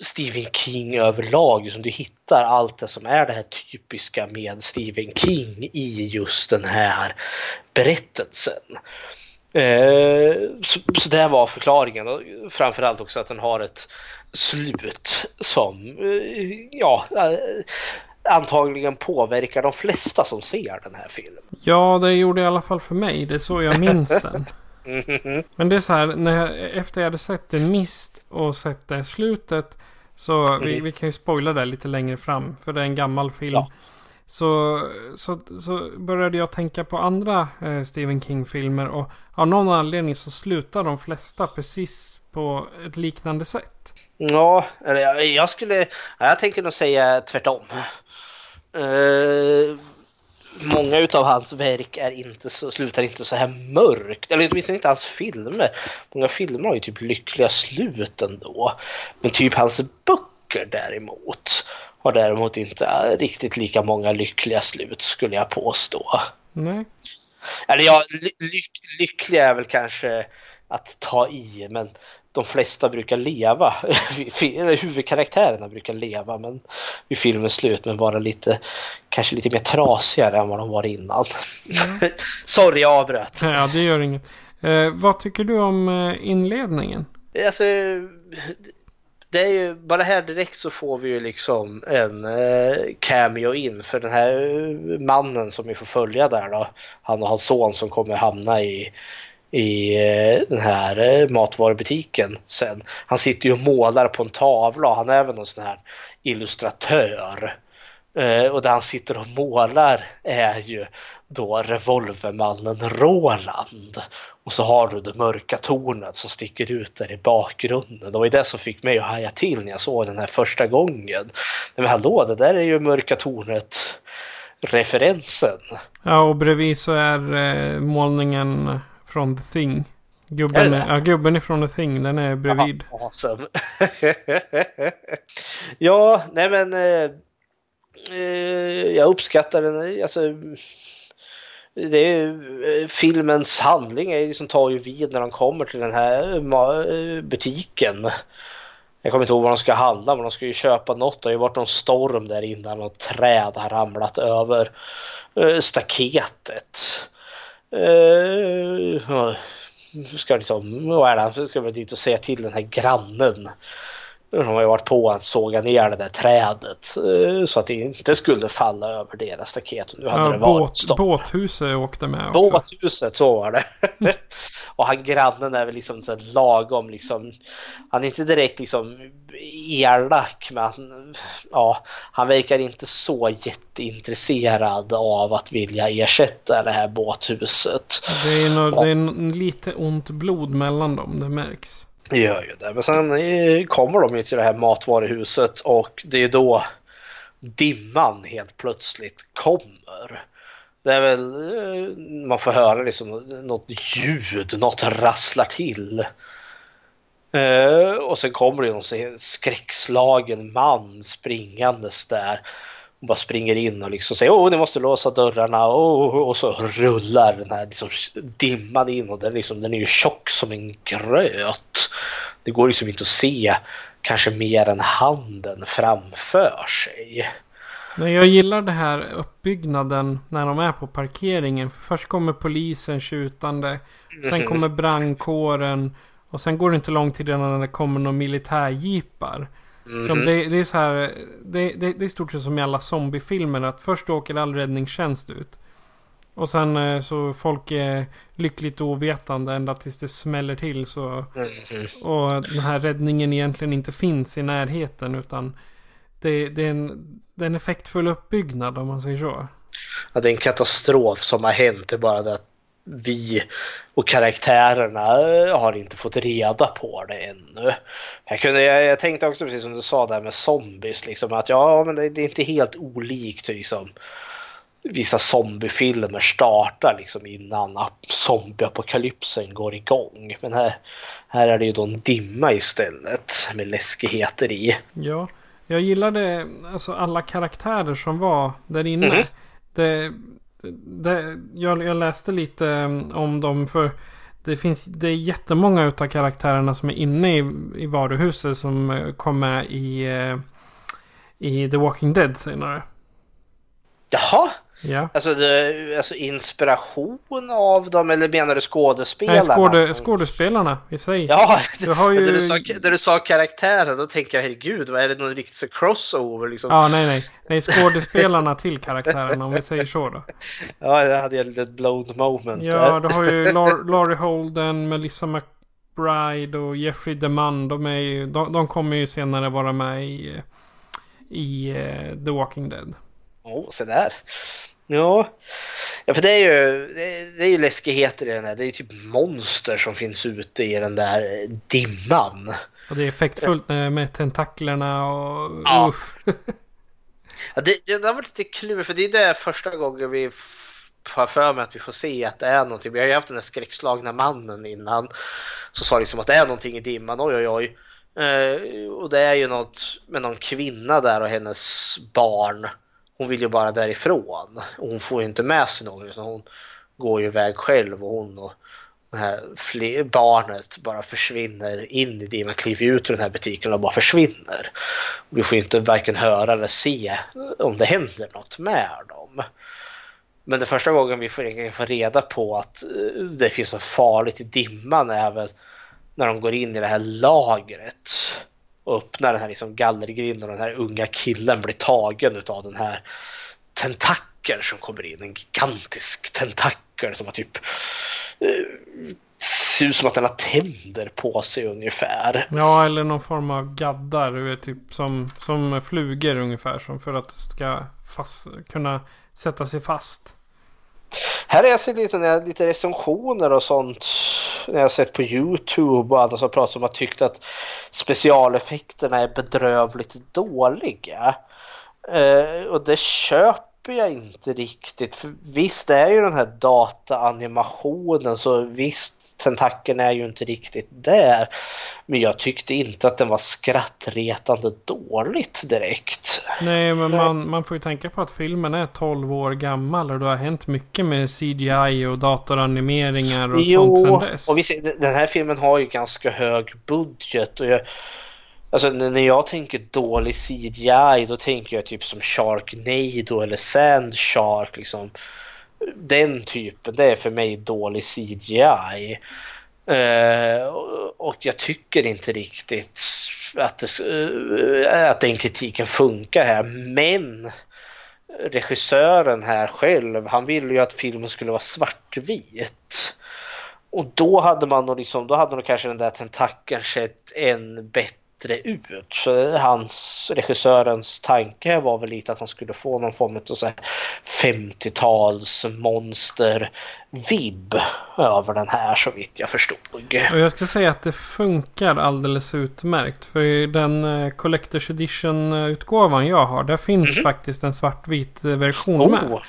Speaker 7: Stephen King överlag. Liksom du hittar allt det som är det här typiska med Stephen King i just den här berättelsen. Eh, så, så det var förklaringen och framförallt också att den har ett slut som eh, ja, eh, antagligen påverkar de flesta som ser den här filmen.
Speaker 6: Ja, det gjorde i alla fall för mig. Det är så jag minns den. Men det är så här, när jag, efter jag hade sett The Mist och sett det slutet. Så mm. vi, vi, kan ju spoila det lite längre fram. För det är en gammal film. Ja. Så, så, så började jag tänka på andra eh, Stephen King-filmer. Och av någon anledning så slutar de flesta precis på ett liknande sätt.
Speaker 7: Ja, eller jag skulle... Jag tänker nog säga tvärtom. Uh, många utav hans verk är inte så, slutar inte så här mörkt. Eller åtminstone inte hans filmer. Många filmer har ju typ lyckliga slut ändå. Men typ hans böcker däremot har däremot inte riktigt lika många lyckliga slut skulle jag påstå.
Speaker 6: Nej.
Speaker 7: Eller ja, ly lyckliga är väl kanske att ta i, men de flesta brukar leva. Huvudkaraktärerna brukar leva men vid filmens slut men vara lite kanske lite mer trasigare än vad de var innan. Mm. Sorry, jag avbröt.
Speaker 6: Ja, det gör inget. Eh, vad tycker du om eh, inledningen?
Speaker 7: Alltså, det är ju bara här direkt så får vi ju liksom en eh, cameo in för den här mannen som vi får följa där då. Han och hans son som kommer hamna i i eh, den här eh, matvarubutiken sen. Han sitter ju och målar på en tavla och han är även någon sån här illustratör. Eh, och det han sitter och målar är ju då revolvermannen Roland. Och så har du det mörka tornet som sticker ut där i bakgrunden. Det var ju det som fick mig att haja till när jag såg den här första gången. Men hallå, det där är ju mörka tornet referensen.
Speaker 6: Ja, och bredvid så är eh, målningen från The Thing. Gubben, är, ja, gubben ifrån The Thing, den är bredvid.
Speaker 7: Aha, awesome. ja, nej men eh, eh, jag uppskattar den. Alltså, är, eh, filmens handling är liksom tar ju vid när de kommer till den här eh, butiken. Jag kommer inte ihåg vad de ska handla men de ska ju köpa något. Det har ju varit någon storm där innan och träd har ramlat över eh, staketet. Uh, ska liksom, vad är det, ska väl dit och säga till den här grannen. De har ju varit på att såga ner det där trädet uh, så att det inte skulle falla över deras staket. Nu hade
Speaker 6: ja,
Speaker 7: det varit
Speaker 6: båt, båthuset åkte med också.
Speaker 7: Båthuset, så var det. och han grannen är väl liksom så lagom liksom. Han är inte direkt liksom elak men han, ja, han verkar inte så jätteintresserad av att vilja ersätta det här båthuset.
Speaker 6: Det är, nog, det är lite ont blod mellan dem, det märks.
Speaker 7: Det gör ju det. Men sen eh, kommer de ju till det här matvaruhuset och det är då dimman helt plötsligt kommer. Det är väl, eh, man får höra liksom något ljud, något rasslar till. Eh, och sen kommer det någon skräckslagen man springandes där. Och bara springer in och liksom säger åh ni måste låsa dörrarna oh, och så rullar den här liksom dimman in och den, liksom, den är ju tjock som en gröt. Det går liksom inte att se kanske mer än handen framför sig.
Speaker 6: Jag gillar det här uppbyggnaden när de är på parkeringen. Först kommer polisen tjutande. Sen kommer brandkåren. Och sen går det inte lång tid innan det kommer några militärjeepar. Som
Speaker 7: Mhm.
Speaker 6: det, det är så här, det, det, det är stort sett som i alla zombiefilmer. Att först åker all räddningstjänst ut. Och sen eh, så folk är lyckligt ovetande ända tills det smäller till. Så,
Speaker 7: Mhm.
Speaker 6: och den här räddningen egentligen inte finns i närheten. Utan det, det, är en, det är en effektfull uppbyggnad om man säger så.
Speaker 7: Ja, det är en katastrof som har hänt. Det är bara det att vi och karaktärerna eh, har inte fått reda på det ännu. Jag, kunde, jag, jag tänkte också precis som du sa där med zombies, liksom, att ja, men det, det är inte helt olikt liksom, vissa zombiefilmer startar liksom, innan ap- zombieapokalypsen går igång. Men här, här är det ju då en dimma istället med läskigheter i.
Speaker 6: Ja, jag gillade alltså alla karaktärer som var där inne.
Speaker 7: Mhm.
Speaker 6: Det, det, jag, jag läste lite mm, om dem för det finns det är jättemånga utav karaktärerna som är inne i, i varuhuset som eh, kom med i, eh, i The Walking Dead senare.
Speaker 7: Jaha,
Speaker 6: Ja.
Speaker 7: alltså, det, alltså inspiration av dem eller menar du skådespelarna?
Speaker 6: Nej, skåde,
Speaker 7: som-
Speaker 6: skådespelarna i sig.
Speaker 7: Ja,
Speaker 6: Du har ju-
Speaker 7: när, du sa, när du sa karaktären då tänker jag herregud, vad är det någon riktig crossover liksom?
Speaker 6: Ja, nej, nej. Nej, skådespelarna till karaktärerna om vi säger så då.
Speaker 7: Ja, jag hade ett blown moment
Speaker 6: Ja,
Speaker 7: där.
Speaker 6: du har ju Lar- Holden, Melissa McBride och Jeffrey DeMunn. De, är ju, de, de kommer ju senare vara med i, i eh, The Walking Dead.
Speaker 7: Oh, så där. Ja. ja, för det är ju det, är ju läskigheter i den här. Det är ju typ monster som finns ute i den där dimman.
Speaker 6: Och det är effektfullt med, tentaklerna och
Speaker 7: Ja.
Speaker 6: usch.
Speaker 7: Ja, det, det har varit lite klurigt för det är det första gången vi har för mig att vi får se att det är någonting. Vi har ju haft den där skräckslagna mannen innan. Så sa liksom att det är någonting i dimman, oj oj oj. Eh, och det är ju något med någon kvinna där och hennes barn. Hon vill ju bara därifrån. Och hon får ju inte med sig någon utan hon går ju iväg själv och hon och det här barnet bara försvinner in i dimman, kliver ut ur den här butiken och bara försvinner. Vi får ju inte varken höra eller se om det händer något med dem. Men det första gången vi får, reda på att eh, det finns något farligt i dimman är väl när de går in i det här lagret och öppnar den här liksom gallergrinden och den här unga killen blir tagen utav den här tentakeln som kommer in. En gigantisk tentakel som har typ eh, ser ut som att den har tänder på sig ungefär.
Speaker 6: Ja, eller någon form av gaddar. Du vet, typ som, som flugor ungefär. Som för att det ska fast, kunna sätta sig fast.
Speaker 7: Här har jag sett lite, lite recensioner och sånt. När jag har sett på Youtube och andra som pratat om att tyckt att specialeffekterna är bedrövligt dåliga. Eh, och det köper jag inte riktigt. För visst är ju den här dataanimationen så visst tentakeln är ju inte riktigt där. Men jag tyckte inte att den var skrattretande dåligt direkt.
Speaker 6: Nej, men man, man får ju tänka på att filmen är 12 år gammal och det har hänt mycket med CGI och datoranimeringar och jo, sånt sen dess.
Speaker 7: och visst, den här filmen har ju ganska hög budget. Och jag, Alltså när jag tänker dålig CGI då tänker jag typ som Sharknado eller Sand Shark liksom den typen, det är för mig dålig CGI. Uh, eh, och jag tycker inte riktigt att, det, uh, att den kritiken funkar här. Men regissören här själv, han ville ju att filmen skulle vara svartvit. Och då hade man nog liksom, då hade nog kanske den där tentakeln sett än bättre bättre ut. Så hans, regissörens tanke var väl lite att han skulle få någon form av 50-tals monster vibb över den här så vitt jag förstod.
Speaker 6: Och jag ska säga att det funkar alldeles utmärkt. För i den eh, Collector's Edition-utgåvan jag har, där finns mm -hmm. faktiskt en svartvit version oh. med.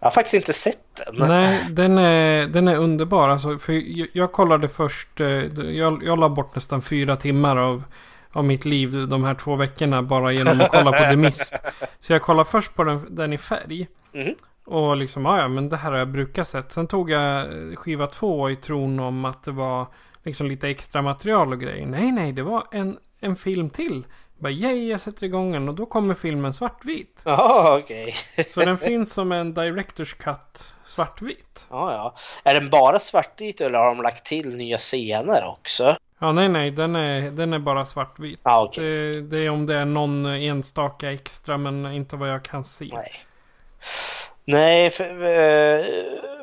Speaker 7: Jag har faktiskt inte sett den.
Speaker 6: Nej, den är, den är underbar. Alltså, för jag, jag kollade först, eh, jag, jag la bort nästan fyra timmar av av mitt liv de här två veckorna bara genom att kolla på The Mist. Så jag kollade först på den, den i färg. Mm. Och liksom, ja men det här har jag brukat sett. Sen tog jag skiva två i tron om att det var liksom lite extra material och grejer. Nej, nej, det var en, en film till. Bara yay, jag sätter igång den och då kommer filmen svartvit.
Speaker 7: Ja, okej.
Speaker 6: Okay. så den finns som en Directors Cut svartvit.
Speaker 7: Ja, ja. Är den bara svartvit eller har de lagt till nya scener också?
Speaker 6: Ja, nej, nej, den är, den är bara svartvit.
Speaker 7: Ah, okay.
Speaker 6: det, det, är om det är någon enstaka extra, men inte vad jag kan se.
Speaker 7: Nej, nej för, eh,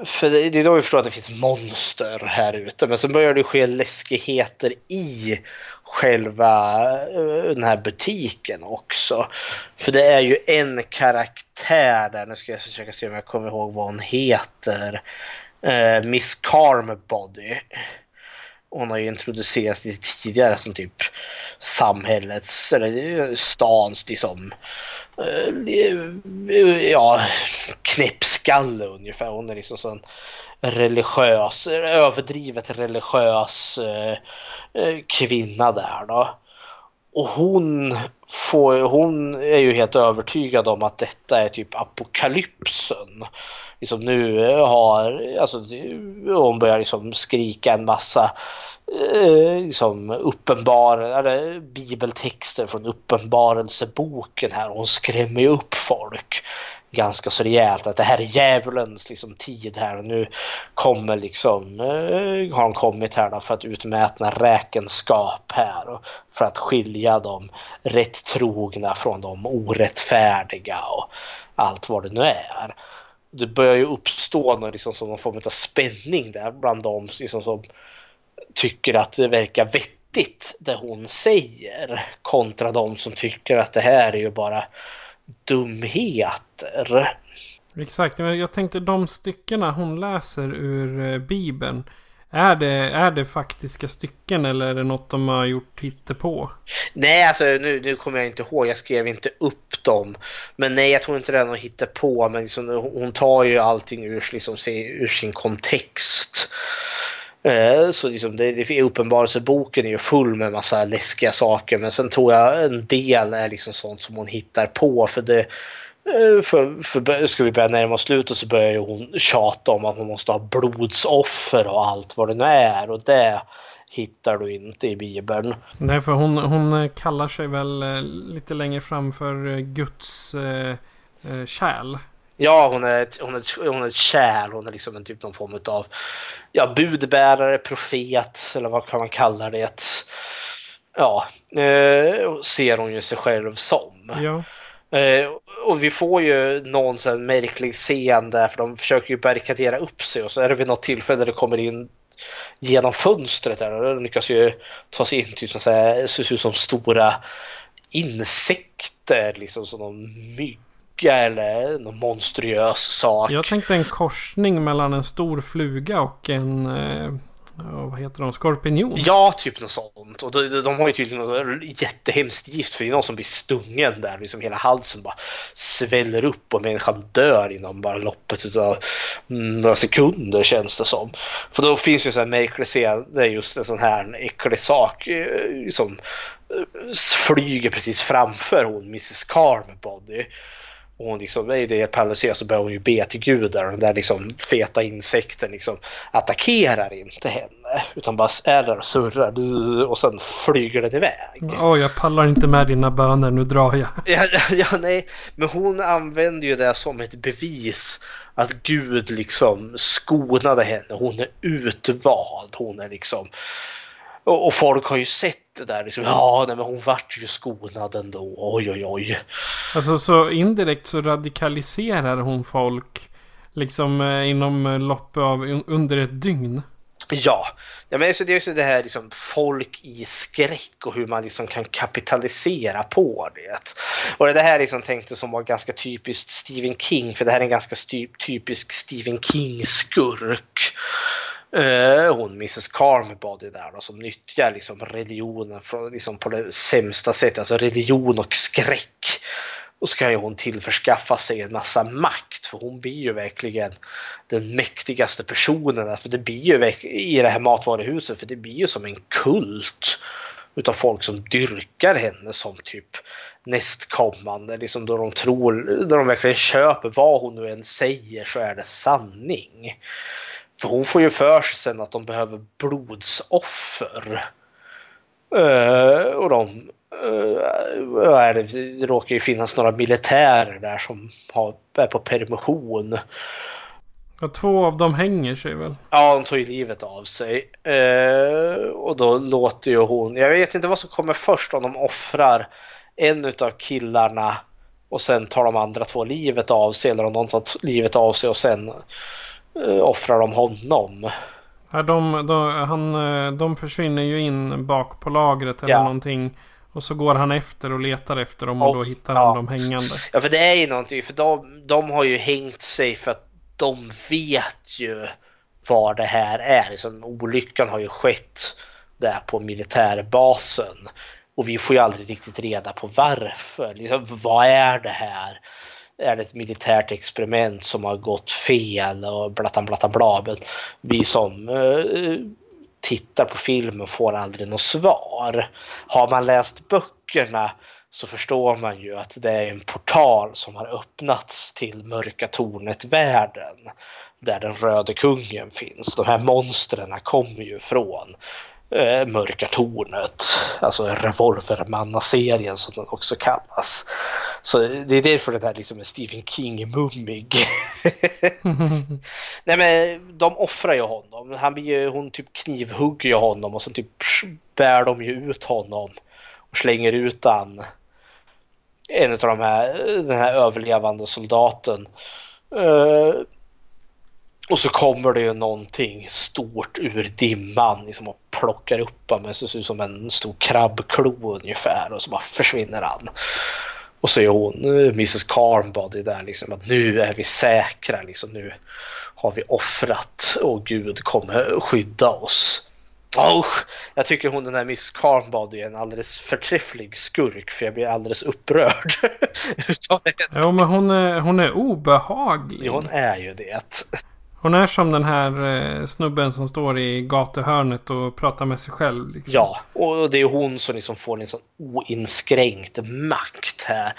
Speaker 7: för det är då vi förstår att det finns monster här ute. Men så börjar det ske läskigheter i själva eh, den här butiken också. För det är ju en karaktär där, nu ska jag försöka se om jag kommer ihåg vad hon heter. Uh, Miss Carmbody hon har ju introducerats lite tidigare som typ samhällets eller stans liksom eh, ja, knäppskalle ungefär. Hon är liksom sån religiös, överdrivet religiös eh, eh, kvinna där då. Och hon, får, hon är ju helt övertygad om att detta är typ apokalypsen. Liksom nu har, alltså hon börjar liksom skrika en massa eh, liksom uppenbar, eller bibeltexter från uppenbarelseboken här. Hon skrämmer ju upp folk ganska så rejält att det här är djävulens liksom, tid här och nu kommer liksom, eh, har de kommit här då för att utmätna räkenskap här och för att skilja de rätt trogna från de orättfärdiga och allt vad det nu är. Det börjar ju uppstå någon, liksom, som någon form av spänning där bland de liksom, som tycker att det verkar vettigt det hon säger kontra de som tycker att det här är ju bara dumheter.
Speaker 6: Exakt, jag tänkte de styckena hon läser ur eh, Bibeln. Är det, är det faktiska stycken eller är det något de har gjort på?
Speaker 7: Nej, alltså nu, nu kommer jag inte ihåg. Jag skrev inte upp dem. Men nej, jag tror inte det är något på. Men liksom, hon tar ju allting ur, liksom, ur sin kontext. Eh, så liksom det, det uppenbarelseboken är ju full med massa läskiga saker men sen tror jag en del är liksom sånt som hon hittar på för det eh, för, för ska vi börja närma oss slutet så börjar ju hon tjata om att man måste ha blodsoffer och allt vad det nu är och det hittar du inte i Bibeln.
Speaker 6: Nej, för hon, hon eh, kallar sig väl lite längre fram för Guds eh, kärl.
Speaker 7: Ja, hon är, ett, hon, är, hon är ett kärl. Hon är liksom en typ någon form av ja, budbärare, profet eller vad kan man kalla det. Ja, eh, ser hon ju sig själv som.
Speaker 6: Ja.
Speaker 7: Eh, och vi får ju någon sån märklig scen där för de försöker ju barrikadera upp sig och så är det vid något tillfälle där det kommer in genom fönstret där och de lyckas ju ta sig in till så här, ser ut som stora insekter liksom som någon mygga eller någon monstruös sak.
Speaker 6: Jag tänkte en korsning mellan en stor fluga och en eh, ja, vad heter de? Skorpion?
Speaker 7: Ja, typ något sånt. Och de, de har ju tydligen något jättehemskt gift för det är någon som blir stungen där. Liksom hela halsen bara sväller upp och människan dör inom bara loppet av några sekunder känns det som. För då finns ju sån här märklig scen där just en sån här äcklig sak eh, som eh, flyger precis framför hon, Mrs Carmody. Och hon liksom, är det paralyserad så börjar hon ju be till gudar och den där liksom feta insekten liksom attackerar inte henne utan bara är där och surrar och sen flyger den iväg.
Speaker 6: Åh, oh, jag pallar inte med dina böner, nu drar jag.
Speaker 7: Ja, ja, nej, men hon använder ju det som ett bevis att Gud liksom skonade henne. Hon är utvald, hon är liksom och, och folk har ju sett det där liksom, ja nej, men hon vart ju skonad ändå, oj oj oj.
Speaker 6: Alltså så indirekt så radikaliserar hon folk liksom eh, inom loppet av under ett dygn.
Speaker 7: Ja, ja men det är också det här liksom folk i skräck och hur man liksom kan kapitalisera på det. Och det här liksom tänkte som var ganska typiskt Stephen King, för det här är en ganska typisk Stephen King-skurk. Eh, hon Mrs Carmody där då, som nyttjar liksom religionen från, liksom på det sämsta sättet, alltså religion och skräck. Och så kan ju hon tillförskaffa sig en massa makt för hon blir ju verkligen den mäktigaste personen. För det blir ju i det här matvaruhuset, för det blir ju som en kult utav folk som dyrkar henne som typ nästkommande. Liksom då de tror, då de verkligen köper vad hon nu än säger så är det sanning. För hon får ju för sig sen att de behöver blodsoffer. Uh, och de uh, är det, det råkar ju finnas några militärer där som har, är på permission.
Speaker 6: Ja, två av dem hänger sig väl?
Speaker 7: Ja, de tar ju livet av sig. Uh, och då låter ju hon, jag vet inte vad som kommer först om de offrar en av killarna och sen tar de andra två livet av sig eller om de tar livet av sig och sen offrar de honom.
Speaker 6: Ja, de, de, han, eh, de försvinner ju in bak på lagret eller ja. någonting. Och så går han efter och letar efter dem och, och då hittar han dem hängande.
Speaker 7: Ja, för det är ju någonting. För de, de har ju hängt sig för att de vet ju vad det här är. Liksom, olyckan har ju skett där på militärbasen. Och vi får ju aldrig riktigt reda på varför. Liksom, vad är det här? Är det ett militärt experiment som har gått fel och blattan blattan bla. Men vi som eh, tittar på filmen får aldrig något svar. Har man läst böckerna så förstår man ju att det är en portal som har öppnats till Mörka Tornet-världen där den röde kungen finns. De här monstren kommer ju från eh, Mörka Tornet, alltså Revolvermanna-serien som den också kallas. Så det är därför det där liksom är Stephen King-mummig. Nej men de offrar ju honom. Han blir ju, hon typ knivhugger ju honom och sen typ bär de ju ut honom och slänger ut han. En av de här, den här överlevande soldaten. Uh, och så kommer det ju någonting stort ur dimman liksom och plockar upp honom. Det ser ut som en stor krabbklo ungefär och så bara försvinner han. Och så är hon, Mrs Carnbody där liksom att nu är vi säkra liksom nu har vi offrat och Gud kommer skydda oss. Oh, jag tycker hon den här Miss Carnbody är en alldeles förträfflig skurk för jag blir alldeles upprörd.
Speaker 6: ja men hon är, hon är obehaglig.
Speaker 7: Ja, hon är ju det.
Speaker 6: Hon är som den här eh, snubben som står i gatuhörnet och pratar med sig själv. Liksom.
Speaker 7: Ja, och det är hon som liksom får en sån oinskränkt makt här.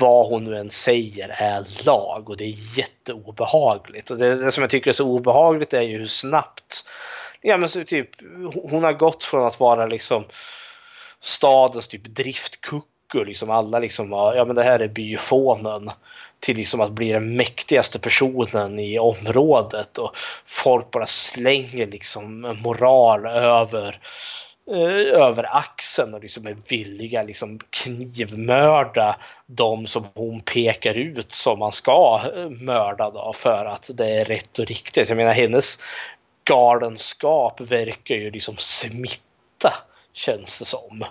Speaker 7: Vad hon nu än säger är lag och det är jätteobehagligt. Och det, det som jag tycker är så obehagligt är ju hur snabbt Ja men så typ hon har gått från att vara liksom stadens typ driftkucku, liksom alla liksom ja men det här är byfånen till liksom att bli den mäktigaste personen i området och folk bara slänger liksom moral över eh, över axeln och liksom är villiga liksom knivmörda de som hon pekar ut som man ska eh, mörda då för att det är rätt och riktigt. Jag menar hennes galenskap verkar ju liksom smitta känns det som.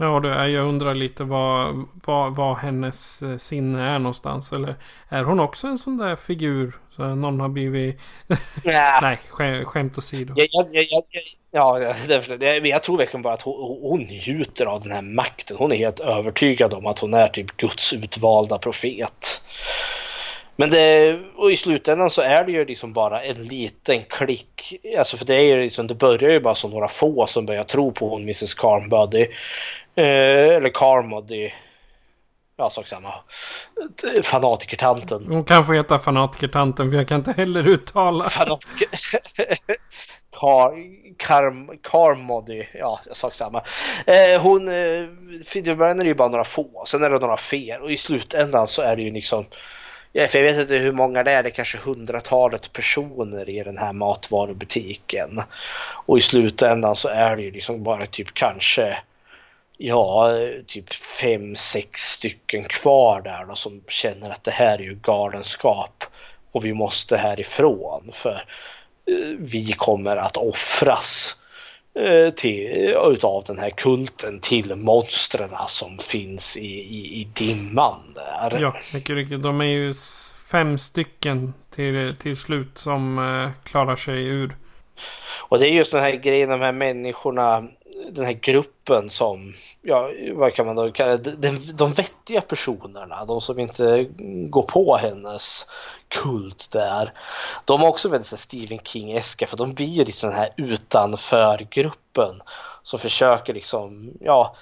Speaker 6: Ja, det är, jag undrar lite vad, vad, vad hennes eh, sinne är någonstans. Eller är hon också en sån där figur? Så någon har blivit...
Speaker 7: Ja.
Speaker 6: Nej, skä, skämt åsido.
Speaker 7: Jag, jag, jag, ja, det, det, jag tror verkligen bara att hon, hon njuter av den här makten. Hon är helt övertygad om att hon är typ Guds utvalda profet. Men det, och i slutändan så är det ju liksom bara en liten klick. Alltså för det är ju liksom, det börjar ju bara som några få som börjar tro på hon Mrs Carnbody. Eh, eller Carmody. Ja, sak samma. Fanatikertanten.
Speaker 6: Hon kan få heta fanatikertanten för jag kan inte heller uttala.
Speaker 7: Fanatiker... Car, Car, Carmody, ja sak samma. Eh, hon, eh, början är det ju bara några få, sen är det några fler och i slutändan så är det ju liksom Ja, för jag vet inte hur många det är, det är kanske hundratalet personer i den här matvarubutiken. Och i slutändan så är det ju liksom bara typ kanske ja, typ fem, sex stycken kvar där då, som känner att det här är ju galenskap och vi måste härifrån för eh, vi kommer att offras eh, till, utav den här kulten till monstren som finns i, i, i dimman där.
Speaker 6: Ja, mycket riktigt. De är ju fem stycken till, till slut som eh, klarar sig ur.
Speaker 7: Och det är just den här grejen, de här människorna, den här gruppen som, ja, vad kan man då kalla det, de, de vettiga personerna, de som inte går på hennes kult där. De har också väldigt Stephen King-eska för de blir ju liksom den här utanför-gruppen som försöker liksom, ja,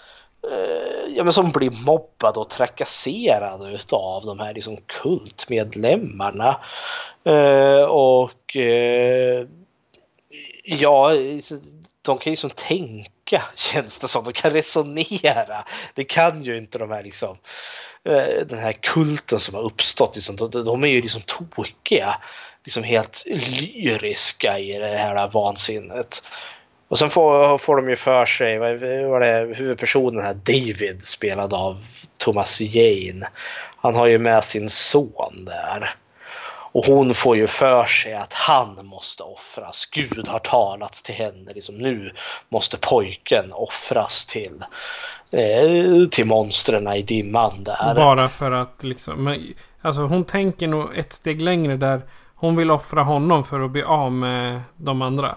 Speaker 7: eh, ja men som blir mobbad och trakasserad utav de här liksom kultmedlemmarna. Eh, och eh, ja, de kan ju liksom tänka känns det som. De kan resonera. Det kan ju inte de här liksom eh, den här kulten som har uppstått. Liksom, de, de är ju liksom tokiga. Liksom helt lyriska i det här vansinnet. Och sen får, får de ju för sig, vad var det huvudpersonen här, David spelad av Thomas Jane. Han har ju med sin son där. Och hon får ju för sig att han måste offras. Gud har talat till henne. Liksom, nu måste pojken offras till, eh, till monstren i dimman där.
Speaker 6: Bara för att liksom. Men, alltså hon tänker nog ett steg längre där. Hon vill offra honom för att bli av med de andra.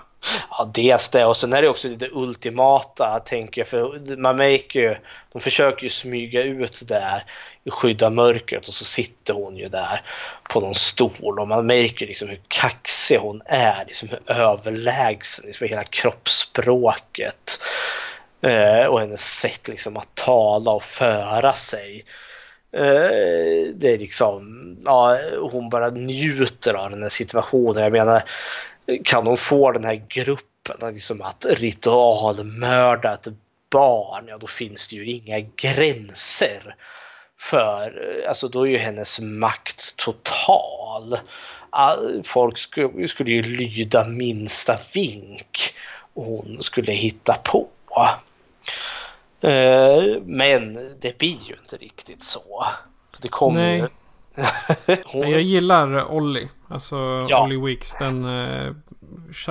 Speaker 7: Ja, dels det och sen är det också det ultimata tänker jag för man märker ju, de försöker ju smyga ut där i skydda mörkret och så sitter hon ju där på någon stol och man märker liksom hur kaxig hon är, liksom hur överlägsen, liksom hela kroppsspråket eh, och hennes sätt liksom att tala och föra sig. Eh, det är liksom, ja, hon bara njuter av den här situationen. Jag menar, kan hon få den här gruppen liksom att ritualmörda ett barn, ja då finns det ju inga gränser. För alltså då är ju hennes makt total. Folk skulle, skulle ju lyda minsta vink hon skulle hitta på. Eh, men det blir ju inte riktigt så. Det kommer
Speaker 6: Nej. hon... Jag gillar Ollie. Alltså
Speaker 7: Ja.
Speaker 6: Ollie Weeks. Den eh,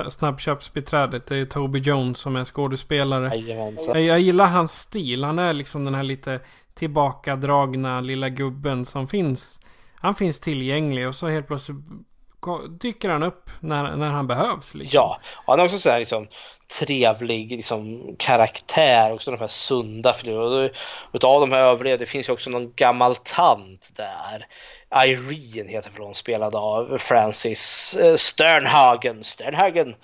Speaker 6: snabbköpsbiträdet. Det är Toby Jones som är skådespelare.
Speaker 7: Jajamensan.
Speaker 6: Jag, jag gillar hans stil. Han är liksom den här lite tillbakadragna lilla gubben som finns. Han finns tillgänglig och så helt plötsligt dyker han upp när, när han behövs. Liksom.
Speaker 7: Ja, och han är också så här liksom trevlig liksom, karaktär, också de här sunda figurerna. Utav de här övriga, det finns ju också någon gammal tant där. Irene heter hon, spelad av Francis eh, Sternhagen. Sternhagen.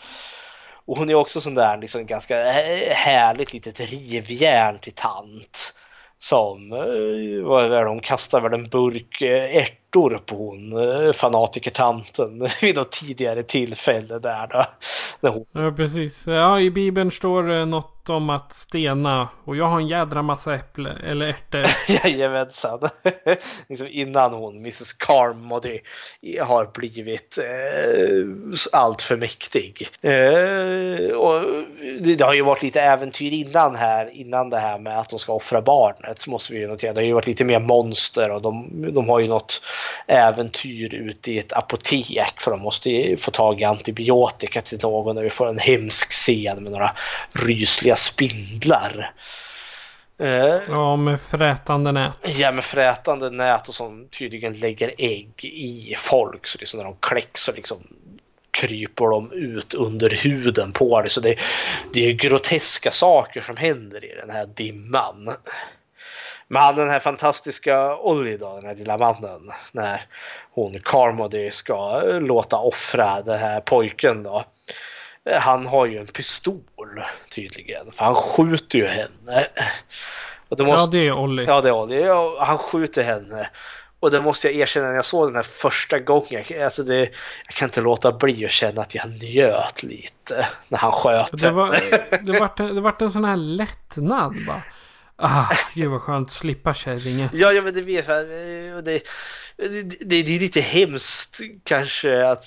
Speaker 7: Och hon är också sån där liksom ganska eh, härligt litet rivjärn till tant. Som, eh, vad är det, de kastar väl en burk eh, ärt skjortor på hon eh, fanatikertanten vid något tidigare tillfälle där då. När hon...
Speaker 6: Ja, precis. Ja, i Bibeln står det något om att stena. Och jag har en jädra massa äpple eller ärtor.
Speaker 7: Jajamensan. liksom innan hon, Mrs Carmody, har blivit eh, allt för mäktig. Eh, och det, det, har ju varit lite äventyr innan här, innan det här med att de ska offra barnet. Måste vi ju notera. Det har ju varit lite mer monster och de, de har ju något äventyr ute i ett apotek. För de måste ju få tag i antibiotika till någon när vi får en hemsk scen med några rysliga spindlar.
Speaker 6: Eh, ja, med frätande nät.
Speaker 7: Ja, med frätande nät och som tydligen lägger ägg i folk. Så liksom när de kläcks så liksom kryper de ut under huden på det. Så det, det är groteska saker som händer i den här dimman. Men den här fantastiska Olli då, den här lilla mannen, när hon Carmody ska låta offra den här pojken då. Han har ju en pistol tydligen, för han skjuter ju henne.
Speaker 6: Och det måste... Ja, det är Olli.
Speaker 7: Ja, det är Olli. Han skjuter henne. Och det måste jag erkänna när jag såg den här första gången. Alltså det, jag kan inte låta bli att känna att jag njöt lite när han sköt
Speaker 6: det var, det vart det var en sån här lättnad bara. Ah, gud vad skönt att slippa kärringen.
Speaker 7: Ja, ja, men det vet jag. Det, det, det, är lite hemskt kanske att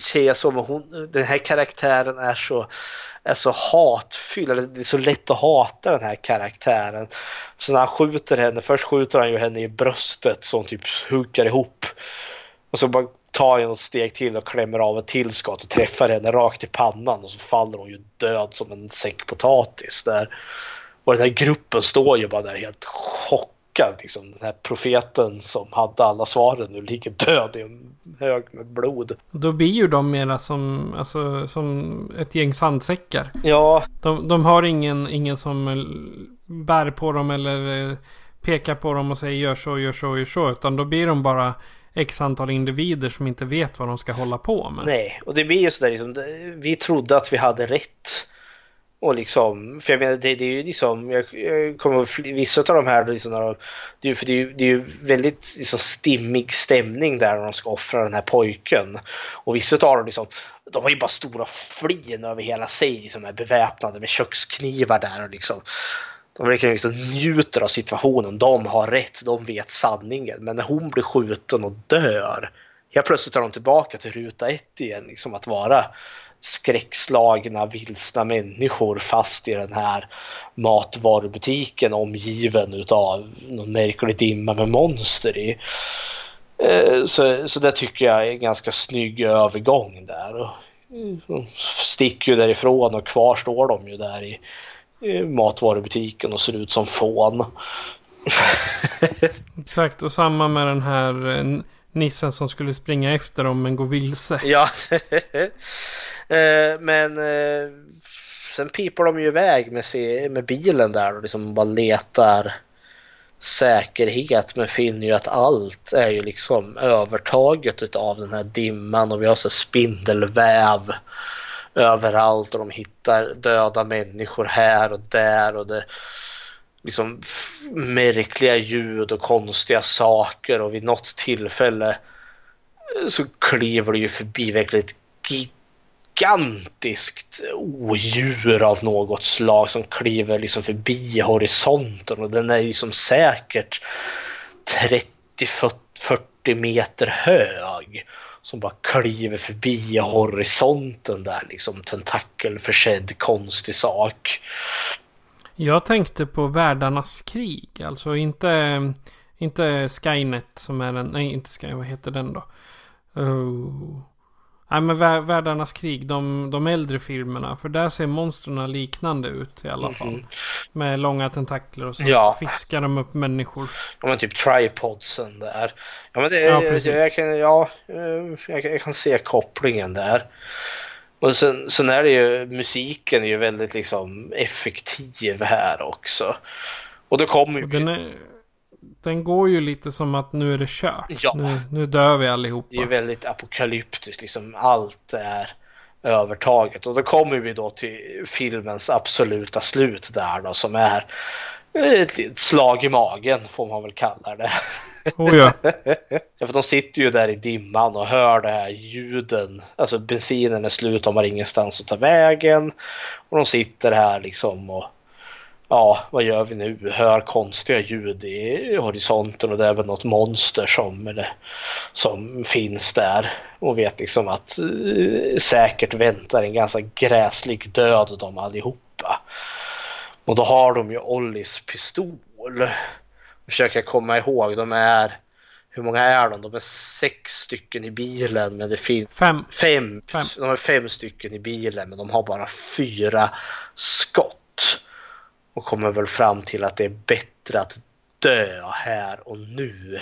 Speaker 7: säga så, men hon, den här karaktären är så, är så hatfylld. Det är så lätt att hata den här karaktären. Så när han skjuter henne, först skjuter han ju henne i bröstet så hon typ hukar ihop. Och så bara tar han något steg till och klämmer av ett till skott och träffar henne rakt i pannan och så faller hon ju död som en säck potatis där. Och den här gruppen står ju bara där helt chockad. Liksom. Den här profeten som hade alla svaren nu ligger död i en hög med blod.
Speaker 6: Då blir ju de mera som, alltså, som ett gäng sandsäckar.
Speaker 7: Ja.
Speaker 6: De, de har ingen, ingen som bär på dem eller eh, pekar på dem och säger gör så, gör så, gör så. Utan då blir de bara x antal individer som inte vet vad de ska hålla på med.
Speaker 7: Nej, och det blir ju sådär liksom, vi trodde att vi hade rätt. Och liksom, för jag menar det, det är ju liksom, jag, jag kommer vissa av de här, liksom, det, är, för det, är, det är ju väldigt liksom, stimmig stämning där när de ska offra den här pojken. Och vissa av dem liksom, de har ju bara stora flin över hela sig, liksom, är beväpnade med köksknivar där och liksom. De verkligen liksom njuter av situationen, de har rätt, de vet sanningen. Men när hon blir skjuten och dör, helt plötsligt är de tillbaka till ruta ett igen, liksom att vara skräckslagna, vilsna människor fast i den här matvarubutiken omgiven utav någon märklig dimma med monster i. Eh, så, så det tycker jag är en ganska snygg övergång där. De sticker ju därifrån och kvar står de ju där i matvarubutiken och ser ut som fån.
Speaker 6: Exakt, och samma med den här eh, nissen som skulle springa efter dem men gå vilse.
Speaker 7: Ja, Eh, men eh, sen pipar de ju iväg med, med bilen där och liksom bara letar säkerhet. Men finner ju att allt är ju liksom övertaget av den här dimman och vi har så spindelväv överallt och de hittar döda människor här och där och det liksom märkliga ljud och konstiga saker och vid något tillfälle så kliver det ju förbi verkligen ett gigantiskt odjur av något slag som kliver liksom förbi horisonten och den är liksom säkert 30-40 meter hög som bara kliver förbi horisonten där liksom tentakelförsedd konstig sak.
Speaker 6: Jag tänkte på världarnas krig, alltså inte, inte Skynet som är den, nej inte Skynet, vad heter den då? Oh. Nej men Världarnas krig, de, de äldre filmerna. För där ser monstren liknande ut i alla fall. Mm. Med långa tentakler och så ja. fiskar de upp människor.
Speaker 7: Ja men typ tripodsen där. Ja men det, ja, precis. jag, kan, ja, eh, jag, jag, kan se kopplingen där. Och sen, sen är det ju, musiken är ju väldigt liksom effektiv här också. Och då kommer ju...
Speaker 6: Den går ju lite som att nu är det kört. Ja. Nu, nu dör vi allihopa.
Speaker 7: Det är väldigt apokalyptiskt, liksom allt är övertaget. Och då kommer vi då till filmens absoluta slut där då som är ett slag i magen får man väl kalla det.
Speaker 6: Oh ja.
Speaker 7: ja, för de sitter ju där i dimman och hör det här ljuden. Alltså bensinen är slut, de har ingenstans att ta vägen. Och de sitter här liksom och ja, vad gör vi nu? Hör konstiga ljud i horisonten och det är väl något monster som, eller, som finns där. Och vet liksom att eh, säkert väntar en ganska gräslig död de allihopa. Och då har de ju Ollis pistol. Försöker komma ihåg, de är hur många är de? De är sex stycken i bilen men det finns
Speaker 6: Fem.
Speaker 7: fem.
Speaker 6: Fem.
Speaker 7: De är fem stycken i bilen men de har bara fyra skott. Och kommer väl fram till att det är bättre att dö här och nu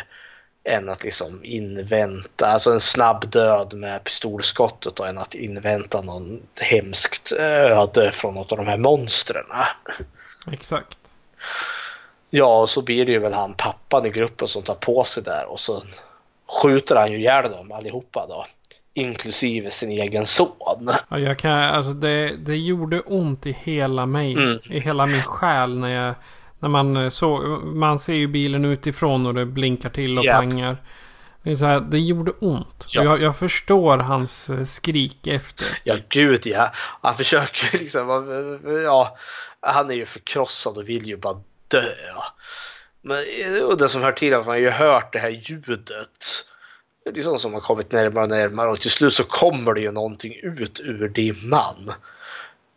Speaker 7: än att liksom invänta, alltså en snabb död med pistolskottet och än att invänta någon hemskt öde från något av de här monstren.
Speaker 6: Exakt.
Speaker 7: Ja, och så blir det ju väl han pappan i gruppen som tar på sig där och så skjuter han ju ihjäl dem allihopa då. Inklusive sin egen son.
Speaker 6: Ja, jag kan, alltså det, det gjorde ont i hela mig.
Speaker 7: Mm.
Speaker 6: I hela min själ när jag... När man såg... Man ser ju bilen utifrån och det blinkar till och
Speaker 7: Japp.
Speaker 6: pangar. Det, är så här, det gjorde ont.
Speaker 7: Ja.
Speaker 6: Jag, jag förstår hans eh, skrik efter.
Speaker 7: Ja, gud ja. Han försöker liksom, ja, han är ju förkrossad och vill ju bara dö. Men, och det som hör till är att man har ju hört det här ljudet. Det är liksom som har kommit närmare och närmare och till slut så kommer det ju någonting ut ur dimman.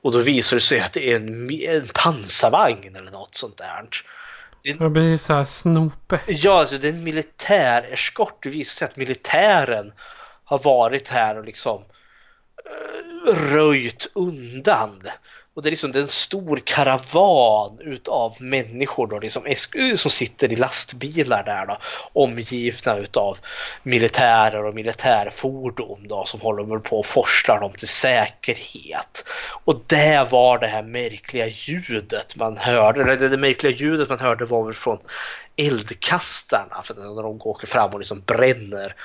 Speaker 7: Och då visar det sig att det är en, en pansarvagn eller något sånt där.
Speaker 6: Det blir så här snope.
Speaker 7: Ja, alltså det är en militäreskort. Det visar sig att militären har varit här och liksom eh, röjt undan. Och det är liksom det är en stor karavan utav människor då, liksom, eh, som sitter i lastbilar där då, omgivna utav militärer och militärfordon då, som håller på och forslar dem till säkerhet. Och det var det här märkliga ljudet man hörde, eller det, det märkliga ljudet man hörde var väl från eldkastarna, för när de åker fram och liksom bränner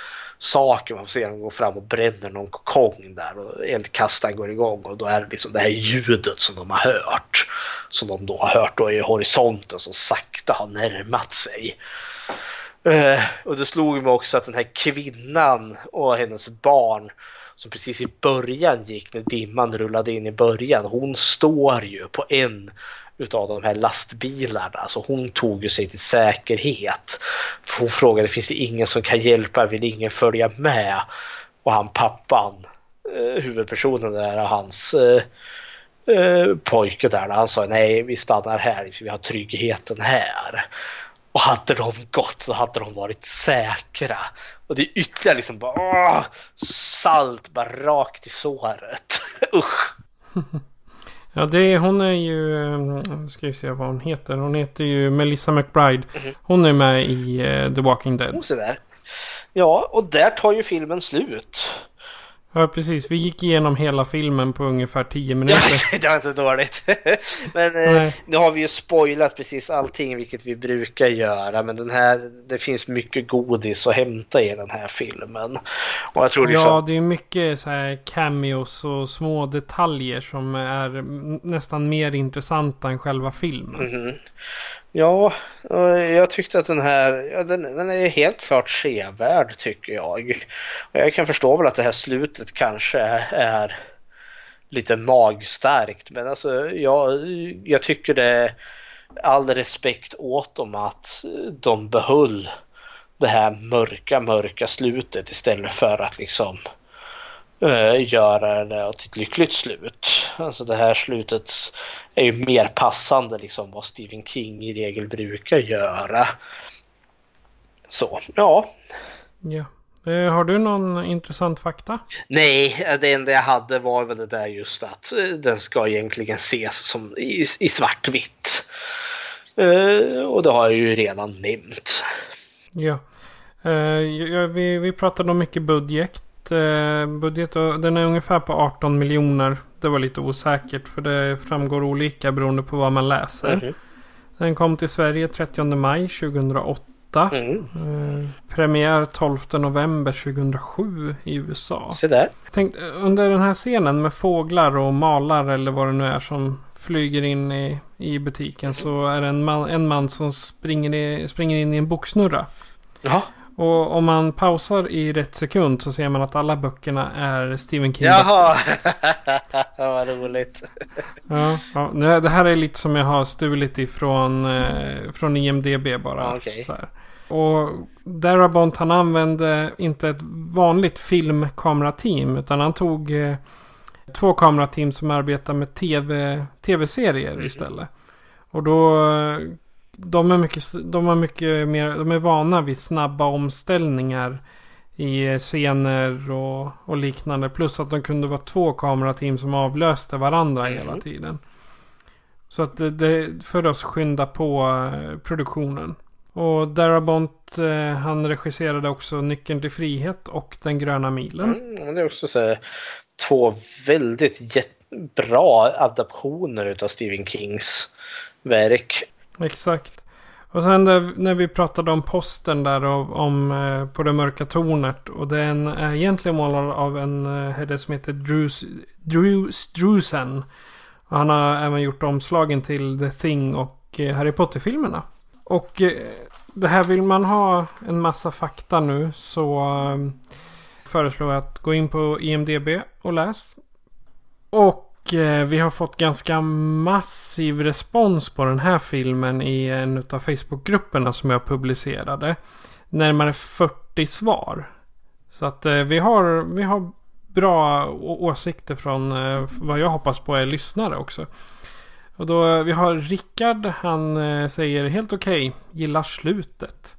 Speaker 7: saker. Man får se dem gå fram och bränner någon kokong där och eldkastaren går igång och då är det liksom det här ljudet som de har hört. Som de då har hört då i horisonten som sakta har närmat sig. Uh, och det slog mig också att den här kvinnan och hennes barn som precis i början gick när dimman rullade in i början. Hon står ju på en utav de här lastbilarna. Så hon tog ju sig till säkerhet. Hon frågade finns det ingen som kan hjälpa, vill ingen följa med? Och han pappan, eh, huvudpersonen där, hans eh, eh, pojke där, han sa nej vi stannar här, vi har tryggheten här. Och hade de gått så hade de varit säkra. Och det är ytterligare liksom bara åh, salt bara rakt i såret. Usch!
Speaker 6: Ja, det, hon är ju... Nu ska vi se vad hon heter. Hon heter ju Melissa McBride. Hon är med i eh, The Walking Dead.
Speaker 7: Och så där. Ja, och där tar ju filmen slut.
Speaker 6: Ja, precis. Vi gick igenom hela filmen på ungefär 10 minuter.
Speaker 7: det var inte dåligt. Men eh, nu har vi ju spoilat precis allting vilket vi brukar göra. Men den här, det finns mycket godis att hämta i den här filmen. Och jag tror liksom,
Speaker 6: Ja, det är mycket så här cameos och små detaljer som är mm, nästan mer intressanta än själva filmen.
Speaker 7: Mhm. Ja, eh, jag tyckte att den här, ja, den, den är helt klart sevärd tycker jag. Och jag kan förstå väl att det här slutet kanske är lite magstarkt. Men alltså, jag, jag tycker det är all respekt åt dem att de behöll det här mörka, mörka slutet istället för att liksom eh, göra det till ett lyckligt slut. Alltså det här slutet är ju mer passande liksom vad Stephen King i regel brukar göra. Så, ja.
Speaker 6: Ja. Eh, har du någon intressant fakta?
Speaker 7: Nej, det enda jag hade var väl det där just att eh, den ska egentligen ses som i, i svartvitt. Eh, och det har jag ju redan nämnt.
Speaker 6: Ja. Eh, ja vi, vi pratade om mycket budget. Eh, budget och den är ungefär på 18 miljoner. Det var lite osäkert för det framgår olika beroende på vad man läser.
Speaker 7: Mhm.
Speaker 6: Den kom till Sverige 30 maj 2008.
Speaker 7: Mm.
Speaker 6: Eh, premiär 12 november 2007 i USA.
Speaker 7: Se där.
Speaker 6: Tänk, under den här scenen med fåglar och malar eller vad det nu är som flyger in i, i butiken så är det en man, en man som springer, i, springer in i en boksnurra.
Speaker 7: Ja.
Speaker 6: Och om man pausar i rätt sekund så ser man att alla böckerna är Stephen King.
Speaker 7: Jaha, vad roligt.
Speaker 6: Ja, ja, det här är lite som jag har stulit ifrån eh, från IMDB bara.
Speaker 7: Ja, okej.
Speaker 6: så här. Och Darabont han använde inte ett vanligt filmkamerateam utan han tog eh, två kamerateam som arbetar med TV, tv-serier istället. Och då eh, de är mycket, de är mycket mer, de är vana vid snabba omställningar i scener och, och liknande. Plus att de kunde vara två kamerateam som avlöste varandra hela tiden. Så att det, det för oss skynda på eh, produktionen. Och Darabont eh, han regisserade också Nyckeln till frihet och Den gröna milen.
Speaker 7: Mm, det är också så här, två väldigt bra adaptioner utav Stephen Kings verk.
Speaker 6: Exakt. Och sen där, när vi pratade om posten där och, om eh, på det mörka tornet. Och den är egentligen målad av en eh, herre som heter Drew, Drew Struzan. Och han har även gjort omslagen till The Thing och eh, Harry Potter-filmerna. Och eh, det här vill man ha en massa fakta nu så eh, föreslår jag att gå in på IMDB och läs. Och Eh, vi har fått ganska massiv respons på den här filmen i en av Facebookgrupperna som jag publicerade. Närmare 40 svar. Så att eh, vi, har, vi har bra åsikter från eh, vad jag hoppas på är lyssnare också. Och då eh, vi har Rickard, han eh, säger helt okej, gillar slutet.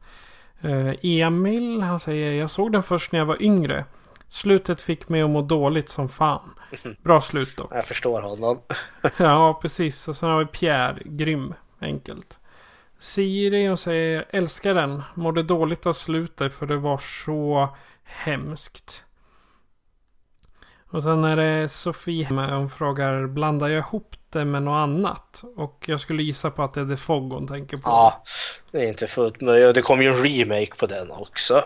Speaker 6: Eh, Emil, han säger jag såg den först när jag var yngre. Slutet fick mig att må dåligt som fan. Bra slut dock.
Speaker 7: Jag förstår honom.
Speaker 6: Ja, precis. Och sen har vi Pierre, grym, enkelt. Siri, hon säger älskar den. Mådde dåligt av slutet för det var så hemskt. Och sen är det Sofie, hon frågar blandar jag ihop det med något annat? Och jag skulle gissa på att det är The Fog hon tänker på.
Speaker 7: Ja, det är inte fullt möjligt. Det kom ju en remake på den också.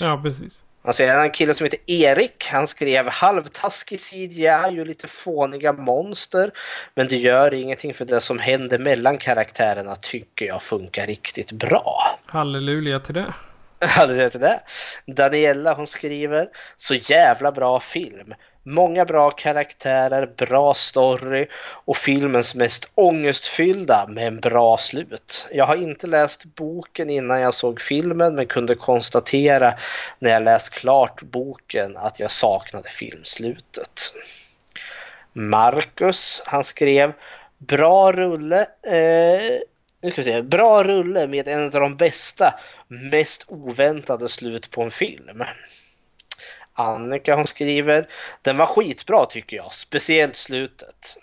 Speaker 6: Ja, precis.
Speaker 7: Säger en kille som heter Erik. Han skrev halvtaskig CGI och lite fåniga monster. Men det gör ingenting för det som händer mellan karaktärerna tycker jag funkar riktigt bra.
Speaker 6: Halleluja till det.
Speaker 7: Halleluja till det. Daniela hon skriver så jävla bra film. Många bra karaktärer, bra story och filmens mest ångestfyllda med en bra slut. Jag har inte läst boken innan jag såg filmen men kunde konstatera när jag läst klart boken att jag saknade filmslutet. Marcus, han skrev bra rulle. Eh, nu ska vi se, bra rulle med en av de bästa, mest oväntade slut på en film. Annika hon skriver, den var skitbra tycker jag, speciellt slutet.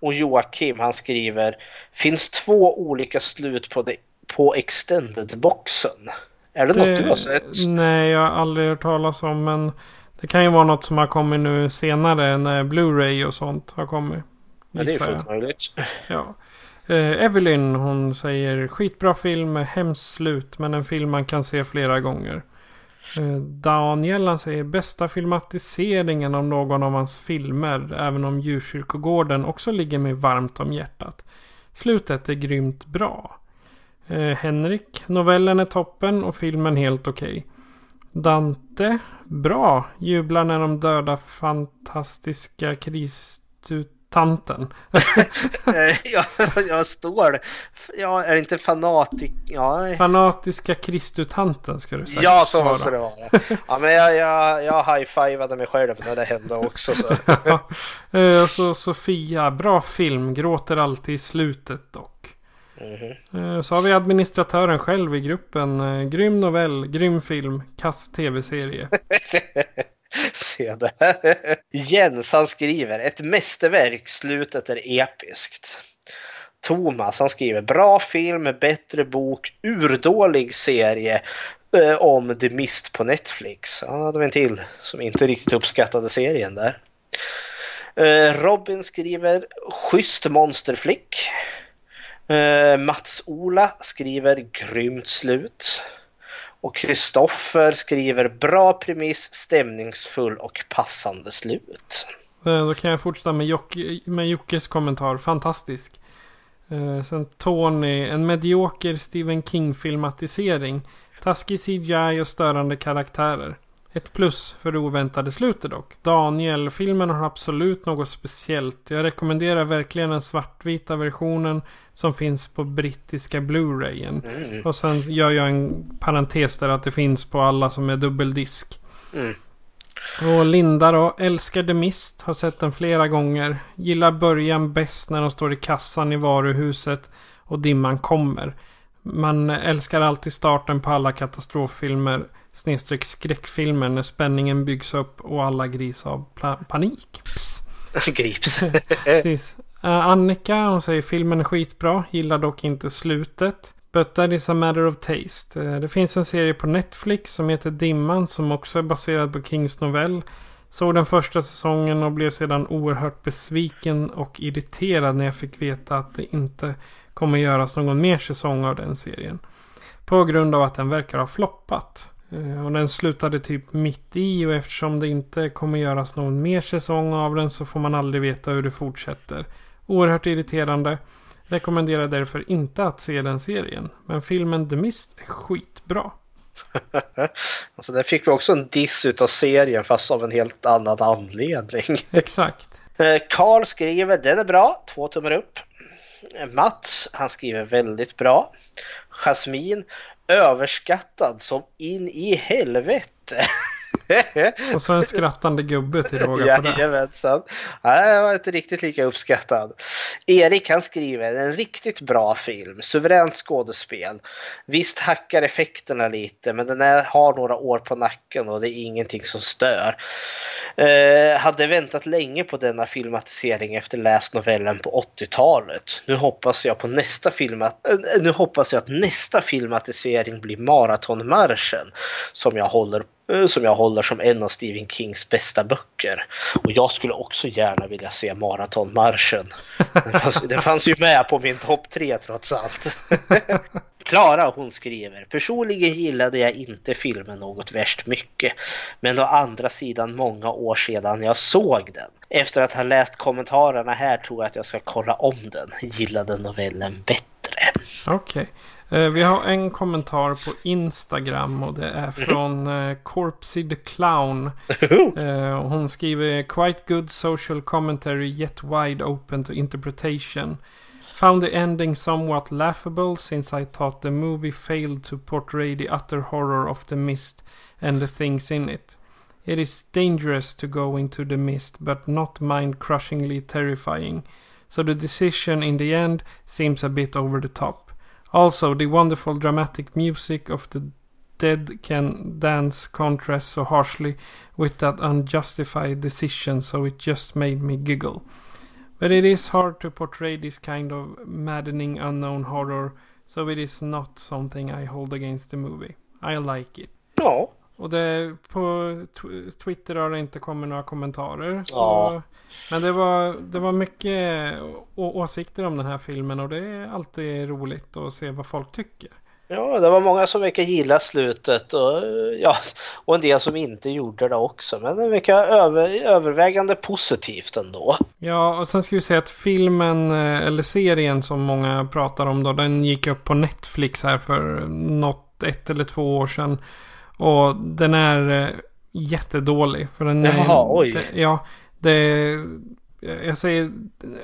Speaker 7: Och Joakim han skriver, finns två olika slut på, det, på extended-boxen. Är det, något du har sett?
Speaker 6: Nej, jag har aldrig hört talas om. Men det kan ju vara något som har kommit nu senare när Blu-ray och sånt har kommit.
Speaker 7: Ja, det är fullt möjligt.
Speaker 6: Ja. Eh, Evelyn hon säger skitbra film med hemskt slut men en film man kan se flera gånger. Eh, Daniel han säger bästa filmatiseringen av någon av hans filmer även om djurkyrkogården också ligger mig varmt om hjärtat. Slutet är grymt bra. Eh, Henrik, novellen är toppen och filmen helt okej. Dante, bra. Jublar när de dödar fantastiska kristutanten.
Speaker 7: Eh, jag, jag står... Ja, är det inte fanatik... Ja,
Speaker 6: Fanatiska kristutanten ska du säga.
Speaker 7: ja så måste det vara. Ja, men jag, jag, jag high-fivade mig själv när det hände också. Så.
Speaker 6: Eh, Och så Sofia, bra film, gråter alltid i slutet dock.
Speaker 7: Mhm.
Speaker 6: Eh, Så har vi administratören själv i gruppen. Eh, Grym novell, grym film, kass tv-serie.
Speaker 7: Se det här. Jens han skriver ett mästerverk, slutet är episkt. Thomas han skriver bra film, bättre bok, urdålig serie eh, om The Mist på Netflix. Han hade en till som inte riktigt uppskattade serien där. Eh, Robin skriver schysst monsterflick. Eh, Mats-Ola skriver grymt slut. Och Kristoffer skriver bra premiss, stämningsfull och passande slut.
Speaker 6: Eh, då kan jag fortsätta med, Jock, med Jockes kommentar. Fantastisk. Eh, sen Tony. En medioker Stephen King-filmatisering. Taskig CGI och störande karaktärer. Ett plus för det oväntade slutet dock. Daniel, filmen har absolut något speciellt. Jag rekommenderar verkligen den svartvita versionen som finns på brittiska Blu-rayen.
Speaker 7: Mm.
Speaker 6: Och sen gör jag en parentes där att det finns på alla som är dubbeldisk.
Speaker 7: Mm.
Speaker 6: Och Linda då, älskar The Mist, har sett den flera gånger. Gillar början bäst när de står i kassan i varuhuset och dimman kommer. Man älskar alltid starten på alla katastroffilmer snedstreck skräckfilmer när spänningen byggs upp och alla grips av panik. Pss.
Speaker 7: Grips.
Speaker 6: Precis. Eh, Annika, hon säger filmen är skitbra, gillar dock inte slutet. But that is a matter of taste. Eh, Det finns en serie på Netflix som heter Dimman som också är baserad på Kings novell. Såg den första säsongen och blev sedan oerhört besviken och irriterad när jag fick veta att det inte kommer göras någon mer säsong av den serien. På grund av att den verkar ha floppat. Eh, Och den slutade typ mitt i och eftersom det inte kommer göras någon mer säsong av den så får man aldrig veta hur det fortsätter. Oerhört irriterande. Rekommenderar därför inte att se den serien. Men filmen The Mist är skitbra.
Speaker 7: alltså där fick vi också en diss utav serien fast av en helt annan anledning.
Speaker 6: Exakt.
Speaker 7: Eh, Karl skriver den är bra, två tummar upp. Eh, Mats, han skriver väldigt bra. Jasmin, överskattad som in i helvete.
Speaker 6: Och så en skrattande gubbe till råga på det.
Speaker 7: Jajamensan. Nej, jag var inte riktigt lika uppskattad. Erik han skriver en riktigt bra film, suveränt skådespel. Visst hackar effekterna lite men den är, har några år på nacken och det är ingenting som stör. Eh, hade väntat länge på denna filmatisering efter läst novellen på 80-talet. Nu hoppas jag på nästa filmat eh, nu hoppas jag att nästa filmatisering blir Maratonmarschen som jag håller på. Eh, som jag håller som en av Stephen Kings bästa böcker. Och jag skulle också gärna vilja se Maratonmarschen. Den fanns, den fanns ju med på min topp tre trots allt. Klara hon skriver. Personligen gillade jag inte filmen något värst mycket. Men å andra sidan många år sedan jag såg den. Efter att ha läst kommentarerna här tror jag att jag ska kolla om den. Gillade novellen bättre.
Speaker 6: Okej. Okay. Vi har en kommentar på Instagram och det är från eh, Corpsey the Clown. Eh, Hon skriver Quite good social commentary yet wide open to interpretation. Found the ending somewhat laughable since I thought the movie failed to portray the utter horror of the mist and the things in it. It is dangerous to go into the mist but not mind crushingly terrifying. So the decision in the end seems a bit over the top. Also, the wonderful dramatic music of the dead can dance contrast so harshly with that unjustified decision, so it just made me giggle. But it is hard to portray this kind of maddening unknown horror, so it is not something I hold against the movie. I like it.
Speaker 7: Ja.
Speaker 6: Och det, på tw- Twitter har det inte kommit några kommentarer. Så,
Speaker 7: Ja.
Speaker 6: Men det var, det var mycket åsikter om den här filmen och det är alltid roligt att se vad folk tycker.
Speaker 7: Ja, det var många som verkar gilla slutet och, ja, och en del som inte gjorde det också. Men det verkar över, övervägande positivt ändå.
Speaker 6: Ja, och sen ska vi säga att filmen, eh, eller serien som många pratar om då, den gick upp på Netflix här för något, ett eller två år sedan. Och den är eh, jättedålig. För den är,
Speaker 7: Jaha, oj.
Speaker 6: Det, ja, det... Jag säger,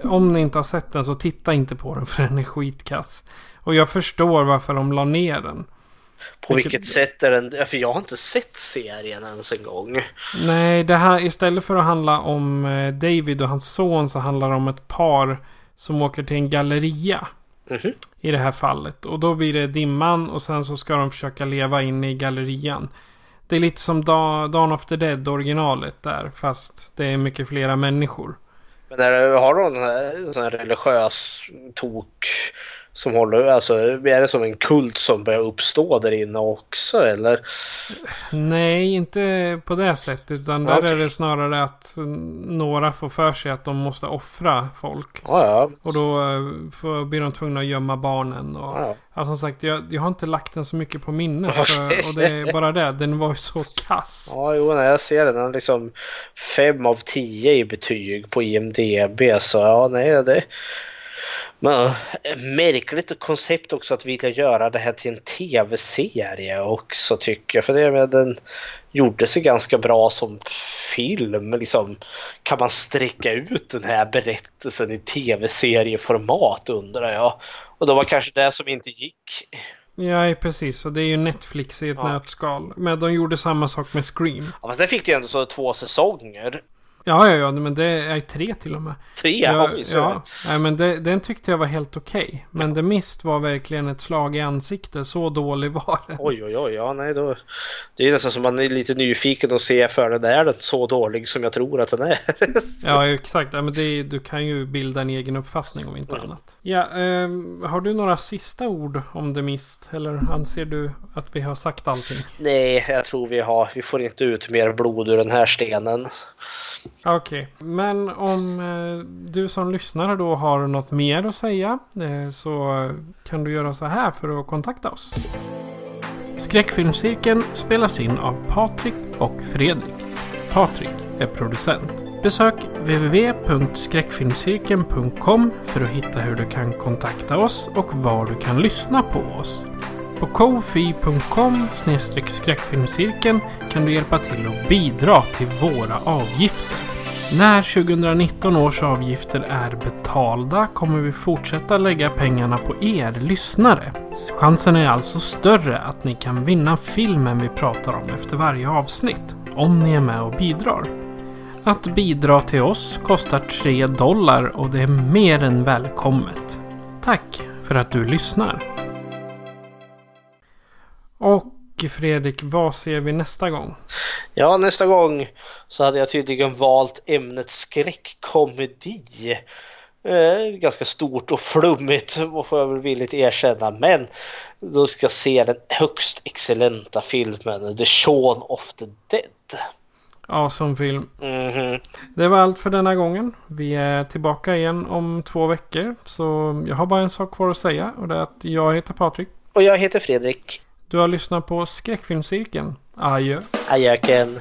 Speaker 6: om ni inte har sett den så titta inte på den för den är skitkass. Och jag förstår varför de la ner den.
Speaker 7: På vilket sätt är den? För jag har inte sett serien ens en gång.
Speaker 6: Nej, det här istället för att handla om eh, David och hans son så handlar det om ett par som åker till en galleria.
Speaker 7: Mhm.
Speaker 6: I det här fallet. Och då blir det dimman och sen så ska de försöka leva inne i gallerian. Det är lite som Da- Dawn of the Dead originalet där. Fast det är mycket flera människor.
Speaker 7: Men är det, har de en sån här religiös tok som håller, alltså är det som en kult som börjar uppstå där inne också eller?
Speaker 6: Nej, inte på det sättet. Utan där är det snarare att några får för sig att de måste offra folk.
Speaker 7: Ja, ja.
Speaker 6: Och då eh, får, blir de tvungna att gömma barnen. Och,
Speaker 7: Ja.
Speaker 6: ja, som sagt, jag, jag har inte lagt den så mycket på minnet. För, och det är bara det, den var ju så kass.
Speaker 7: Ja, jo, när jag ser den. Den har liksom 5 av 10 i betyg på IMDB. Så ja, nej, det... Men, märkligt koncept också att vilja göra det här till en tv-serie också tycker jag. För det med den gjorde sig ganska bra som film. Liksom, kan man sträcka ut den här berättelsen i tv-serieformat undrar jag. Och det var kanske det som inte gick.
Speaker 6: Ja, precis. Och det är ju Netflix i ett
Speaker 7: Ja.
Speaker 6: nötskal. Men de gjorde samma sak med Scream.
Speaker 7: Ja, fast den fick ju ändå så två säsonger.
Speaker 6: Ja, ja, ja, men det är tre till och med.
Speaker 7: Tre?
Speaker 6: Ja,
Speaker 7: Oj, så
Speaker 6: ja. Nej, men det, den tyckte jag var helt okej. Men The Mist var verkligen ett slag i ansiktet. Så dålig var den.
Speaker 7: Oj, oj, oj, ja, nej, då. Det är nästan som man är lite nyfiken och ser för den. Är den så dålig som jag tror att den är?
Speaker 6: Ja, exakt. Ja, men det, du kan ju bilda en egen uppfattning om inte annat. Ja, ehm, har du några sista ord om The Mist? Eller anser du att vi har sagt allting?
Speaker 7: nej, jag tror vi har. Vi får inte ut mer blod ur den här stenen.
Speaker 6: Okej, men om eh, du som lyssnare då har något mer att säga eh, så kan du göra så här för att kontakta oss. Skräckfilmscirkeln spelas in av Patrik och Fredrik. Patrik är producent. Besök www.skräckfilmscirkeln.com för att hitta hur du kan kontakta oss och var du kan lyssna på oss. På kofi.com skräckfilmscirkeln kan du hjälpa till att bidra till våra avgifter. När 2019 års avgifter är betalda kommer vi fortsätta lägga pengarna på er lyssnare. Chansen är alltså större att ni kan vinna filmen vi pratar om efter varje avsnitt, om ni är med och bidrar. Att bidra till oss kostar 3 dollar och det är mer än välkommet. Tack för att du lyssnar. Och Fredrik, vad ser vi nästa gång?
Speaker 7: Ja, nästa gång så hade jag tydligen valt ämnet skräckkomedi. Eh, ganska stort och flummigt får jag väl villigt erkänna. Men då ska jag se den högst excellenta filmen The Shaun of the Dead.
Speaker 6: Ja, som film.
Speaker 7: Mhm.
Speaker 6: Det var allt för denna gången. Vi är tillbaka igen om två veckor. Så jag har bara en sak kvar att säga. Och det är att jag heter Patrik.
Speaker 7: Och jag heter Fredrik.
Speaker 6: Du har lyssnat på Skräckfilmscirkeln. Adjö.
Speaker 11: Adjöken.